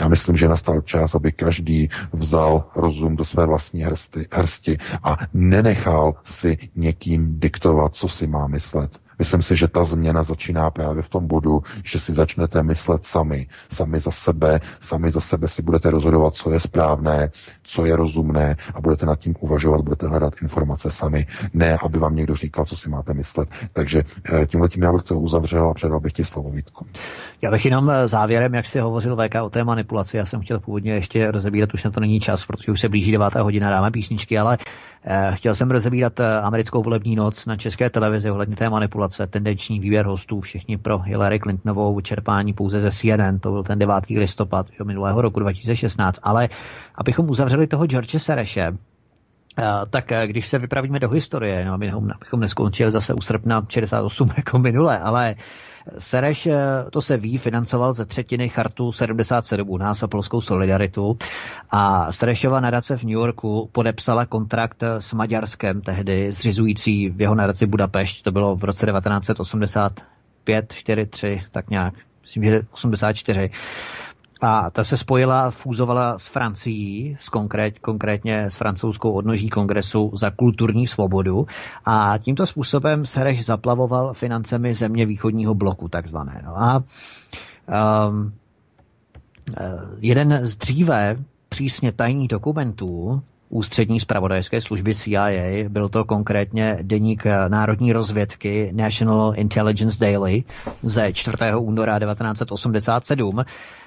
Já myslím, že nastal čas, aby každý vzal rozum do své vlastní hrsti, hrsti a nenechal si někým diktovat, co si má myslet. Myslím si, že ta změna začíná právě v tom bodu, že si začnete myslet sami, sami za sebe, sami za sebe si budete rozhodovat, co je správné, co je rozumné a budete nad tím uvažovat, budete hledat informace sami, ne aby vám někdo říkal, co si máte myslet. Takže eh, tímhle tím já bych to uzavřel a předal bych ti slovo Vítku. Já bych jenom eh, závěrem, jak si hovořil VK o té manipulaci, já jsem chtěl původně ještě rozebírat, už na to není čas, protože už se blíží 9. hodina, dáme písničky, ale chtěl jsem rozebírat americkou volební noc na české televizi ohledně té manipulace, tendenční výběr hostů, všichni pro Hillary Clintonovou, čerpání pouze ze CNN, to byl ten 9. listopad minulého roku 2016, ale abychom uzavřeli toho George Sereše, tak když se vypravíme do historie, no, abychom neskončili zase u srpna 68 *laughs* jako minule, ale Sereš, to se ví, financoval ze třetiny chartu 77 u nás a polskou solidaritu a Serešova nadace v New Yorku podepsala kontrakt s Maďarskem tehdy, zřizující v jeho nadaci Budapešť, to bylo v roce 1985, 4, 3, tak nějak, myslím, že 84. A ta se spojila, fúzovala s Francií, s konkrét, konkrétně s francouzskou odnoží kongresu za kulturní svobodu a tímto způsobem Sereš zaplavoval financemi země východního bloku takzvané. No a um, jeden z dříve přísně tajných dokumentů ústřední zpravodajské služby CIA, byl to konkrétně deník národní rozvědky National Intelligence Daily ze 4. února 1987,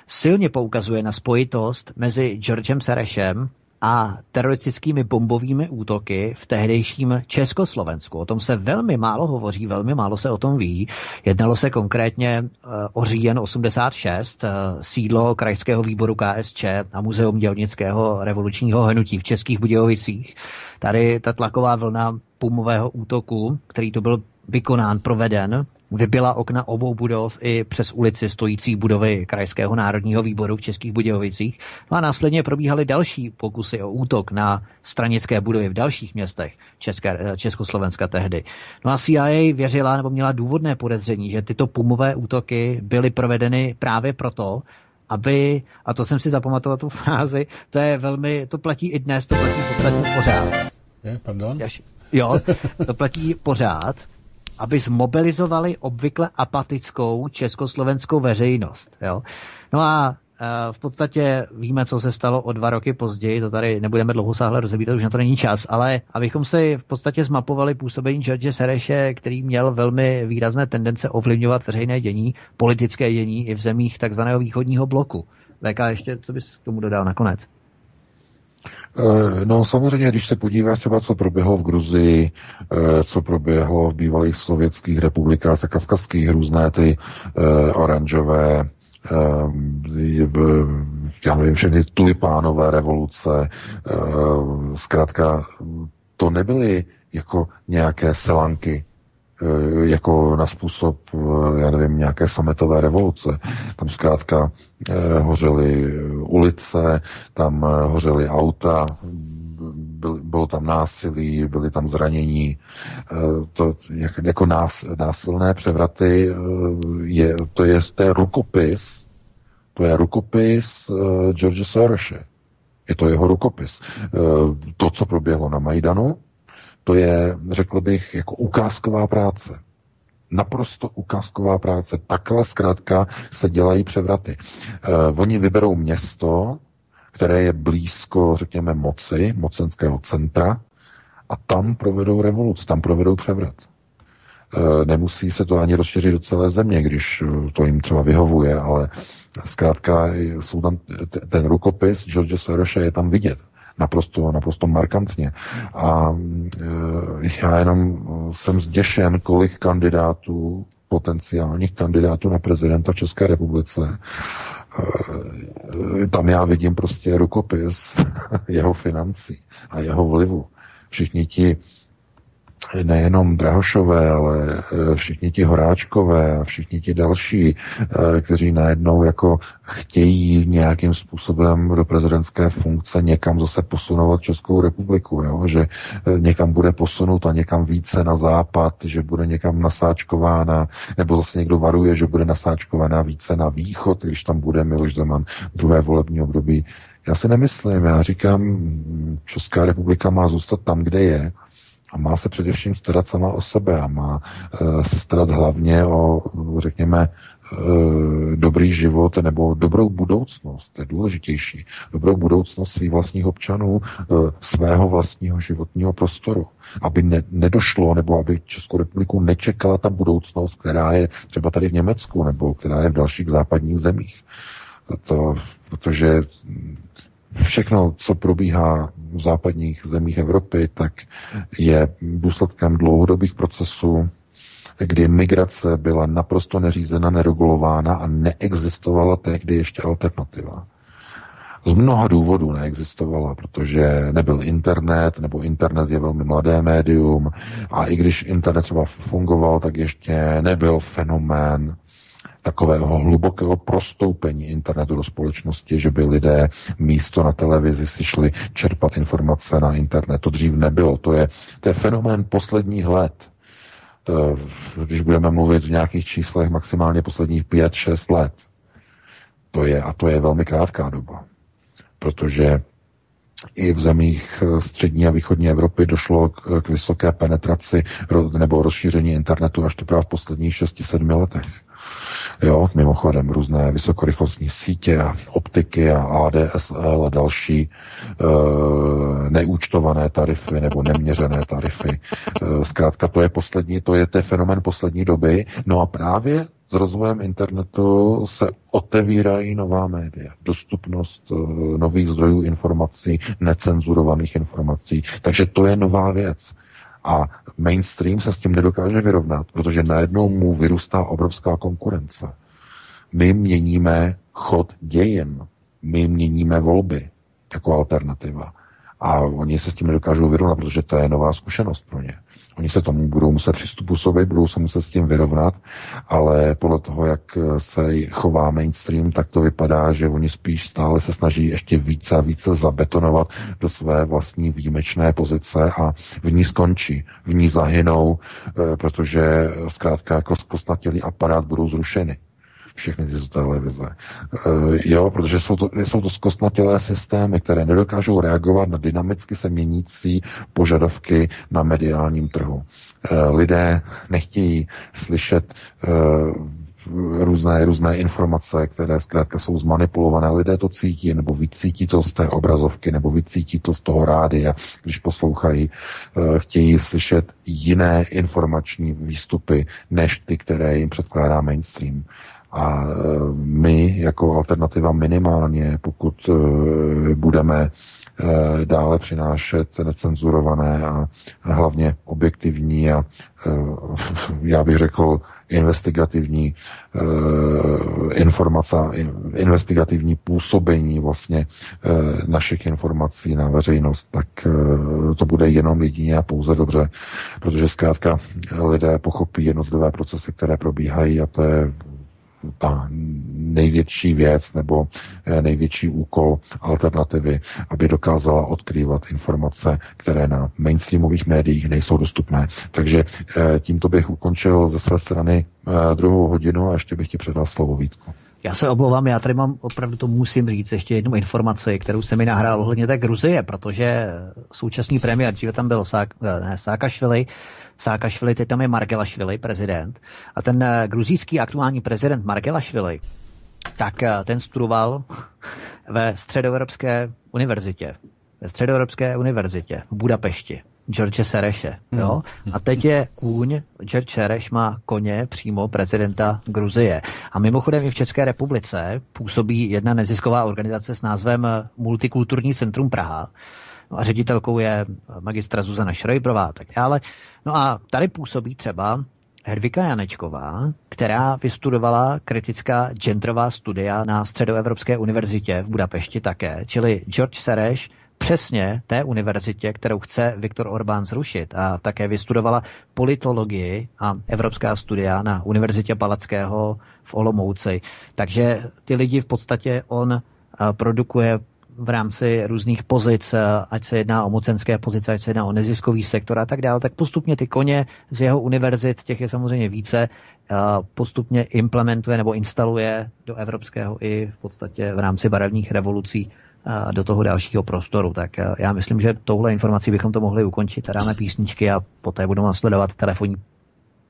silně poukazuje na spojitost mezi Georgem Serešem a teroristickými bombovými útoky v tehdejším Československu. O tom se velmi málo hovoří, velmi málo se o tom ví. Jednalo se konkrétně eh, o říjen 86, eh, sídlo krajského výboru KSČ a Muzeum dělnického revolučního hnutí v Českých Budějovicích. Tady ta tlaková vlna pumového útoku, který to byl vykonán, proveden, vybila okna obou budov i přes ulici stojící budovy Krajského národního výboru v Českých Budějovicích. No a následně probíhaly další pokusy o útok na stranické budovy v dalších městech České, eh, Československa tehdy. No a CIA věřila nebo měla důvodné podezření, že tyto pumové útoky byly provedeny právě proto, aby, a to jsem si zapamatoval tu *laughs* frázi, to je velmi, to platí i dnes, to platí v podstatě pořád. Je, pardon? Jo, to platí pořád, aby zmobilizovali obvykle apatickou československou veřejnost. Jo? No a e, v podstatě víme, co se stalo o dva roky později, to tady nebudeme dlouho sáhle rozebírat, už na to není čas, ale abychom si v podstatě zmapovali působení George Sereše, který měl velmi výrazné tendence ovlivňovat veřejné dění, politické dění i v zemích takzvaného východního bloku. VK, ještě co bys k tomu dodal nakonec? Eh, no samozřejmě, když se podíváš třeba, co proběhlo v Gruzii, eh, co proběhlo v bývalých sovětských republikách a kavkazských, různé ty eh, oranžové, já nevím, všechny tulipánové revoluce, zkrátka to nebyly jako nějaké selanky, jako na způsob, eh, já nevím, nějaké sametové revoluce. Tam zkrátka eh, hořely ulice, tam hořely auta, bylo tam násilí, byly tam zranění. To, jako nás, násilné převraty, je, to, je, to je rukopis, to je rukopis George Soroshe. Je to jeho rukopis. To, co proběhlo na Majdanu, to je, řekl bych, jako ukázková práce. Naprosto ukázková práce. Takhle zkrátka se dělají převraty. Uh, oni vyberou město, které je blízko, řekněme, moci, mocenského centra, a tam provedou revoluci, tam provedou převrat. E, nemusí se to ani rozšířit do celé země, když to jim třeba vyhovuje, ale zkrátka jsou tam, ten rukopis George Sorosha je tam vidět naprosto, naprosto markantně. A e, já jenom jsem zděšen, kolik kandidátů, potenciálních kandidátů na prezidenta České republice, e, tam já vidím prostě rukopis *laughs* jeho financí a jeho vlivu. Všichni ti nejenom Drahošové, ale eh, všichni ti Horáčkové a všichni ti další, eh, kteří najednou jako chtějí nějakým způsobem do prezidentské funkce někam zase posunovat Českou republiku, jo? že eh, někam bude posunut a někam více na západ, že bude někam nasáčkována, nebo zase někdo varuje, že bude nasáčkována více na východ, když tam bude Miloš Zeman druhé volební období. Já si nemyslím, já říkám, Česká republika má zůstat tam, kde je, a má se především starat sama o sebe a má uh, se starat hlavně o, řekněme, uh, dobrý život nebo dobrou budoucnost, to je důležitější, dobrou budoucnost svých vlastních občanů, uh, svého vlastního životního prostoru, aby ne, nedošlo nebo aby Českou republiku nečekala ta budoucnost, která je třeba tady v Německu nebo která je v dalších západních zemích. To, protože všechno, co probíhá v západních zemích Evropy, tak je důsledkem dlouhodobých procesů, kdy migrace byla naprosto neřízena, neregulována a neexistovala tehdy ještě alternativa. Z mnoha důvodů neexistovala, protože nebyl internet, nebo internet je velmi mladé médium a i když internet třeba fungoval, tak ještě nebyl fenomén takového hlubokého prostoupení internetu do společnosti, že by lidé místo na televizi si šli čerpat informace na internet. To dřív nebylo. To je, to je fenomén posledních let. Když budeme mluvit v nějakých číslech, maximálně posledních 5-6 let. To je, a to je velmi krátká doba. Protože i v zemích střední a východní Evropy došlo k, k vysoké penetraci nebo rozšíření internetu až teprve v posledních 6-7 letech. Jo, mimochodem různé vysokorychlostní sítě a optiky a ADSL a další e, neúčtované tarify nebo neměřené tarify. E, zkrátka to je poslední, to je ten fenomen poslední doby. No a právě s rozvojem internetu se otevírají nová média, dostupnost e, nových zdrojů informací, necenzurovaných informací. Takže to je nová věc. A mainstream se s tím nedokáže vyrovnat, protože najednou mu vyrůstá obrovská konkurence. My měníme chod dějin, my měníme volby jako alternativa. A oni se s tím nedokážou vyrovnat, protože to je nová zkušenost pro ně. Oni se tomu budou muset přizpůsobit, budou se muset s tím vyrovnat, ale podle toho, jak se chová mainstream, tak to vypadá, že oni spíš stále se snaží ještě více a více zabetonovat do své vlastní výjimečné pozice a v ní skončí, v ní zahynou, eh, protože zkrátka jako zkostnatělý aparát budou zrušeny všechny tyto televize. Uh, jo, protože jsou to, jsou to zkostnatělé systémy, které nedokážou reagovat na dynamicky se měnící požadavky na mediálním trhu. Uh, lidé nechtějí slyšet uh, různé, různé informace, které zkrátka jsou zmanipulované. Lidé to cítí, nebo vycítí to z té obrazovky, nebo vycítí to z toho rádia, když poslouchají, chtějí slyšet jiné informační výstupy, než ty, které jim předkládá mainstream. A e, my jako alternativa minimálně, pokud e, budeme e, dále přinášet necenzurované a hlavně objektivní a já bych řekl investigativní informace, investigativní působení vlastně našich informací na veřejnost, tak to bude jenom jedině a pouze dobře, protože zkrátka lidé pochopí jednotlivé procesy, které probíhají a to je ta největší věc nebo eh, největší úkol alternativy, aby dokázala odkrývat informace, které na mainstreamových médiích nejsou dostupné. Takže eh, tímto bych ukončil ze své strany eh, druhou hodinu a ještě bych ti předal slovo Vítku. Já se oblouvám, já tady mám opravdu to musím říct ještě jednu informaci, kterou se mi nahrál ohledně té Gruzie, protože současný premiér, dříve tam byl Sák, ne, Sákašvili, Sákašvili, teď tam je Margelašvili, prezident. A ten eh, gruzijský aktuální prezident Margelašvili, tak eh, ten studoval ve Středoevropské univerzitě. Ve Středoevropské univerzitě v Budapešti. George Sereše. Hmm. Jo? A teď je kůň, George Sereš má koně přímo prezidenta Gruzie. A mimochodem i v České republice působí jedna nezisková organizace s názvem Multikulturní centrum Praha. No a ředitelkou je magistra Zuzana Šrejbrová a tak dále. No a tady působí třeba Hedvika Janečková, která vystudovala kritická genderová studia na Středoevropské univerzitě v Budapešti také, čili George Sereš přesně té univerzitě, kterou chce Viktor Orbán zrušit. A také vystudovala politologii a evropská studia na Univerzitě Palackého v Olomouci. Takže ty lidi v podstatě on produkuje v rámci různých pozic, ať se jedná o mocenské pozice, ať se jedná o neziskový sektor a tak dále, tak postupně ty koně z jeho univerzit, těch je samozřejmě více, postupně implementuje nebo instaluje do evropského i v podstatě v rámci barevných revolucí do toho dalšího prostoru. Tak já myslím, že touhle informací bychom to mohli ukončit. Dáme písničky a poté budou nasledovat telefonní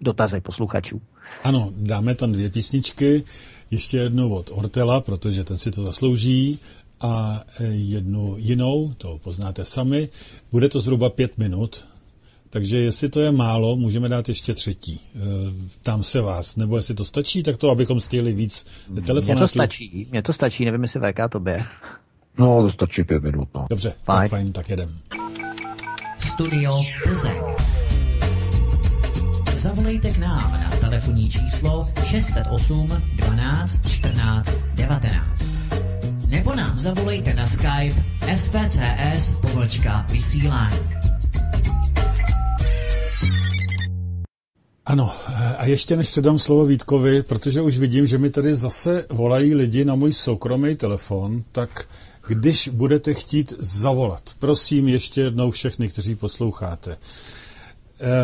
dotazy posluchačů. Ano, dáme tam dvě písničky, ještě jednu od Ortela, protože ten si to zaslouží, a jednu jinou, to poznáte sami. Bude to zhruba pět minut, takže jestli to je málo, můžeme dát ještě třetí. E, tam se vás, nebo jestli to stačí, tak to, abychom stihli víc telefonátů. Mně to stačí, mně to stačí, nevím, jestli VK tobě. No, to stačí pět minut, no. Dobře, fajn. tak fajn, tak jedem. Studio Plzeň. Zavolejte k nám na telefonní číslo 608 12 14 19. Nebo nám zavolejte na Skype svcs pomlčka vysílání. Ano, a ještě než předám slovo Vítkovi, protože už vidím, že mi tady zase volají lidi na můj soukromý telefon, tak když budete chtít zavolat, prosím ještě jednou všechny, kteří posloucháte,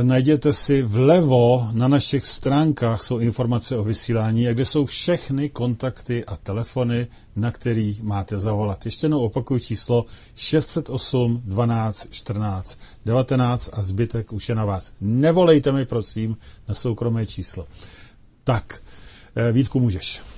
najděte si vlevo na našich stránkách jsou informace o vysílání, kde jsou všechny kontakty a telefony, na který máte zavolat. Ještě jednou opakuju číslo 608 12 14 19 a zbytek už je na vás. Nevolejte mi prosím na soukromé číslo. Tak, eh, Vítku, můžeš.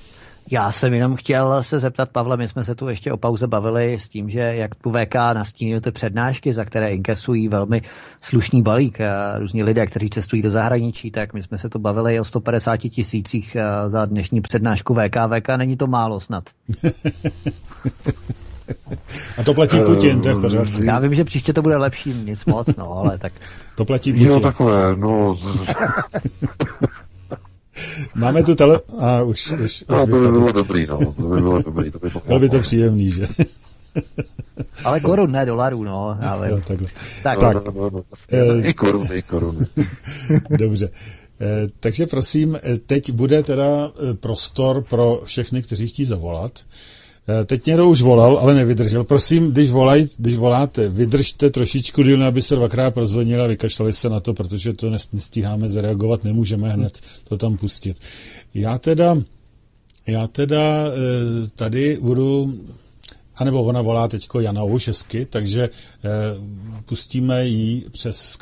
Já jsem jenom chtěl se zeptat, Pavle, my jsme se tu ještě o pauze bavili s tím, že jak tu VK nastínil ty přednášky, za které inkesují velmi slušný balík a různí lidé, kteří cestují do zahraničí, tak my jsme se tu bavili o 150 tisících za dnešní přednášku VK. VK není to málo snad. *laughs* A to platí Putin, to je v pořádku. Já vím, že příště to bude lepší, nic moc, no, ale tak... To platí Putin. Jo, takové, no... *laughs* Máme tu tele... A už, už, no, už to by bylo dobrý, no. To by bylo dobrý, to by *laughs* to bylo by to příjemný, že? Ale korun, ne dolarů, no. Ale... Jo, takhle. Tak, tak. No, no, no, no. Eh, I koruny, i koruny. *laughs* Dobře. Eh, takže prosím, eh, teď bude teda prostor pro všechny, kteří chtějí zavolat. Teď někdo už volal, ale nevydržel. Prosím, když, volaj, když voláte, vydržte trošičku díl, aby se dvakrát prozvonili a vykašlali se na to, protože to nestíháme zareagovat, nemůžeme hned to tam pustit. Já teda, já teda tady budu anebo ona volá teďko Jana Oušesky, takže eh, pustíme ji přes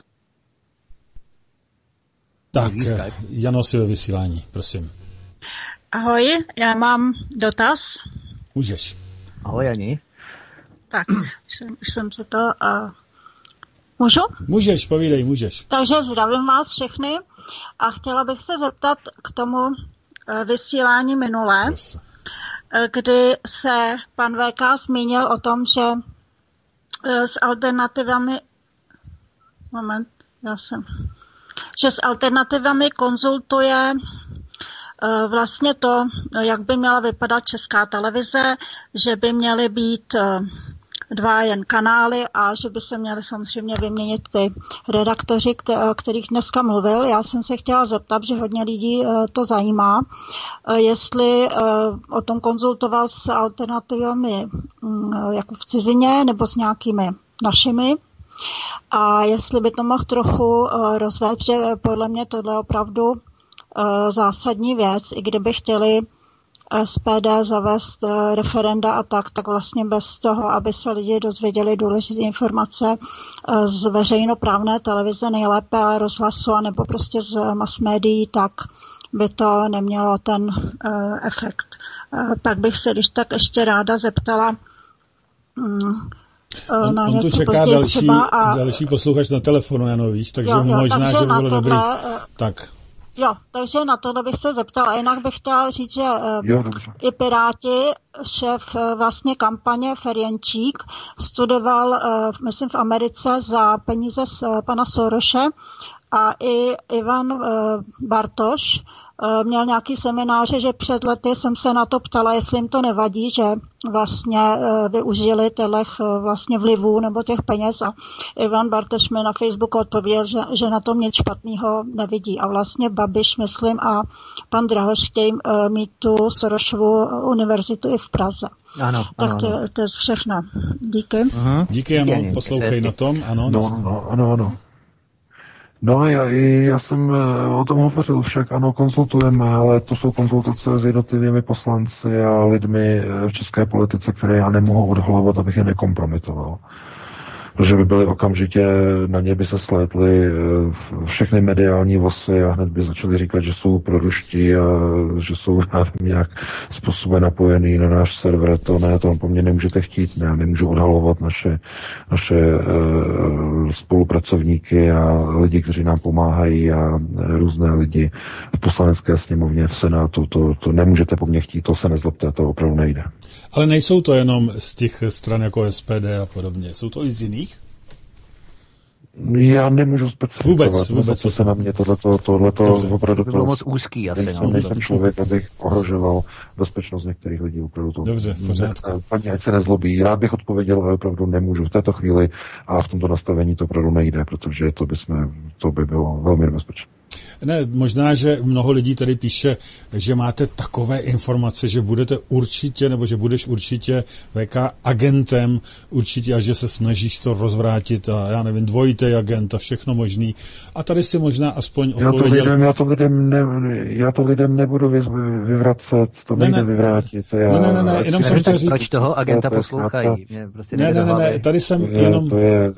tak, eh, Jano si ve vysílání, prosím. Ahoj, já mám dotaz. Můžeš. Ahoj, Jani. Tak, už jsem, už jsem se to... Uh, můžu? Můžeš, povídej, můžeš. Takže zdravím vás všechny a chtěla bych se zeptat k tomu uh, vysílání minulé. Yes kdy se pan VK zmínil o tom, že eh, s alternativami moment, já jsem, že s alternativami konzultuje eh, vlastně to, jak by měla vypadat česká televize, že by měly být eh, dva jen kanály a že by se měly samozřejmě vyměnit ty redaktoři, kterých dneska mluvil. Já jsem se chtěla zeptat, že hodně lidí eh, to zajímá, eh, jestli eh, o tom konzultoval s alternativami mm, jako v cizině nebo s nějakými našimi. A jestli by to mohl trochu rozvést, že podle mě tohle opravdu zásadní věc, i kdyby chtěli SPD zavést eh, referenda a tak, tak vlastně bez toho, aby se lidi dozvěděli důležité informace eh, z veřejnoprávné televize, nejlépe rozhlasu, nebo prostě z mass médií, tak by to nemělo ten efekt. Tak bych se když tak ještě ráda zeptala um, On, na on tu čeká další, a... další posluchač na telefonu, Jano, víš, takže jo, jo, možná, takže že by bylo dobrý. Tak. Jo, takže na to bych se zeptala. Jinak bych chtěla říct, že eh, jo, i Piráti, šéf eh, vlastně kampaně Ferjenčík, studoval, eh, myslím, v Americe za peníze z pana Soroše a i Ivan Bartoš měl nějaký semináře, že před lety jsem se na to ptala, jestli jim to nevadí, že vlastně uh, využili těch uh, vlastně vlivů nebo těch peněz a Ivan Bartoš mi na Facebooku odpověděl, že, že na tom nic špatného nevidí. A vlastně Babiš, myslím, a pan Drahoš chtějí mít tu Sorošovu univerzitu i v Praze. Ano, tak ano, to, ano. to je všechno. Díky. Uh-huh. Díky, ano, Díky, poslouchej na tom. Ano, no, no, ano, ano. No já, já jsem eh, o tom hovořil, však ano, konzultujeme, ale to jsou konzultace s jednotlivými poslanci a lidmi eh, v české politice, které já nemohu odhlávat, abych je nekompromitoval protože by byly okamžitě, na ně by se slétly eh, všechny mediální vosy a hned by začali říkat, že jsou proruští a že jsou *laughs* nevím, nějak způsobem napojený na náš server. To ne, to po mně nemůžete chtít. Ne, nemůžu odhalovat naše, naše uh, spolupracovníky a lidi, kteří nám pomáhají a různé lidi v poslanecké sněmovně, v Senátu. To, to nemůžete po mně chtít, to se nezlobte, to opravdu nejde. Ale nejsou to jenom z těch stran jako SPD a podobně, jsou to i z jiných? Já nemůžu specifikovat. Vůbec, vůbec. Co se na mě tohleto, tohleto Dobře. opravdu... To bylo moc úzký asi. Nejsem, no. nejsem člověk, abych ohrožoval bezpečnost některých lidí. Opravdu to, Dobře, v pořádku. Paní, ať se nezlobí. Rád bych odpověděl, ale opravdu nemůžu v této chvíli a v tomto nastavení to opravdu nejde, protože to by, jsme, to by bylo velmi nebezpečné. Ne, možná, že mnoho lidí tady píše, že máte takové informace, že budete určitě, nebo že budeš určitě VK agentem, určitě a že se snažíš to rozvrátit a já nevím, dvojitý agent a všechno možný. A tady si možná aspoň já to odpověděl... lidem, já to lidem, ne, já to lidem nebudu vy- vyvracet, to Ne, nejde ne. vyvrátit. Já, Ne, ne, ne, jenom jsem chtěl říct... Proč toho agenta To poslouchají? Mě prostě Ne, ne, ne, ne, tady jsem je, jenom... to je,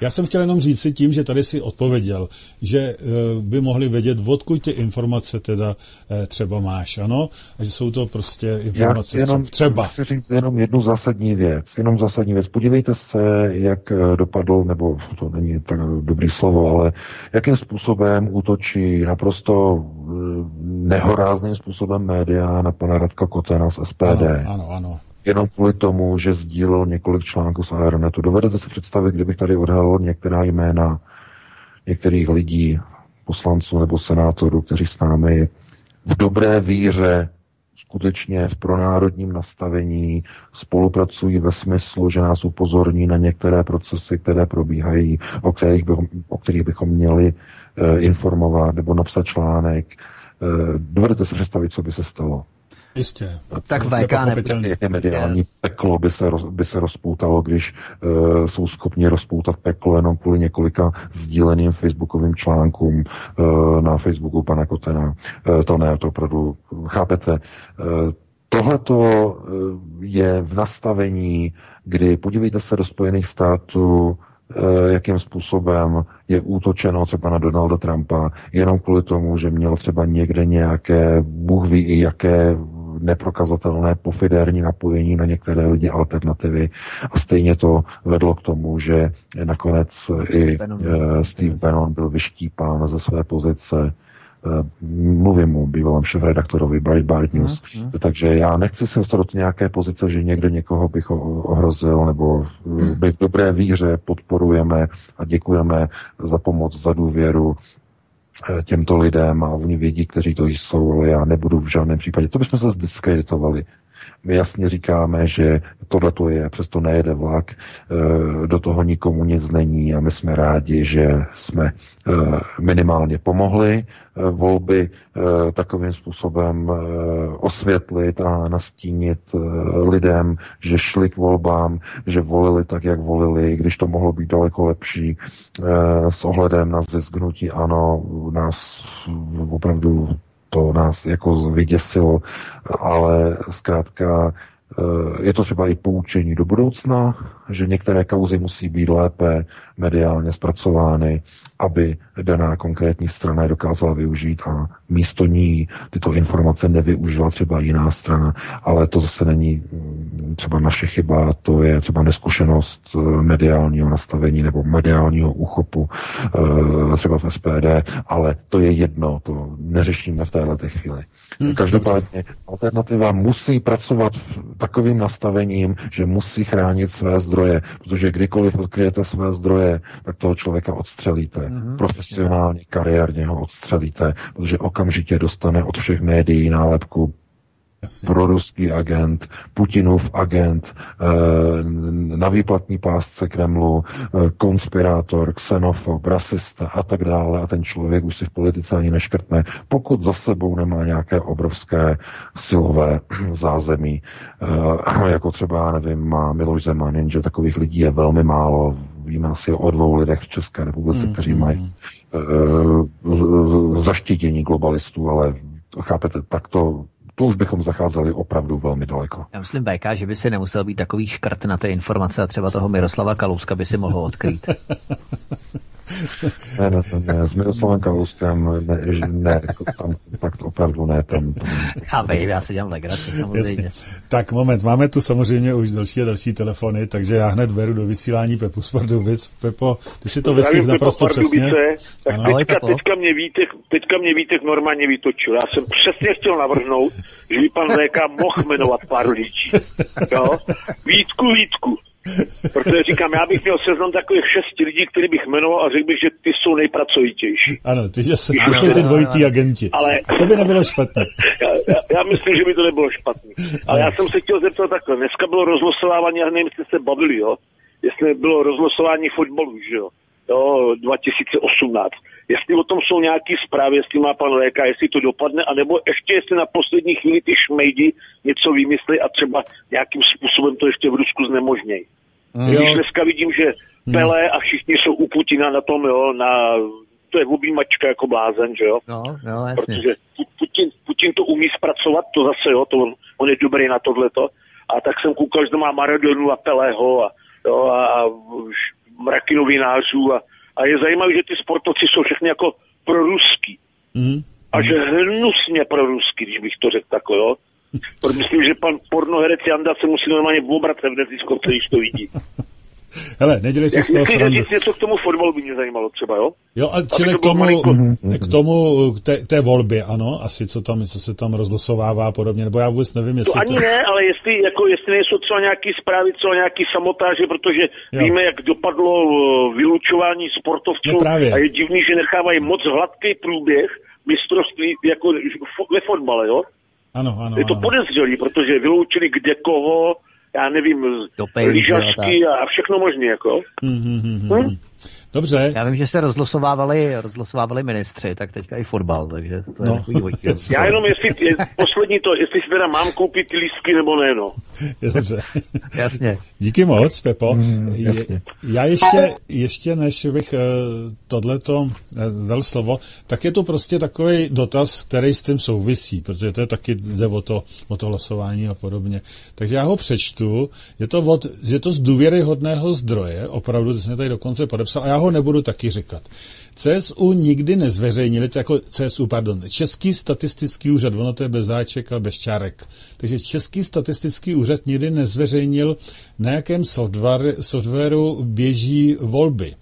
Já jsem chtěl jenom říct si tím, že tady si odpověděl, že uh, by mohli vědět, odkud ty informace teda uh, třeba máš, ano? A že jsou to prostě Já informace chci jenom, třeba. chci říct jenom jednu zásadní věc. Jenom zásadní věc. Podívejte se, jak eh, dopadl, nebo to není tak dobrý slovo, ale jakým způsobem útočí naprosto eh, nehorázným způsobem média na pana Radka Kotena z SPD. Ano, ano, ano. Jenom kvůli tomu, že sdílel několik článků z Aeronetu. Dovedete si představit, kdybych tady odhalil některá jména některých lidí, poslanců nebo senátorů, kteří s námi v dobré víře skutečně v pronárodním nastavení spolupracují ve smyslu, že nás upozorní na některé procesy, které probíhají, o kterých bychom, o kterých bychom měli eh, informovat nebo napsat článek. Eh, dovedete si představit, co by se stalo? Jistě. Tak VK nebude. mediální peklo by se, roz, by se rozpoutalo, když uh, jsou schopni rozpoutat peklo jenom kvůli několika sdíleným facebookovým článkům uh, na Facebooku pana Kotena. Uh, to ne, to opravdu, chápete, uh, tohleto je v nastavení, kdy podívejte se do Spojených států, jakým způsobem je útočeno třeba na Donalda Trumpa, jenom kvůli tomu, že měl třeba někde nějaké, Bůh ví i jaké neprokazatelné pofidérní napojení na některé lidi alternativy. A stejně to vedlo k tomu, že nakonec i Bannon. eh, Steve Bannon byl vyštípán ze své pozice. Eh, mluvím mu, bývalém šéf-redaktorovi Breitbart News. Mhm, Takže já nechci se dostat do nějaké pozice, že někde někoho bych o- ohrozil, nebo eh, my v dobré víře podporujeme a děkujeme za pomoc, za důvěru těmto lidem a oni vědí, kteří to jsou, ale já nebudu v žádném případě. To bychom se zdiskreditovali. My jasně říkáme, že tohle to je, přesto nejede vlak, eh, do toho nikomu nic není a my jsme rádi, že jsme eh, minimálně pomohli eh, volby takovým způsobem osvětlit a nastínit lidem, že šli k volbám, že volili tak, jak volili, když to mohlo být daleko lepší s ohledem na zisk hnutí ano, nás opravdu to nás jako vyděsilo, ale zkrátka je to třeba i poučení do budoucna, že některé kauzy musí být lépe mediálně zpracovány, aby daná konkrétní strana je dokázala využít a místo ní tyto informace nevyužila třeba jiná strana, ale to zase není mm, třeba naše chyba, to je třeba neskušenost eh, mediálního nastavení nebo mediálního úchopu eh, třeba v SPD, ale to je jedno, to neřešíme v této chvíli. Každopádně alternativa musí pracovat v takovým nastavením, že musí chránit své zdroje, protože kdykoliv odkryjete své zdroje, je, tak toho člověka odstřelíte. Mm-hmm. Profesionálně, kariérně ho odstřelíte, protože okamžitě dostane od všech médií nálepku. Proruský agent, Putinův agent, eh, na výplatní pásce Kremlu, eh, konspirátor, xenofob, rasista a tak dále. A ten člověk už si v politice ani neškrtne, pokud za sebou nemá nějaké obrovské silové *clears throat* zázemí, eh, jako třeba, nevím, má Miloš Zeman, jenže takových lidí je velmi málo, víme asi o dvou lidech v České republice, mm, kteří mají zaštítění globalistů, ale chápete, tak to to už bychom zacházeli opravdu velmi daleko. Já myslím, BK, že by si nemusel být takový škrt na té informace a třeba toho Miroslava Kalouska by si mohl odkrýt. *laughs* ne, ne, ne, s Miroslavem Kalouskem ne, ne tam, tak to opravdu ne. Tam, tam. Já vím, já se dělám legraci, samozřejmě. Jasně. Tak moment, máme tu samozřejmě už další a další telefony, takže já hned beru do vysílání Pepu z Pardubic. Pepo, ty si to vystihl naprosto přesně. Tak ano, teďka, teďka, mě Vítek, teďka mě Vítek normálně vytočil. Já jsem přesně chtěl navrhnout, že by pan VK mohl jmenovat pár lidí. Jo? Vítku, Vítku, Protože říkám, já bych měl seznam takových šesti lidí, který bych jmenoval a řekl bych, že ty jsou nejpracovitější. Ano, ty, že jsou, ty jsou ty dvojitý agenti. Ale, a to by nebylo špatné. já, já, já, myslím, že by to nebylo špatné. Ale já jsem se chtěl zeptat takhle. Dneska bylo rozlosování, já nevím, jestli se bavili, jo? Jestli bylo rozlosování fotbalu, že jo? Jo, 2018. Jestli o tom jsou nějaké zprávy, jestli má pan Léka, jestli to dopadne, anebo ještě jestli na poslední chvíli ty šmejdi něco vymyslí a třeba nějakým způsobem to ještě v Rusku znemožnějí. Mm. Když dneska vidím, že mm. Pele a všichni jsou u Putina na tom, jo, na, to je objímačka jako blázen, že jo? No, no, jasně. Protože Putin, Putin to umí zpracovat, to zase, jo, to on, on je dobrý na tohleto. A tak jsem koukal, že to má Maradonu a Peleho a, jo, a, a mraky novinářů a, a je zajímavé, že ty sportovci jsou všechny jako proruský. Mm. A že hnusně proruský, když bych to řekl takhle, jo. *laughs* Myslím, že pan pornoherec Janda se musí normálně obrat v neziskovce, když to vidí. *laughs* Hele, nedělej si z toho srandu. něco k tomu fotbalu by mě zajímalo třeba, jo? Jo, a čili k tomu, k tomu, k té, k té volbě, ano, asi co tam, co se tam rozlosovává a podobně, nebo já vůbec nevím, jestli to... ani to... ne, ale jestli, jako, jestli nejsou třeba nějaký zprávy, třeba nějaký samotáže, protože jo. víme, jak dopadlo eh, vylučování sportovců no a je divný, že nechávají moc hladký průběh mistrovství jako ve fotbale, jo? Ano, ano. Je to ano. podezřelý, protože vyloučili kde koho, já nevím, lyžařky a všechno možné, jako. Mm-hmm. Hm? Dobře. Já vím, že se rozlosovávali, rozlosovávali ministři, tak teďka i fotbal, takže to je no. takový Já jenom, jestli, je, poslední to, jestli si teda mám koupit ty lístky nebo ne, no. *laughs* Dobře. jasně. Díky moc, Pepo. Mm, jasně. Já ještě, ještě než bych uh, tohleto uh, dal slovo, tak je to prostě takový dotaz, který s tím souvisí, protože to je taky jde o to, o to hlasování a podobně. Takže já ho přečtu, je to, od, je to z důvěryhodného zdroje, opravdu, ty jsi tady dokonce podepsal, a já ho nebudu taky říkat. CSU nikdy nezveřejnili, to jako CSU, pardon, Český statistický úřad, ono to je bez záček a bez čárek. Takže Český statistický úřad nikdy nezveřejnil, na jakém software, softwaru běží volby.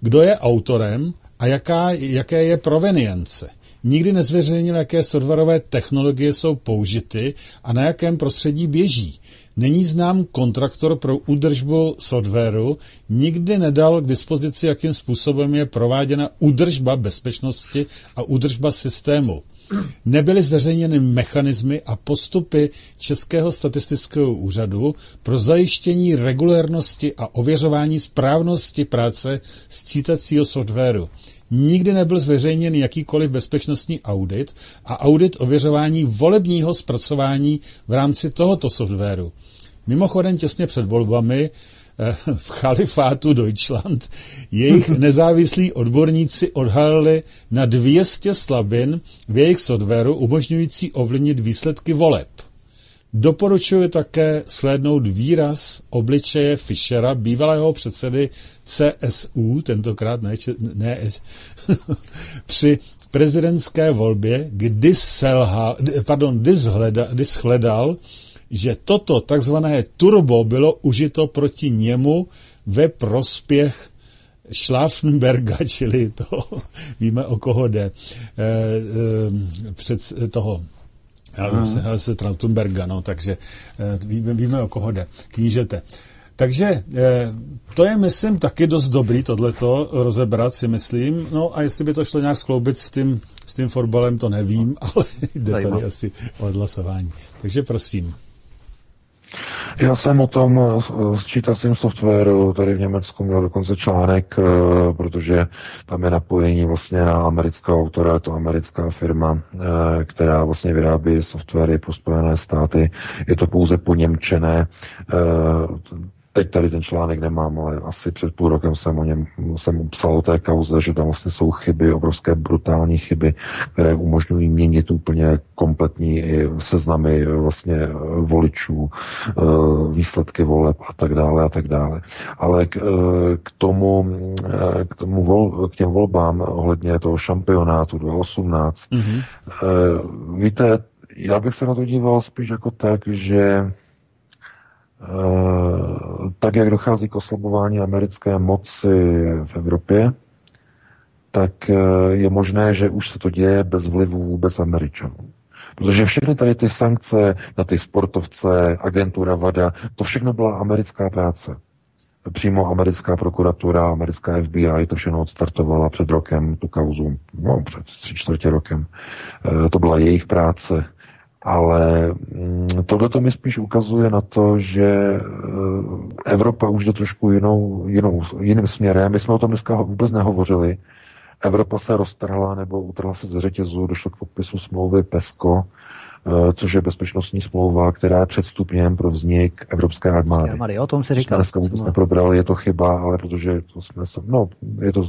Kdo je autorem a jaká, jaké je provenience. Nikdy nezveřejnil, jaké softwarové technologie jsou použity a na jakém prostředí běží. Není znám kontraktor pro údržbu softwaru, nikdy nedal k dispozici, jakým způsobem je prováděna údržba bezpečnosti a údržba systému. Nebyly zveřejněny mechanismy a postupy Českého statistického úřadu pro zajištění regulérnosti a ověřování správnosti práce sčítacího softwaru. Nikdy nebyl zveřejněn jakýkoliv bezpečnostní audit a audit ověřování volebního zpracování v rámci tohoto softwaru. Mimochodem těsně před volbami eh, v chalifátu Deutschland jejich *laughs* nezávislí odborníci odhalili na 200 slabin v jejich softwaru umožňující ovlivnit výsledky voleb. Doporučuji také slednout výraz obličeje Fischera, bývalého předsedy CSU, tentokrát ne, ne *laughs* při prezidentské volbě, kdy, selha, pardon, kdy, zhleda, kdy shledal, že toto takzvané turbo bylo užito proti němu ve prospěch Schlafenberga, *laughs* čili to víme, o koho jde, e, e, před toho se Trautenberga, no, takže víme, víme, o koho jde, knížete. Takže eh, to je, myslím, taky dost dobrý tohleto rozebrat, si myslím. No a jestli by to šlo nějak skloubit s tím, s tím fotbalem, to nevím, *laughs* ale jde tady asi o odhlasování. Takže prosím. Já jsem o tom eh, s čítacím softwaru tady v Německu měl dokonce článek, eh, protože tam je napojení vlastně na amerického autora, je to americká firma, eh, která vlastně vyrábí softwary pro Spojené státy. Je to pouze poněmčené, Teď tady ten článek nemám, ale asi před půl rokem jsem o něm jsem psal o té kauze, že tam vlastně jsou chyby, obrovské brutální chyby, které umožňují měnit úplně kompletní seznamy vlastně voličů, eh, výsledky voleb a tak dále a tak dále. Ale k, eh, k tomu, eh, k, tomu vol, k těm volbám ohledně toho šampionátu 2018, mm-hmm. víte, já bych se na to díval spíš jako tak, že Eh, tak, jak dochází k oslabování americké moci v Evropě, tak eh, je možné, že už se to děje bez vlivu vůbec Američanů. Protože všechny tady ty sankce na ty sportovce, agentura VADA, to všechno byla americká práce. Přímo americká prokuratura, americká FBI to všechno odstartovala před rokem, tu kauzu, no před tři čtvrtě rokem. Eh, to byla jejich práce. Ale mm, tohle to mi spíš ukazuje na to, že eh, Evropa už jde trošku jinou, jinou, jiným směrem. My jsme o tom dneska vůbec nehovořili. Evropa se roztrhla nebo utrhla se z řetězu, došlo k podpisu smlouvy PESCO, eh, což je bezpečnostní smlouva, která je předstupněm pro vznik Evropské armády. armády o tom se říká. Dneska vůbec no. neprobrali, je to chyba, ale protože to jsme se, no, je to,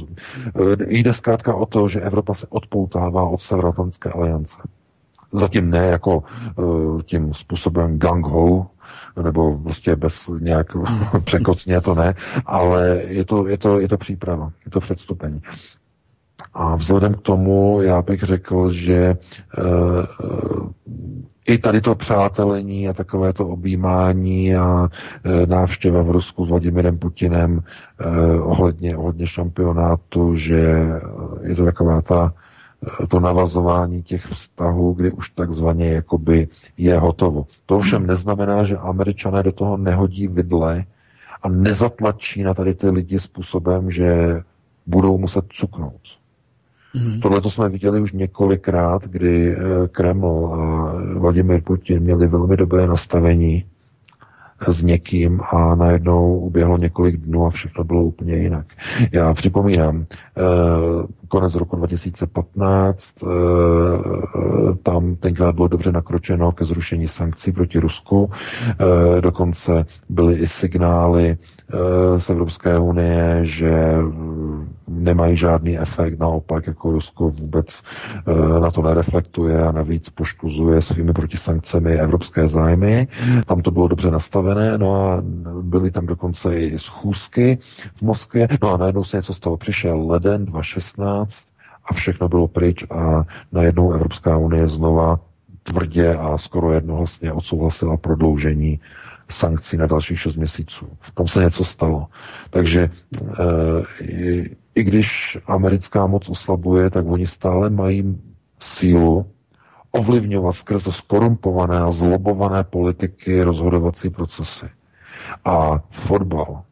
eh, jde zkrátka o to, že Evropa se odpoutává od Severoatlantské aliance. Zatím ne jako uh, tím způsobem gang-ho, nebo prostě bez nějak *laughs* překotně to ne, ale je to, je to, je to příprava, je to předstupení. A vzhledem k tomu já bych řekl, že uh, i tady to přátelení a takové to objímání a uh, návštěva v Rusku s Vladimirem Putinem uh, ohledně, ohledně šampionátu, že je to taková ta to navazování těch vztahů, kdy už takzvaně jakoby je hotovo. To ovšem neznamená, že američané do toho nehodí vidle a nezatlačí na tady ty lidi způsobem, že budou muset cuknout. Mm. Tohle to jsme viděli už několikrát, kdy eh, Kreml a Vladimir Putin měli velmi dobré nastavení s někým a najednou uběhlo několik dnů a všechno bylo úplně jinak. Já připomínám, eh, konec roku 2015, eh, tam tenkrát bylo dobře nakročeno ke zrušení sankcí proti Rusku, eh, dokonce byly i signály z Evropské unie, že nemají žádný efekt, naopak jako Rusko vůbec eh, na to nereflektuje a navíc poškozuje svými protisankcemi evropské zájmy. Tam to bylo dobře nastavené, no a byly tam dokonce i schůzky v Moskvě, no a najednou se něco stalo. Přišel leden 2016 a všechno bylo pryč a najednou Evropská unie znova tvrdě a skoro jednohlasně odsouhlasila prodloužení sankcí na dalších 6 měsíců. Tam se něco stalo. Takže e, i když americká moc oslabuje, tak oni stále mají sílu ovlivňovat skrze skorumpované a zlobované politiky rozhodovací procesy. A fotbal,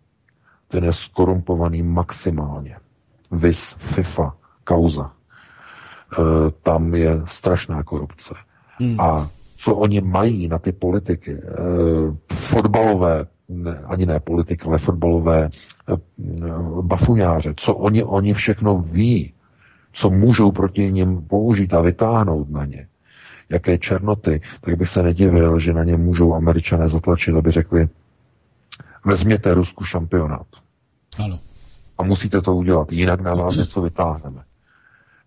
ten je skorumpovaný maximálně. Vis FIFA, kauza. E, tam je strašná korupce. Hmm. A co oni mají na ty politiky, e, fotbalové ani ne politik, ale fotbalové eh, bafuňáře, co oni, oni všechno ví, co můžou proti ním použít a vytáhnout na ně, jaké černoty, tak bych se nedivil, že na ně můžou američané zatlačit, aby řekli, vezměte Rusku šampionát. Ano. A musíte to udělat, jinak na vás něco vytáhneme.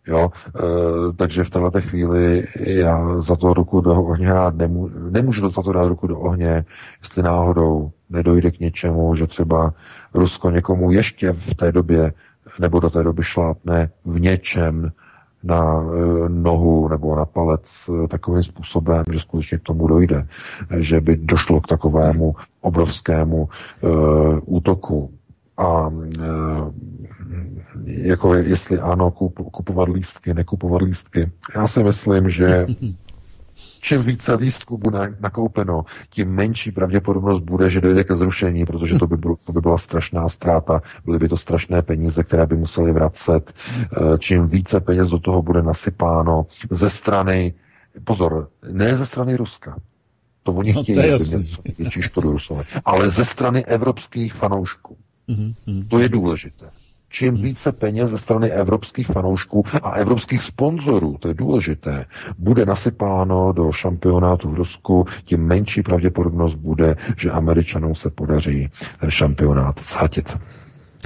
Jo, e, takže v této chvíli já za to ruku do ohně rád nemůžu, nemůžu za to dát ruku do ohně, jestli náhodou nedojde k něčemu, že třeba Rusko někomu ještě v té době nebo do té doby šlápne v něčem na e, nohu nebo na palec e, takovým způsobem, že skutečně k tomu dojde, že by došlo k takovému obrovskému e, útoku. A e, jako jestli ano, kup, kupovat lístky, nekupovat lístky. Já si myslím, že *laughs* Čím více lístků bude nakoupeno, tím menší pravděpodobnost bude, že dojde ke zrušení, protože to by, bylo, to by byla strašná ztráta, byly by to strašné peníze, které by museli vracet. Eh, čím více peněz do toho bude nasypáno ze strany, pozor, ne ze strany Ruska, to oni no, chtějí, měli větší škodu Rusové, ale ze strany evropských fanoušků. Mm-hmm. To je důležité. Čím více peněz ze strany evropských fanoušků a evropských sponzorů, to je důležité, bude nasypáno do šampionátu v Rusku, tím menší pravděpodobnost bude, že Američanům se podaří ten šampionát zhatit.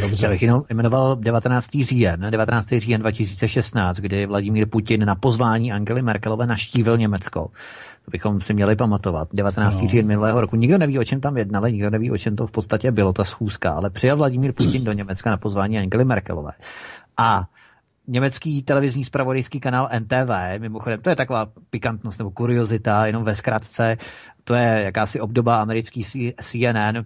Dobře. Já bych jenom jmenoval 19. říjen, 19. říjen 2016, kdy Vladimír Putin na pozvání Angely Merkelové naštívil Německo. To bychom si měli pamatovat. 19. No. říjen minulého roku. Nikdo neví, o čem tam jednali, nikdo neví, o čem to v podstatě bylo, ta schůzka, ale přijel Vladimír Putin do Německa na pozvání Angely Merkelové. A německý televizní spravodajský kanál NTV, mimochodem, to je taková pikantnost nebo kuriozita, jenom ve zkratce, to je jakási obdoba americký CNN,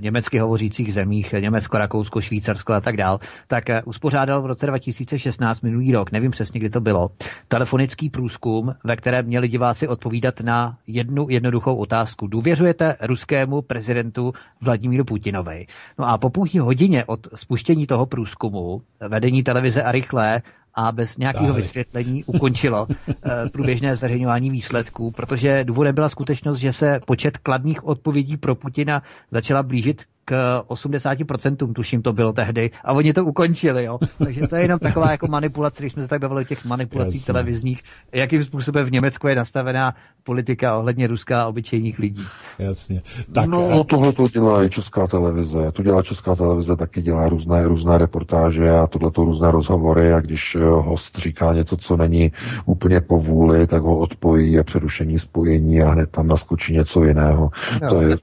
německy hovořících zemích, Německo, Rakousko, Švýcarsko a tak dál, tak eh, uspořádal v roce 2016, minulý rok, nevím přesně, kdy to bylo, telefonický průzkum, ve kterém měli diváci odpovídat na jednu jednoduchou otázku. Důvěřujete ruskému prezidentu Vladimíru Putinovi? No a po půl hodině od spuštění toho průzkumu vedení televize a rychlé a bez nějakého Dále. vysvětlení ukončilo *laughs* eh, průběžné zveřejňování výsledků, protože důvodem byla skutečnost, že se počet kladných odpovědí pro Putina začala blížit k 80%, tuším to bylo tehdy, a oni to ukončili, jo. Takže to je jenom taková jako manipulace, když jsme se tak bavili o těch manipulacích Jasně. televizních, jakým způsobem v Německu je nastavená politika ohledně Ruska a obyčejných lidí. Jasně. Tak, no, a... tohle to dělá i Česká televize. To dělá Česká televize, taky dělá různé, různé reportáže a tohle to různé rozhovory a když eh, host říká něco, co není úplně po vůli, tak ho odpojí a přerušení spojení a hned tam naskočí něco jiného. No. To je...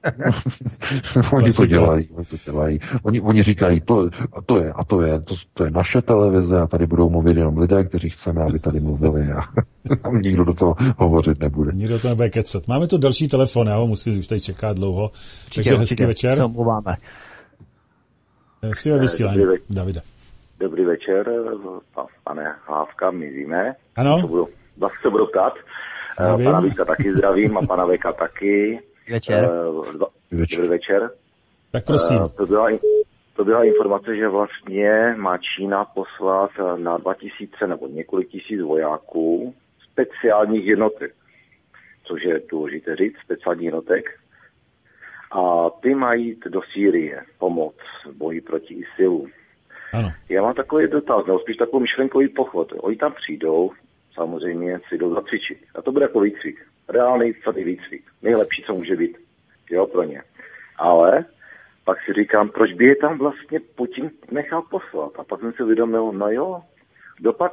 *laughs* Oni to dělají dělají, oni to dělají. Oni, oni říkají, to, a to je, a to je, to, to je naše televize a tady budou mluvit jenom lidé, kteří chceme, aby tady mluvili a *laughs* tam nikdo do toho hovořit nebude. Nikdo to nebude kecat. Máme tu další telefon, já ho musím už tady čekat dlouho. Určitě, Takže hezký večer. Jsi ve vysílání, Dobrý, Davide. Dobrý večer, pane Hlávka, my víme. Ano. Co budu, vlastně se budu ptát. Nevím. Pana Vítka taky zdravím a pana Veka taky. Večer. Uh, večer. Dobrý večer. Tak prosím. Uh, to, byla, to byla informace, že vlastně má Čína poslat na 2000 nebo několik tisíc vojáků speciálních jednotek, což je důležité říct, speciální jednotek. A ty mají jít do Sýrie pomoc v boji proti ISILu. Ano. Já mám takový dotaz, nebo spíš takový myšlenkový pochod. Oni tam přijdou, samozřejmě si jdou zacvičit. A to bude jako výcvik. Reálný tvrdý výcvik. Nejlepší, co může být. Jo, pro ně. Ale pak si říkám, proč by je tam vlastně Putin nechal poslat. A pak jsem si uvědomil, no jo, dopad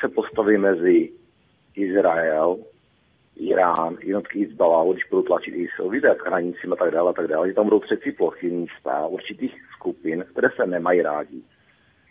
se postaví mezi Izrael, Irán, jednotky Izbaláhu, když budou tlačit ISIL, víte, jak hranicím a tak dále, a tak dále, že tam budou třetí plochy místa určitých skupin, které se nemají rádi.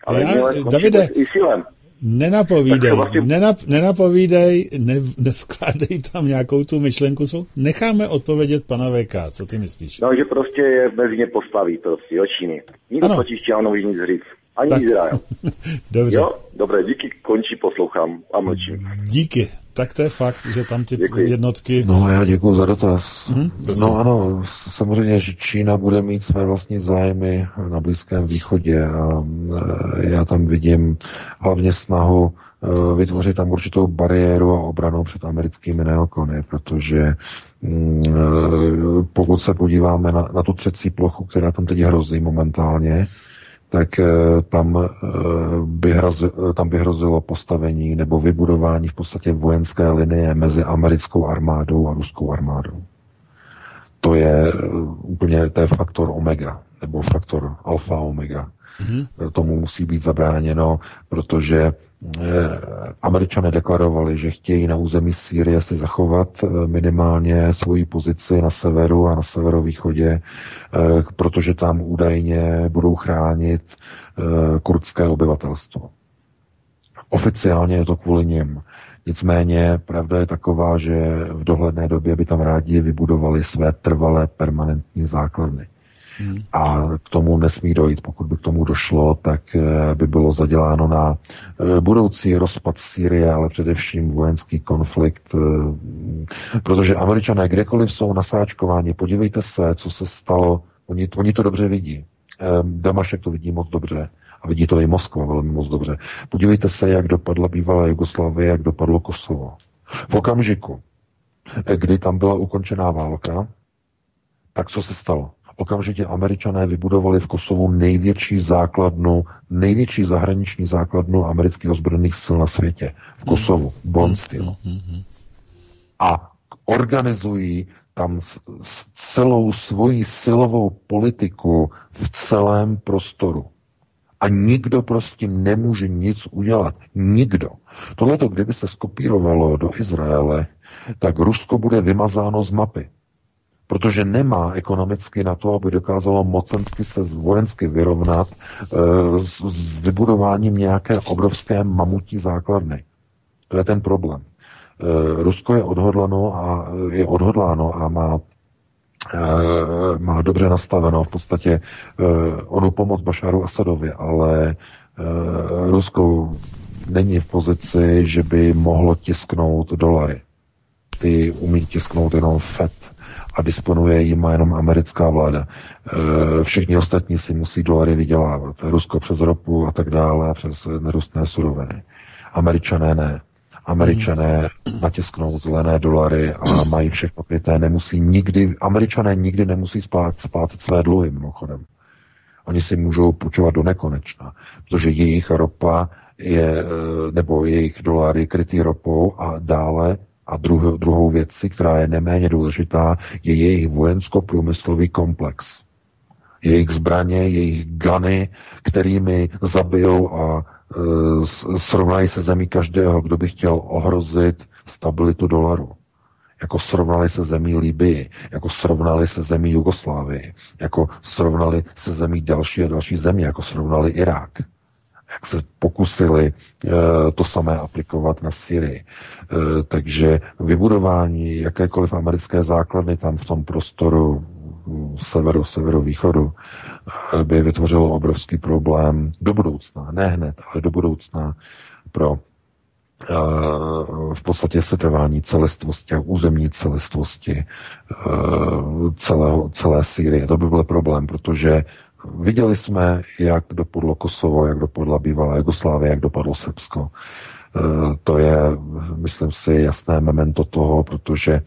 Ale Já, Davide, ISILem. Nenapovídej, vlastně... nenap, nenapovídej, ne, nevkládej tam nějakou tu myšlenku, co necháme odpovědět pana VK, co ty myslíš? No, že prostě je mezi ně postaví prostě, o Číny. Nikdo totiž chtěl nic říct. Ani tak. Izrael. *laughs* Dobře. Jo, dobré, díky, končí, poslouchám a mlčím. Díky. Tak to je fakt, že tam ty Děkuji. jednotky... No já děkuji za dotaz. Hmm, no ano, samozřejmě, že Čína bude mít své vlastní zájmy na Blízkém východě a e, já tam vidím hlavně snahu e, vytvořit tam určitou bariéru a obranu před americkými neokony, protože mm, e, pokud se podíváme na, na tu třecí plochu, která tam teď hrozí momentálně, tak eh, tam eh, by, hrozilo, tam by hrozilo postavení nebo vybudování v podstatě vojenské linie mezi americkou armádou a ruskou armádou. To je eh, úplně, to je faktor omega, nebo faktor alfa omega. Mm-hmm. Tomu musí být zabráněno, protože Američané deklarovali, že chtějí na území Sýrie si zachovat eh, minimálně svoji pozici na severu a na severovýchodě, eh, protože tam údajně budou chránit kurdské obyvatelstvo. Oficiálně je to kvůli nim. Nicméně pravda je taková, že v dohledné době by tam rádi vybudovali své trvalé permanentní základny. Hmm. A k tomu nesmí dojít. Pokud by k tomu došlo, tak eh, by bylo zaděláno na eh, budoucí rozpad Sýrie, ale především vojenský konflikt, eh, protože američané kdekoliv jsou nasáčkováni, podívejte se, co se stalo, oni, oni to dobře vidí. Damašek to vidí moc dobře. A vidí to i Moskva velmi moc dobře. Podívejte se, jak dopadla bývalá Jugoslávie, jak dopadlo Kosovo. V okamžiku, kdy tam byla ukončená válka, tak co se stalo? Okamžitě američané vybudovali v Kosovu největší základnu, největší zahraniční základnu amerických ozbrojených sil na světě. V Kosovu. Bond Steel. A organizují tam celou svoji silovou politiku v celém prostoru. A nikdo prostě nemůže nic udělat. Nikdo. Tohleto, kdyby se skopírovalo do Izraele, tak Rusko bude vymazáno z mapy. Protože nemá ekonomicky na to, aby dokázalo mocensky se vojensky vyrovnat e, s, s vybudováním nějaké obrovské mamutí základny. To je ten problém. E, Rusko je odhodlano a je odhodláno a má Eh, má dobře nastaveno v podstatě eh, onu pomoc Bašáru Asadovi, ale eh, Rusko není v pozici, že by mohlo tisknout dolary. Ty umí tisknout jenom FED a disponuje jim jenom americká vláda. Všichni ostatní si musí dolary vydělávat. Rusko přes ropu a tak dále přes nerostné suroviny. Američané ne. Američané natisknou zelené dolary a mají všechno kryté, nemusí nikdy, američané nikdy nemusí spát, splácet své dluhy mimochodem. Oni si můžou půjčovat do nekonečna, protože jejich ropa je, eh, nebo jejich dolary krytý ropou a dále a druhou, druhou věcí, která je neméně důležitá, je jejich vojensko-průmyslový komplex. Jejich zbraně, jejich gany, kterými zabijou a Eh, srovnají se zemí každého, kdo by chtěl ohrozit stabilitu dolaru. Jako srovnali se zemí Libii, jako srovnali se zemí Jugoslávii, jako srovnali se zemí další a další země, jako srovnali Irák. Jak se pokusili e, to samé aplikovat na Syrii. E, takže vybudování jakékoliv americké základny tam v tom prostoru severu, severovýchodu, eh, by vytvořilo obrovský problém do budoucna, ne hned, ale do budoucna pro eh, v podstatě setrvání celistvosti a územní celistvosti eh, celého, celé Sýrie. To by byl problém, protože viděli jsme, jak dopadlo Kosovo, jak dopadla bývalá Jugoslávie, jak dopadlo Srbsko. To je, myslím si, jasné memento toho, protože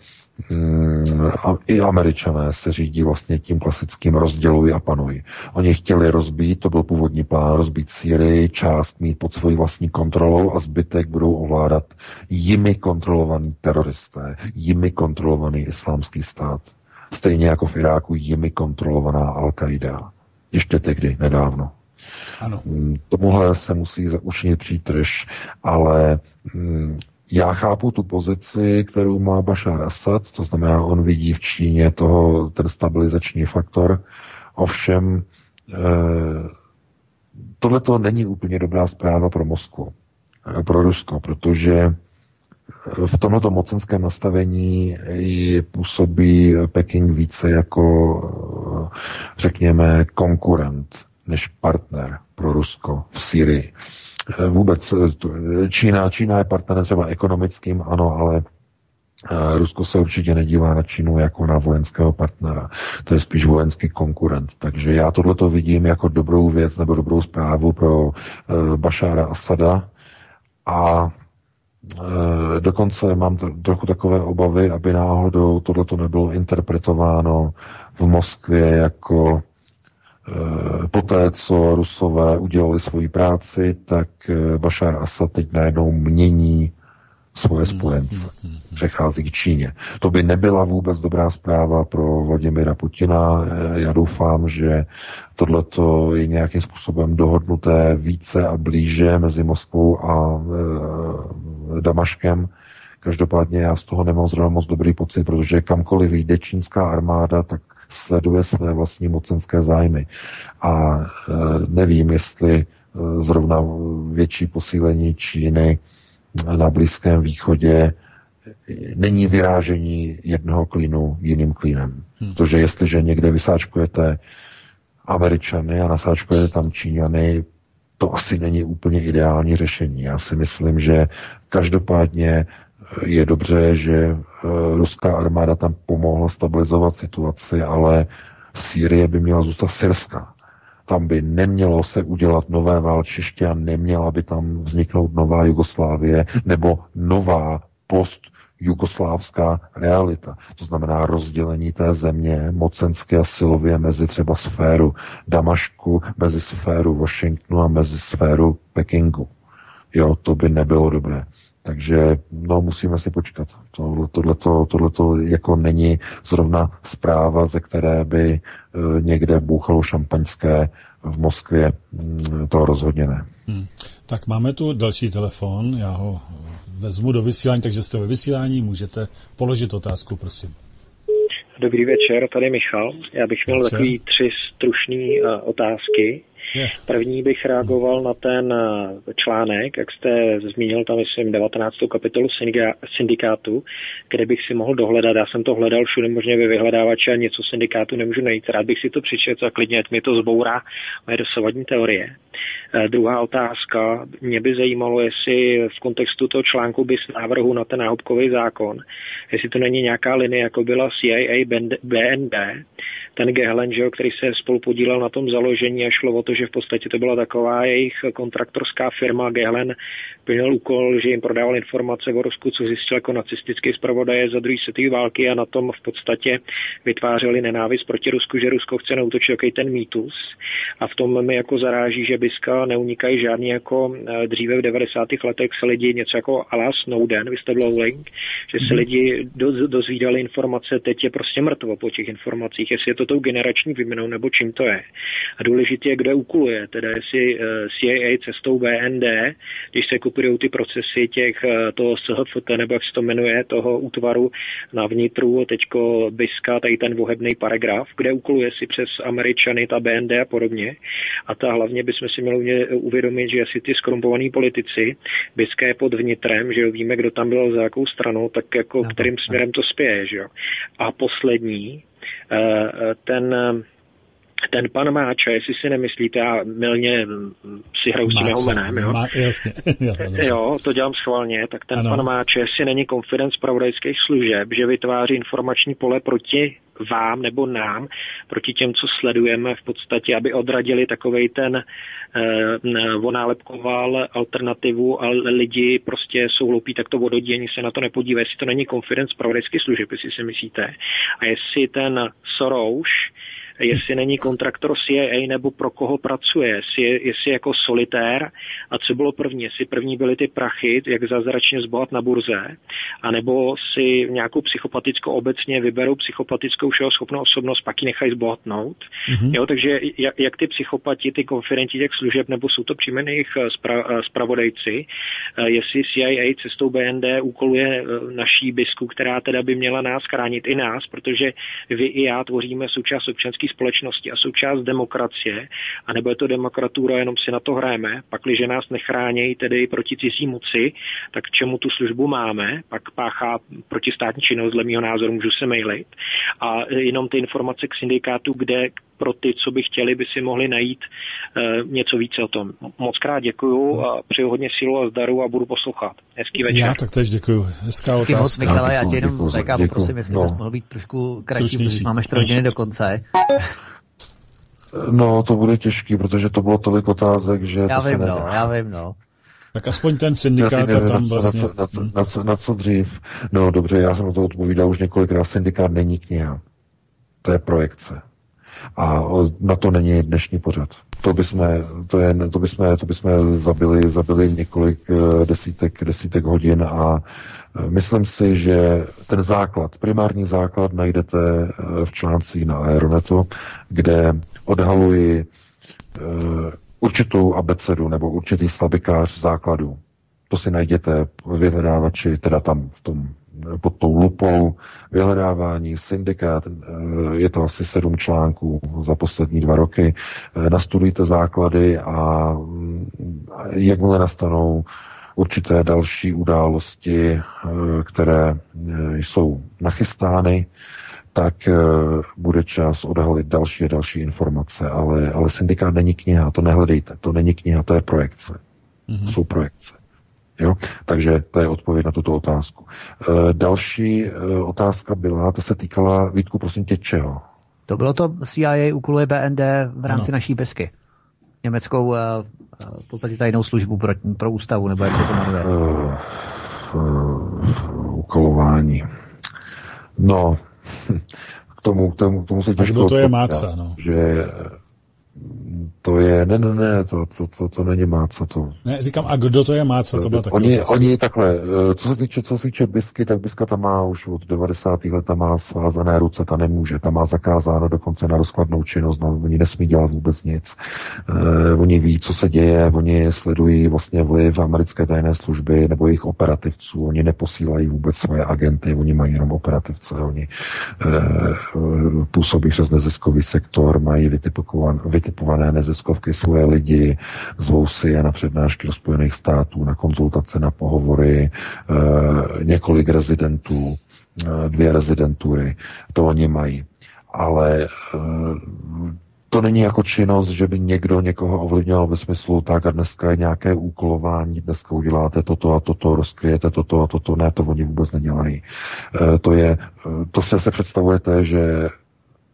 a i američané se řídí vlastně tím klasickým rozdělují a panují. Oni chtěli rozbít, to byl původní plán, rozbít Syrii, část mít pod svojí vlastní kontrolou a zbytek budou ovládat jimi kontrolovaní teroristé, jimi kontrolovaný islámský stát. Stejně jako v Iráku jimi kontrolovaná Al-Qaida. Ještě tehdy, nedávno. Ano. Hmm, tomuhle se musí učinit přítrž, ale hmm, já chápu tu pozici, kterou má Bashar Assad, to znamená, on vidí v Číně toho, ten stabilizační faktor. Ovšem, e, tohle to není úplně dobrá zpráva pro Moskvu, e, pro Rusko, protože v tomto mocenském nastavení působí Peking více jako, řekněme, konkurent než partner pro Rusko v Syrii. Eh, vůbec eh, Čína, Čína je partner třeba ekonomickým, ano, ale eh, Rusko se určitě nedívá na Čínu jako na vojenského partnera. To je spíš vojenský konkurent. Takže já tohle to vidím jako dobrou věc nebo dobrou zprávu pro Bašára Asada a dokonce mám trochu takové obavy, aby náhodou tohleto nebylo interpretováno v Moskvě jako Eh, poté, co Rusové udělali svoji práci, tak eh, Bashar Assad teď najednou mění svoje spojence. Přechází k Číně. To by nebyla vůbec dobrá zpráva pro Vladimira Putina. Eh, já doufám, že tohleto je nějakým způsobem dohodnuté více a blíže mezi Moskvou a Damaškem. Každopádně já z toho nemám zrovna moc dobrý pocit, protože kamkoliv jde čínská armáda, tak sleduje své vlastní mocenské zájmy. A e, nevím, jestli e, zrovna větší posílení Číny na Blízkém východě není vyrážení jednoho klínu jiným klínem. Hmm. Protože jestliže někde vysáčkujete Američany a nasáčkujete tam Číňany, to asi není úplně ideální řešení. Já si myslím, že každopádně je dobře, že ruská armáda tam pomohla stabilizovat situaci, ale Sýrie by měla zůstat syrská. Tam by nemělo se udělat nové válčiště a neměla by tam vzniknout nová Jugoslávie nebo nová post jugoslávská realita. To znamená rozdělení té země mocensky a silově mezi třeba sféru Damašku, mezi sféru Washingtonu a mezi sféru Pekingu. Jo, to by nebylo dobré. Takže no, musíme si počkat. Tohle, tohleto, tohleto jako není zrovna zpráva, ze které by e, někde bouchalo šampaňské v Moskvě. Mm, to rozhodně ne. Hmm. Tak máme tu další telefon, já ho vezmu do vysílání, takže jste ve vysílání, můžete položit otázku, prosím. Dobrý večer, tady Michal. Já bych měl večer. takový tři stručné uh, otázky. První bych reagoval na ten eh, článek, jak jste zmínil tam, myslím, 19. kapitolu syndikátu, kde bych si mohl dohledat. Já jsem to hledal všude možně ve vyhledávači a něco syndikátu nemůžu najít. Rád bych si to přečetl a klidně mi to zbourá moje dosavadní teorie. Eh, druhá otázka. Mě by zajímalo, jestli v kontextu toho článku by návrhu na ten náhubkový zákon, jestli to není nějaká linie, jako byla CIA, BND, ten Gehlen, že, který se spolu podílel na tom založení a šlo o to, že v podstatě to byla taková jejich kontraktorská firma Gehlen plnil úkol, že jim prodával informace o Rusku, co zjistil jako nacistický zpravodaje za druhé světové války a na tom v podstatě vytvářeli nenávist proti Rusku, že Rusko chce nautočit jaký ten mýtus. A v tom mi jako zaráží, že Biska neunikají žádný jako eh, dříve v 90. letech se lidi něco jako Ala Snowden, whistleblowing, že se mhm. lidi do, dozvídali informace, teď je prostě mrtvo po těch informacích, jestli je to tou generační výměnou nebo čím to je. A důležitě je, kde ukuluje, teda jestli eh, CIA cestou BND, když se kupují ty procesy těch, eh, toho SHFT, nebo jak se to jmenuje, toho útvaru na vnitru, teďko BISKA, tady ten vohebný paragraf, kde ukuluje si přes Američany, ta BND a podobně. A ta hlavně bychom si měli uvědomit, že asi ty skrumpovaní politici, BISKA je pod vnitrem, že jo, víme, kdo tam byl za jakou stranou, tak jako no, kterým směrem to spěje, že jo. A poslední, ten ten pan Máča, jestli si nemyslíte, já milně si hraju s tím jeho jménem, jo? Má, jasně. *laughs* jo, to dělám schválně, tak ten ano. pan Máča, jestli není konfident pravodajských služeb, že vytváří informační pole proti vám nebo nám, proti těm, co sledujeme v podstatě, aby odradili takovej ten, eh, onálepkoval alternativu a lidi prostě jsou hloupí, tak to vododění se na to nepodívají, jestli to není konfident pravodajských služeb, jestli si myslíte. A jestli ten Soros, jestli není kontraktor CIA nebo pro koho pracuje, jestli je, jestli je jako solitér a co bylo první, jestli první byly ty prachy, jak zázračně zbohat na burze, anebo si nějakou psychopatickou obecně vyberou psychopatickou všeho schopnou osobnost, pak ji nechají zbohatnout. Mm-hmm. Jo, takže jak, jak ty psychopati, ty konferenti těch služeb, nebo jsou to příjmen jejich spra, spravodajci, eh, jestli CIA cestou BND úkoluje eh, naší bisku, která teda by měla nás chránit i nás, protože vy i já tvoříme součást občanské společnosti a součást demokracie, anebo je to demokratura, jenom si na to hrajeme, pakliže nás nechránějí tedy proti cizí moci, tak čemu tu službu máme, pak páchá protistátní činnost, dle mého názoru můžu se mailit. A jenom ty informace k syndikátu, kde pro ty, co by chtěli, by si mohli najít e, něco více o tom. Moc krát děkuju a přeju hodně sílu a zdaru a budu poslouchat. Hezký večer. Já tak tež děkuju. Hezká otázka. Moc, Michale, já tě jenom děkuju, poprosím, jestli no. bys mohl být trošku kratší, protože máme 4 hodiny do konce. No, to bude těžký, protože to bylo tolik otázek, že já to vím, se no, já vím, no. Tak aspoň ten syndikát a tam vlastně... Na co, na, co, na, co, na co dřív? No dobře, já jsem na to odpovídal už několikrát. Syndikát není kniha. To je projekce. A na to není dnešní pořad. To bychom, to je, to bychom, to bychom zabili, zabili několik eh, desítek, desítek hodin a eh, myslím si, že ten základ, primární základ najdete eh, v článcích na Aeronetu, kde odhaluji určitou abecedu nebo určitý slabikář základů. To si najděte v vyhledávači, teda tam v tom pod tou lupou vyhledávání, syndikát, eh, je to asi sedm článků za poslední dva roky. Eh, nastudujte základy a mm, jakmile nastanou určité další události, eh, které jsou nachystány, tak bude čas odhalit další a další informace, ale, ale syndikát není kniha, to nehledejte, to není kniha, to je projekce. Mm-hmm. Jsou projekce. Jo? Takže to je odpověď na tuto otázku. E, další e, otázka byla, to se týkala, Vítku, prosím tě, čeho? To bylo to CIA úkoluje BND v rámci ano. naší besky. Německou e, v podstatě tajnou službu pro, pro ústavu, nebo jak se to jmenuje? Uh, uh, ukolování. No, *laughs* k tomu, k tomu, k tomu se těžko... To je máca, no. Že to je, ne, ne, ne, to, to, to, to není máca, to... Ne, říkám, a kdo to je máca, to byla oni, oni takhle, eh, co se týče, co se týče Bisky, tak Biska tam má už od 90. let, tam má svázané ruce, ta nemůže, tam má zakázáno dokonce na rozkladnou činnost, no, oni nesmí dělat vůbec nic. Uh, oni ví, co se děje, oni sledují vlastně vliv americké tajné služby nebo jejich operativců, oni neposílají vůbec svoje agenty, oni mají jenom operativce, oni uh, působí přes neziskový sektor, mají vytipované, neziskový neziskovky svoje lidi, zvou si je na přednášky do Spojených států, na konzultace, na pohovory, e, několik rezidentů, e, dvě rezidentury, to oni mají. Ale e, to není jako činnost, že by někdo někoho ovlivňoval ve smyslu, tak a dneska je nějaké úkolování, dneska uděláte toto a toto, rozkryjete toto a toto. Ne, to oni vůbec nedělají. To je, to se se představujete, že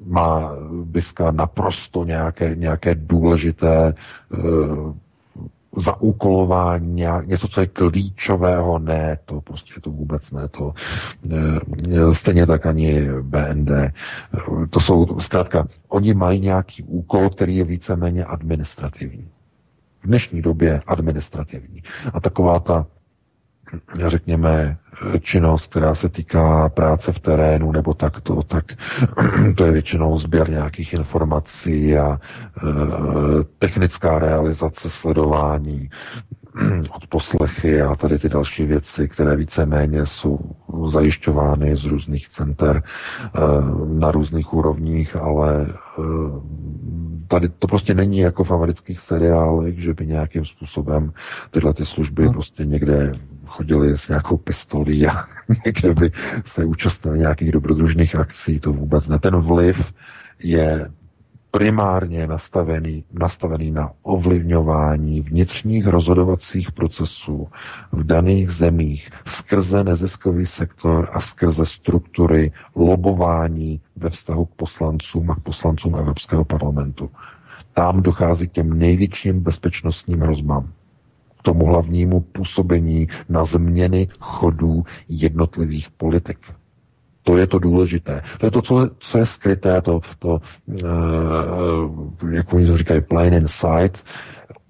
má Biska naprosto nějaké, nějaké důležité uh, zaúkolování, něco, co je klíčového, ne, to prostě to vůbec ne, to uh, stejně tak ani BND. To jsou, zkrátka, oni mají nějaký úkol, který je víceméně administrativní. V dnešní době administrativní. A taková ta řekněme, činnost, která se týká práce v terénu nebo takto, tak *clears throat* to je většinou sběr nějakých informací a e, technická realizace sledování, *clears throat* od poslechy a tady ty další věci, které víceméně jsou zajišťovány z různých center e, na různých úrovních, ale e, tady to prostě není jako v amerických seriálech, že by nějakým způsobem tyhle ty služby no. prostě někde chodili s nějakou pistolí a *laughs* někde by se účastnili nějakých dobrodružných akcí, to vůbec ne. Ten vliv je primárně nastavený, nastavený na ovlivňování vnitřních rozhodovacích procesů v daných zemích skrze neziskový sektor a skrze struktury lobování ve vztahu k poslancům a k poslancům Evropského parlamentu. Tam dochází k těm největším bezpečnostním hrozbám tomu hlavnímu působení na změny chodů jednotlivých politik. To je to důležité. To je to, co je, co je skryté, to, to uh, jak oni to říkají, plain in sight.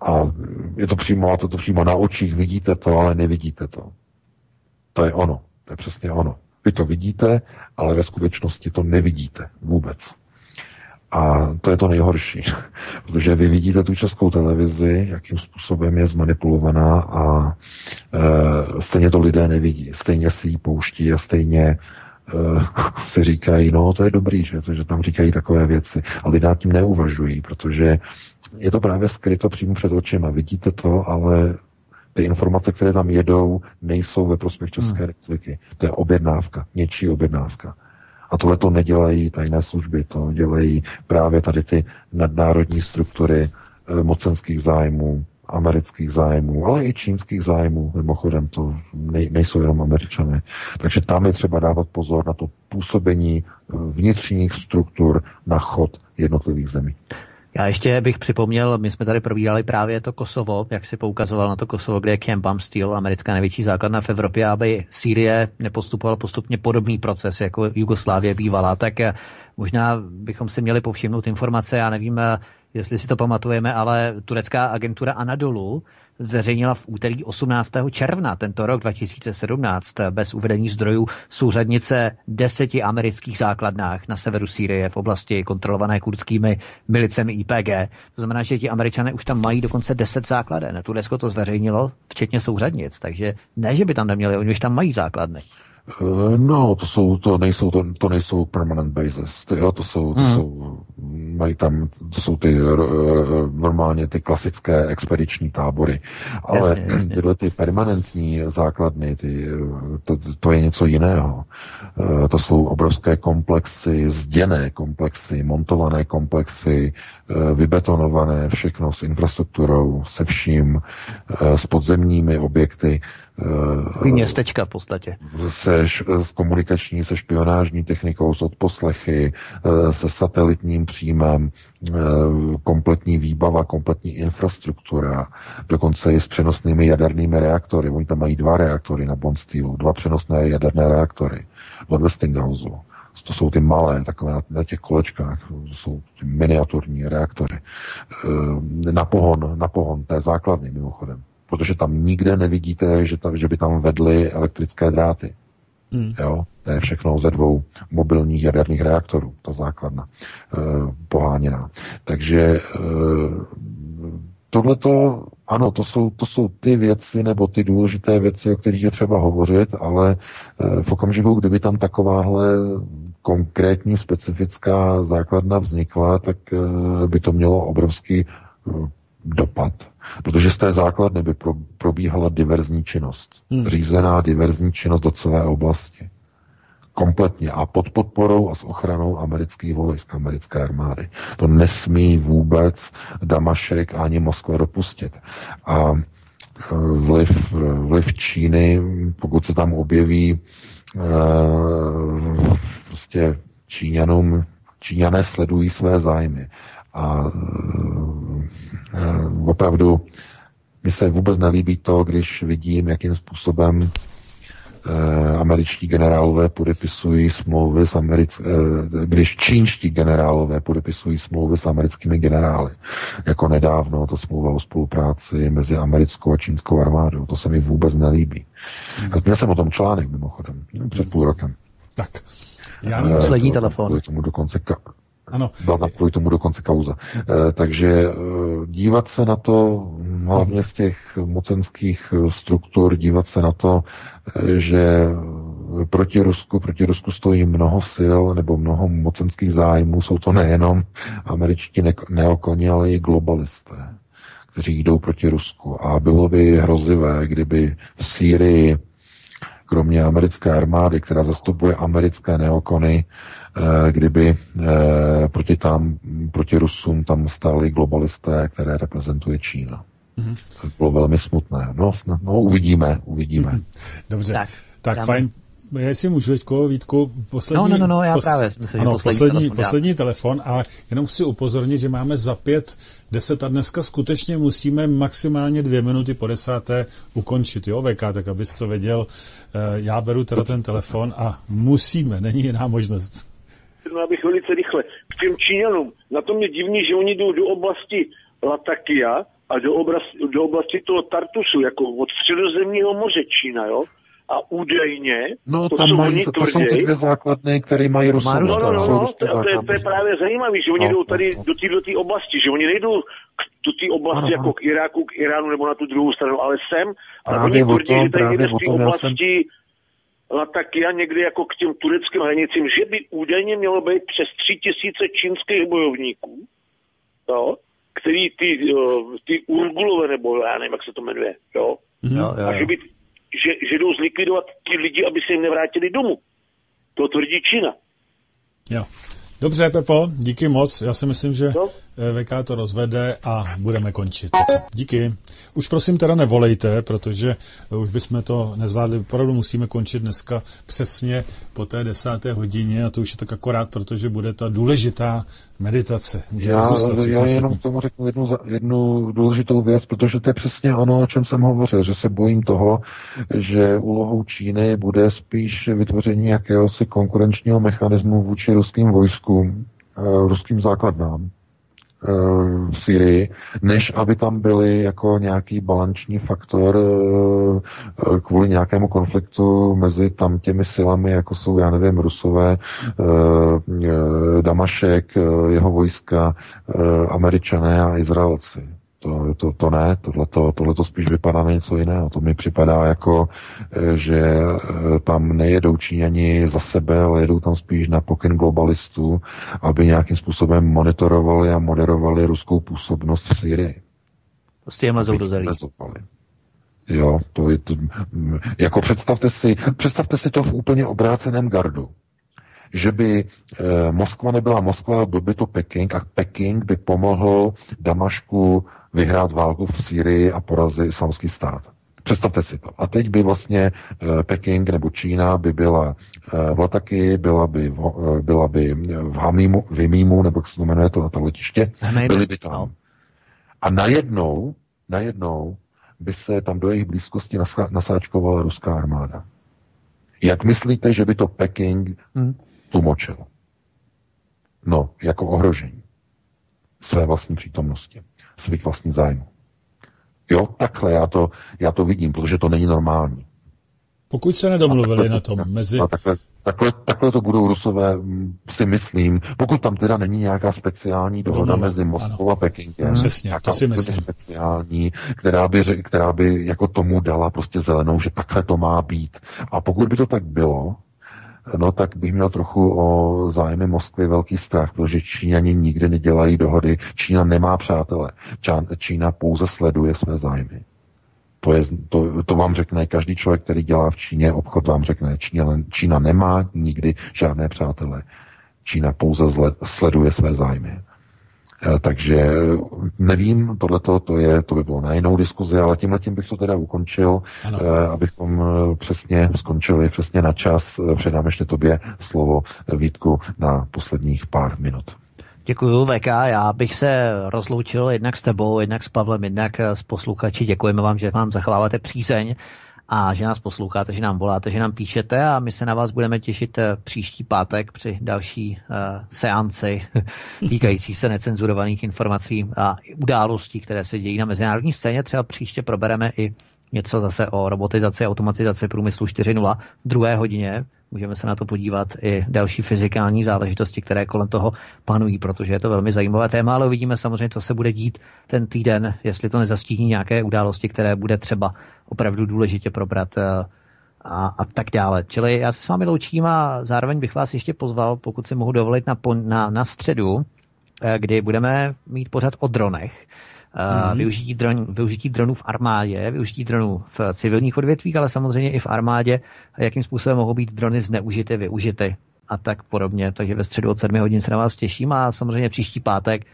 A je to přímo, to, to přímo na očích, vidíte to, ale nevidíte to. To je ono. To je přesně ono. Vy to vidíte, ale ve skutečnosti to nevidíte vůbec. A to je to nejhorší, *laughs* protože vy vidíte tu českou televizi, jakým způsobem je zmanipulovaná a e, stejně to lidé nevidí. Stejně si ji pouští a stejně e, *laughs* si říkají, no to je dobrý, že, to, že tam říkají takové věci. A lidé tím neuvažují, protože je to právě skryto přímo před očima. Vidíte to, ale ty informace, které tam jedou, nejsou ve prospěch České hmm. republiky. To je objednávka, něčí objednávka. A tohle to nedělají tajné služby, to dělají právě tady ty nadnárodní struktury e, mocenských zájmů, amerických zájmů, ale i čínských zájmů, mimochodem to nej, nejsou jenom američané. Takže tam je třeba dávat pozor na to působení eh, vnitřních struktur na chod jednotlivých zemí. Já ještě bych připomněl, my jsme tady probírali právě to Kosovo, jak si poukazoval na to Kosovo, kde je Camp Amstil, americká největší základna v Evropě, aby Sýrie nepostupoval postupně podobný proces, jako Jugoslávie bývala, tak eh, možná bychom si měli povšimnout informace, já nevím, eh, jestli si to pamatujeme, ale turecká agentura Anadolu zveřejnila v úterý 18. června tento rok 2017 bez uvedení zdrojů souřadnice deseti amerických základnách na severu Sýrie v oblasti kontrolované kurdskými milicemi IPG. To znamená, že ti američané už tam mají dokonce deset základen. Turecko to zveřejnilo, včetně souřadnic, takže ne, že by tam neměli, oni už tam mají základny. Eh, no, to jsou, to nejsou, to, to nejsou permanent bases. To, jo, to jsou, to hmm. jsou, mají tam, to jsou ty normálně ty klasické expediční tábory. Ale jasně, jasně. tyhle ty permanentní základny, ty, to, to je něco jiného. Eh, to jsou obrovské komplexy, zděné komplexy, montované komplexy, eh, vybetonované, všechno s infrastrukturou, se vším, s podzemními objekty. Takový městečka v podstatě. Se, s komunikační, se špionážní technikou, s odposlechy, eh, se satelitním příjmem, eh, kompletní výbava, kompletní infrastruktura, dokonce i s přenosnými jadernými reaktory. Oni tam mají dva reaktory na Bondsteelu, dva přenosné jaderné reaktory od Westinghouse. To jsou ty malé, takové na, na těch kolečkách, to jsou ty miniaturní reaktory. Eh, na pohon, na pohon té základny mimochodem protože tam nikde nevidíte, že, tam, že by tam vedly elektrické dráty. Hmm. Jo, to je všechno ze dvou mobilních jaderných reaktorů, ta základna e, poháněná. Takže e, tohleto, ano, to jsou, to jsou ty věci nebo ty důležité věci, o kterých je třeba hovořit, ale e, v okamžiku, kdyby tam takováhle konkrétní specifická základna vznikla, tak e, by to mělo obrovský e, dopad Protože z té základny by probíhala diverzní činnost. Hmm. Řízená diverzní činnost do celé oblasti. Kompletně a pod podporou a s ochranou amerických vojsk, americké armády. To nesmí vůbec Damašek ani Moskva dopustit. A e, vliv, vliv Číny, pokud se tam objeví e, prostě Číňanům, Číňané sledují své zájmy. A e, opravdu mi se vůbec nelíbí to, když vidím, jakým způsobem e, američtí generálové podepisují smlouvy s americk, e, když čínští generálové podepisují smlouvy s americkými generály. Jako nedávno to smlouva o spolupráci mezi americkou a čínskou armádou. To se mi vůbec nelíbí. Hmm. A měl jsem o tom článek mimochodem před půl rokem. Tak. Já poslední telefon. Tomu dokonce ka- ano. Byla tam kvůli tomu dokonce kauza. E, takže e, dívat se na to, hlavně z těch mocenských eh, struktur, dívat se na to, e, že proti Rusku, proti Rusku stojí mnoho sil nebo mnoho mocenských zájmů. Jsou to nejenom američtí ne- neokoni, ale i globalisté, kteří jdou proti Rusku. A bylo by hrozivé, kdyby v Sýrii kromě americké armády, která zastupuje americké neokony, kdyby eh, proti, tam, proti Rusům tam stáli globalisté, které reprezentuje Čína. Mm-hmm. To bylo velmi smutné. No, snad, no uvidíme, uvidíme. Mm-hmm. Dobře, tak, tak fajn. Jestli můžu, Vítko, Vítku, poslední, no, no, no, no já pos, právě myslím, ano, poslední, poslední, telefon, poslední telefon a jenom chci upozornit, že máme za pět, deset a dneska skutečně musíme maximálně dvě minuty po desáté ukončit, jo, VK, tak abys to věděl, eh, já beru teda ten telefon a musíme, není jiná možnost no abych velice rychle, k těm Číňanům. Na tom je divný, že oni jdou do oblasti Latakia a do oblasti, do oblasti toho Tartusu, jako od středozemního moře Čína, jo? A údajně, no, to, tam mají, to jsou ty dvě základny, které mají Rusové. No, no, no, no, to, to, je, to je právě zajímavé, že oni no, jdou tady no, no. do této oblasti, že oni nejdou do té oblasti ano, jako k Iráku, k Iránu nebo na tu druhou stranu, ale sem, ale oni tvrdí, že tady jde v té oblasti jsem Latakia někdy jako k těm tureckým hranicím, že by údajně mělo být přes tři tisíce čínských bojovníků, jo, který ty, ty Urgulové, nebo já nevím, jak se to jmenuje, jo, jo, jo, jo. a že, by, že, že jdou zlikvidovat ti lidi, aby se jim nevrátili domů. To tvrdí Čína. Jo. Dobře, Pepo, díky moc. Já si myslím, že no. VK to rozvede a budeme končit. Díky. Už prosím teda nevolejte, protože už bychom to nezvládli. Opravdu musíme končit dneska přesně po té desáté hodině a to už je tak akorát, protože bude ta důležitá meditace. Můžete já, zůstat, já jenom k tomu řeknu jednu, jednu důležitou věc, protože to je přesně ono, o čem jsem hovořil, že se bojím toho, že úlohou Číny bude spíš vytvoření jakéhosi konkurenčního mechanismu vůči ruským vojskům, eh, ruským základnám v Syrii, než aby tam byly jako nějaký balanční faktor eh, kvůli nějakému konfliktu mezi tam těmi silami, jako jsou, já nevím, Rusové, Damašek, jeho vojska, Američané a Izraelci. To, to, to ne, tohleto, tohleto spíš vypadá na něco jiného. To mi připadá jako, eh, že eh, tam nejedou Číňani za sebe, ale jedou tam spíš na pokyn globalistů, aby nějakým způsobem monitorovali a moderovali ruskou působnost v Syrii. Prostě jim lezou do zelí. Jo, to je to, jako představte si, představte si to v úplně obráceném gardu že by eh, Moskva nebyla Moskva, byl by to Peking a Peking by pomohl Damašku vyhrát válku v Sýrii a porazit islamský stát. Představte si to. A teď by vlastně eh, Peking nebo Čína by byla eh, v Lataky, byla by, v, eh, byla by v Hamímu, v Himímu, nebo jak se to jmenuje to, to letiště, byly by tam. No. A najednou, najednou by se tam do jejich blízkosti nasáčkovala ruská armáda. Jak myslíte, že by to Peking hmm. tlumočil? No, jako ohrožení své vlastní přítomnosti svých vlastních zájmů. Jo, takhle já to, já to vidím, protože to není normální. Pokud se nedomluvili na tom mezi... takhle, takhle, takhle to budou Rusové, mm, si myslím, pokud tam teda není nějaká speciální dohoda Domluva, mezi Moskvou ano. a Pekingem. Přesně, to si myslím. speciální, která by, která by jako tomu dala prostě zelenou, že takhle to má být. A pokud by to tak bylo, no tak bych měl trochu o zájmy Moskvy velký strach, protože Číňani nikdy nedělají dohody. Čína nemá přátele. Čína pouze sleduje své zájmy. To, je, to, to vám řekne každý člověk, který dělá v Číně obchod, vám řekne, Čína, Čína nemá nikdy žádné přátele. Čína pouze sleduje své zájmy. Eh, takže nevím, tohleto to je, to by bylo na jinou diskuzi, ale tím letím bych to teda ukončil, ano. Eh, abychom eh, přesně skončili přesně na čas. Předám ještě tobě slovo Vítku na posledních pár minut. Děkuji, VK. Já bych se rozloučil jednak s tebou, jednak s Pavlem, jednak s posluchači. Děkujeme vám, že vám zachováváte přízeň a že nás posloucháte, že nám voláte, že nám píšete a my se na vás budeme těšit eh, příští pátek při další uh, seanci *laughs* týkající se necenzurovaných informací a událostí, které se dějí na mezinárodní scéně. Třeba příště probereme i něco zase o robotizaci a automatizaci průmyslu 4.0 v druhé hodině. Můžeme se na to podívat i další fyzikální záležitosti, které kolem toho panují, protože je to velmi zajímavé téma, ale uvidíme samozřejmě, co se bude dít ten týden, jestli to nezastíní nějaké události, které bude třeba opravdu důležitě probrat eh, a, a tak dále. Čili já se s vámi loučím a zároveň bych vás ještě pozval, pokud si mohu dovolit, na, na, na středu, eh, kdy budeme mít pořad o dronech. Mm-hmm. Využití, dron, využití dronů v armádě, využití dronů v civilních odvětvích, ale samozřejmě i v armádě, jakým způsobem mohou být drony zneužity, využity a tak podobně. Takže ve středu od 7 hodin se na vás těším a samozřejmě příští pátek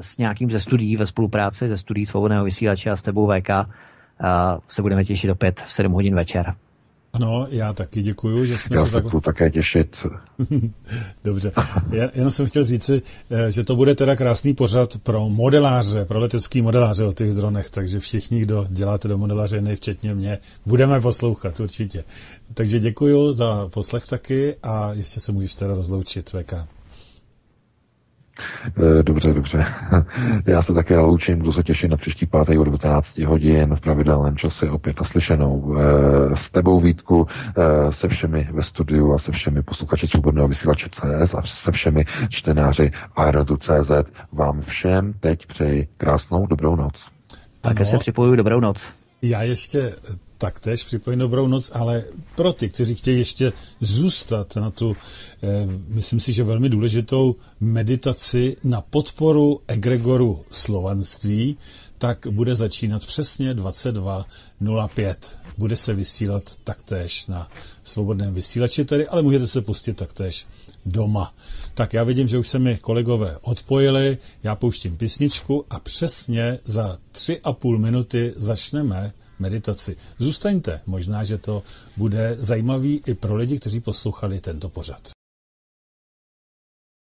s nějakým ze studií ve spolupráci ze studií svobodného vysílače a s tebou VK se budeme těšit opět v 7 hodin večer. Ano, já taky děkuju, že jsme já se, se tak... také těšit. *laughs* Dobře. Já, jenom jsem chtěl říci, eh, že to bude teda krásný pořad pro modeláře, pro letecký modeláře o těch dronech, takže všichni, kdo děláte do modeláře, včetně mě, budeme poslouchat určitě. Takže děkuju za poslech taky a ještě se můžeš teda rozloučit, VK. Eh, dobře, dobře. *laughs* Já se také loučím, budu se těšit na příští pátek od 19 hodin v pravidelném čase opět naslyšenou eh, s tebou Vítku, eh, se všemi ve studiu a se všemi posluchači svobodného vysílače CS a se všemi čtenáři CZ. Vám všem teď přeji krásnou dobrou noc. Také se připojuji dobrou noc. Já ještě taktéž připojím dobrou noc, ale pro ty, kteří chtějí ještě zůstat na tu, eh, myslím si, že velmi důležitou meditaci na podporu egregoru slovanství, tak bude začínat přesně 22.05. Bude se vysílat taktéž na svobodném vysílači tedy, ale můžete se pustit taktéž doma. Tak já vidím, že už se mi kolegové odpojili, já pouštím písničku a přesně za tři a půl minuty začneme meditaci. Zůstaňte, možná, že to bude zajímavý i pro lidi, kteří poslouchali tento pořad.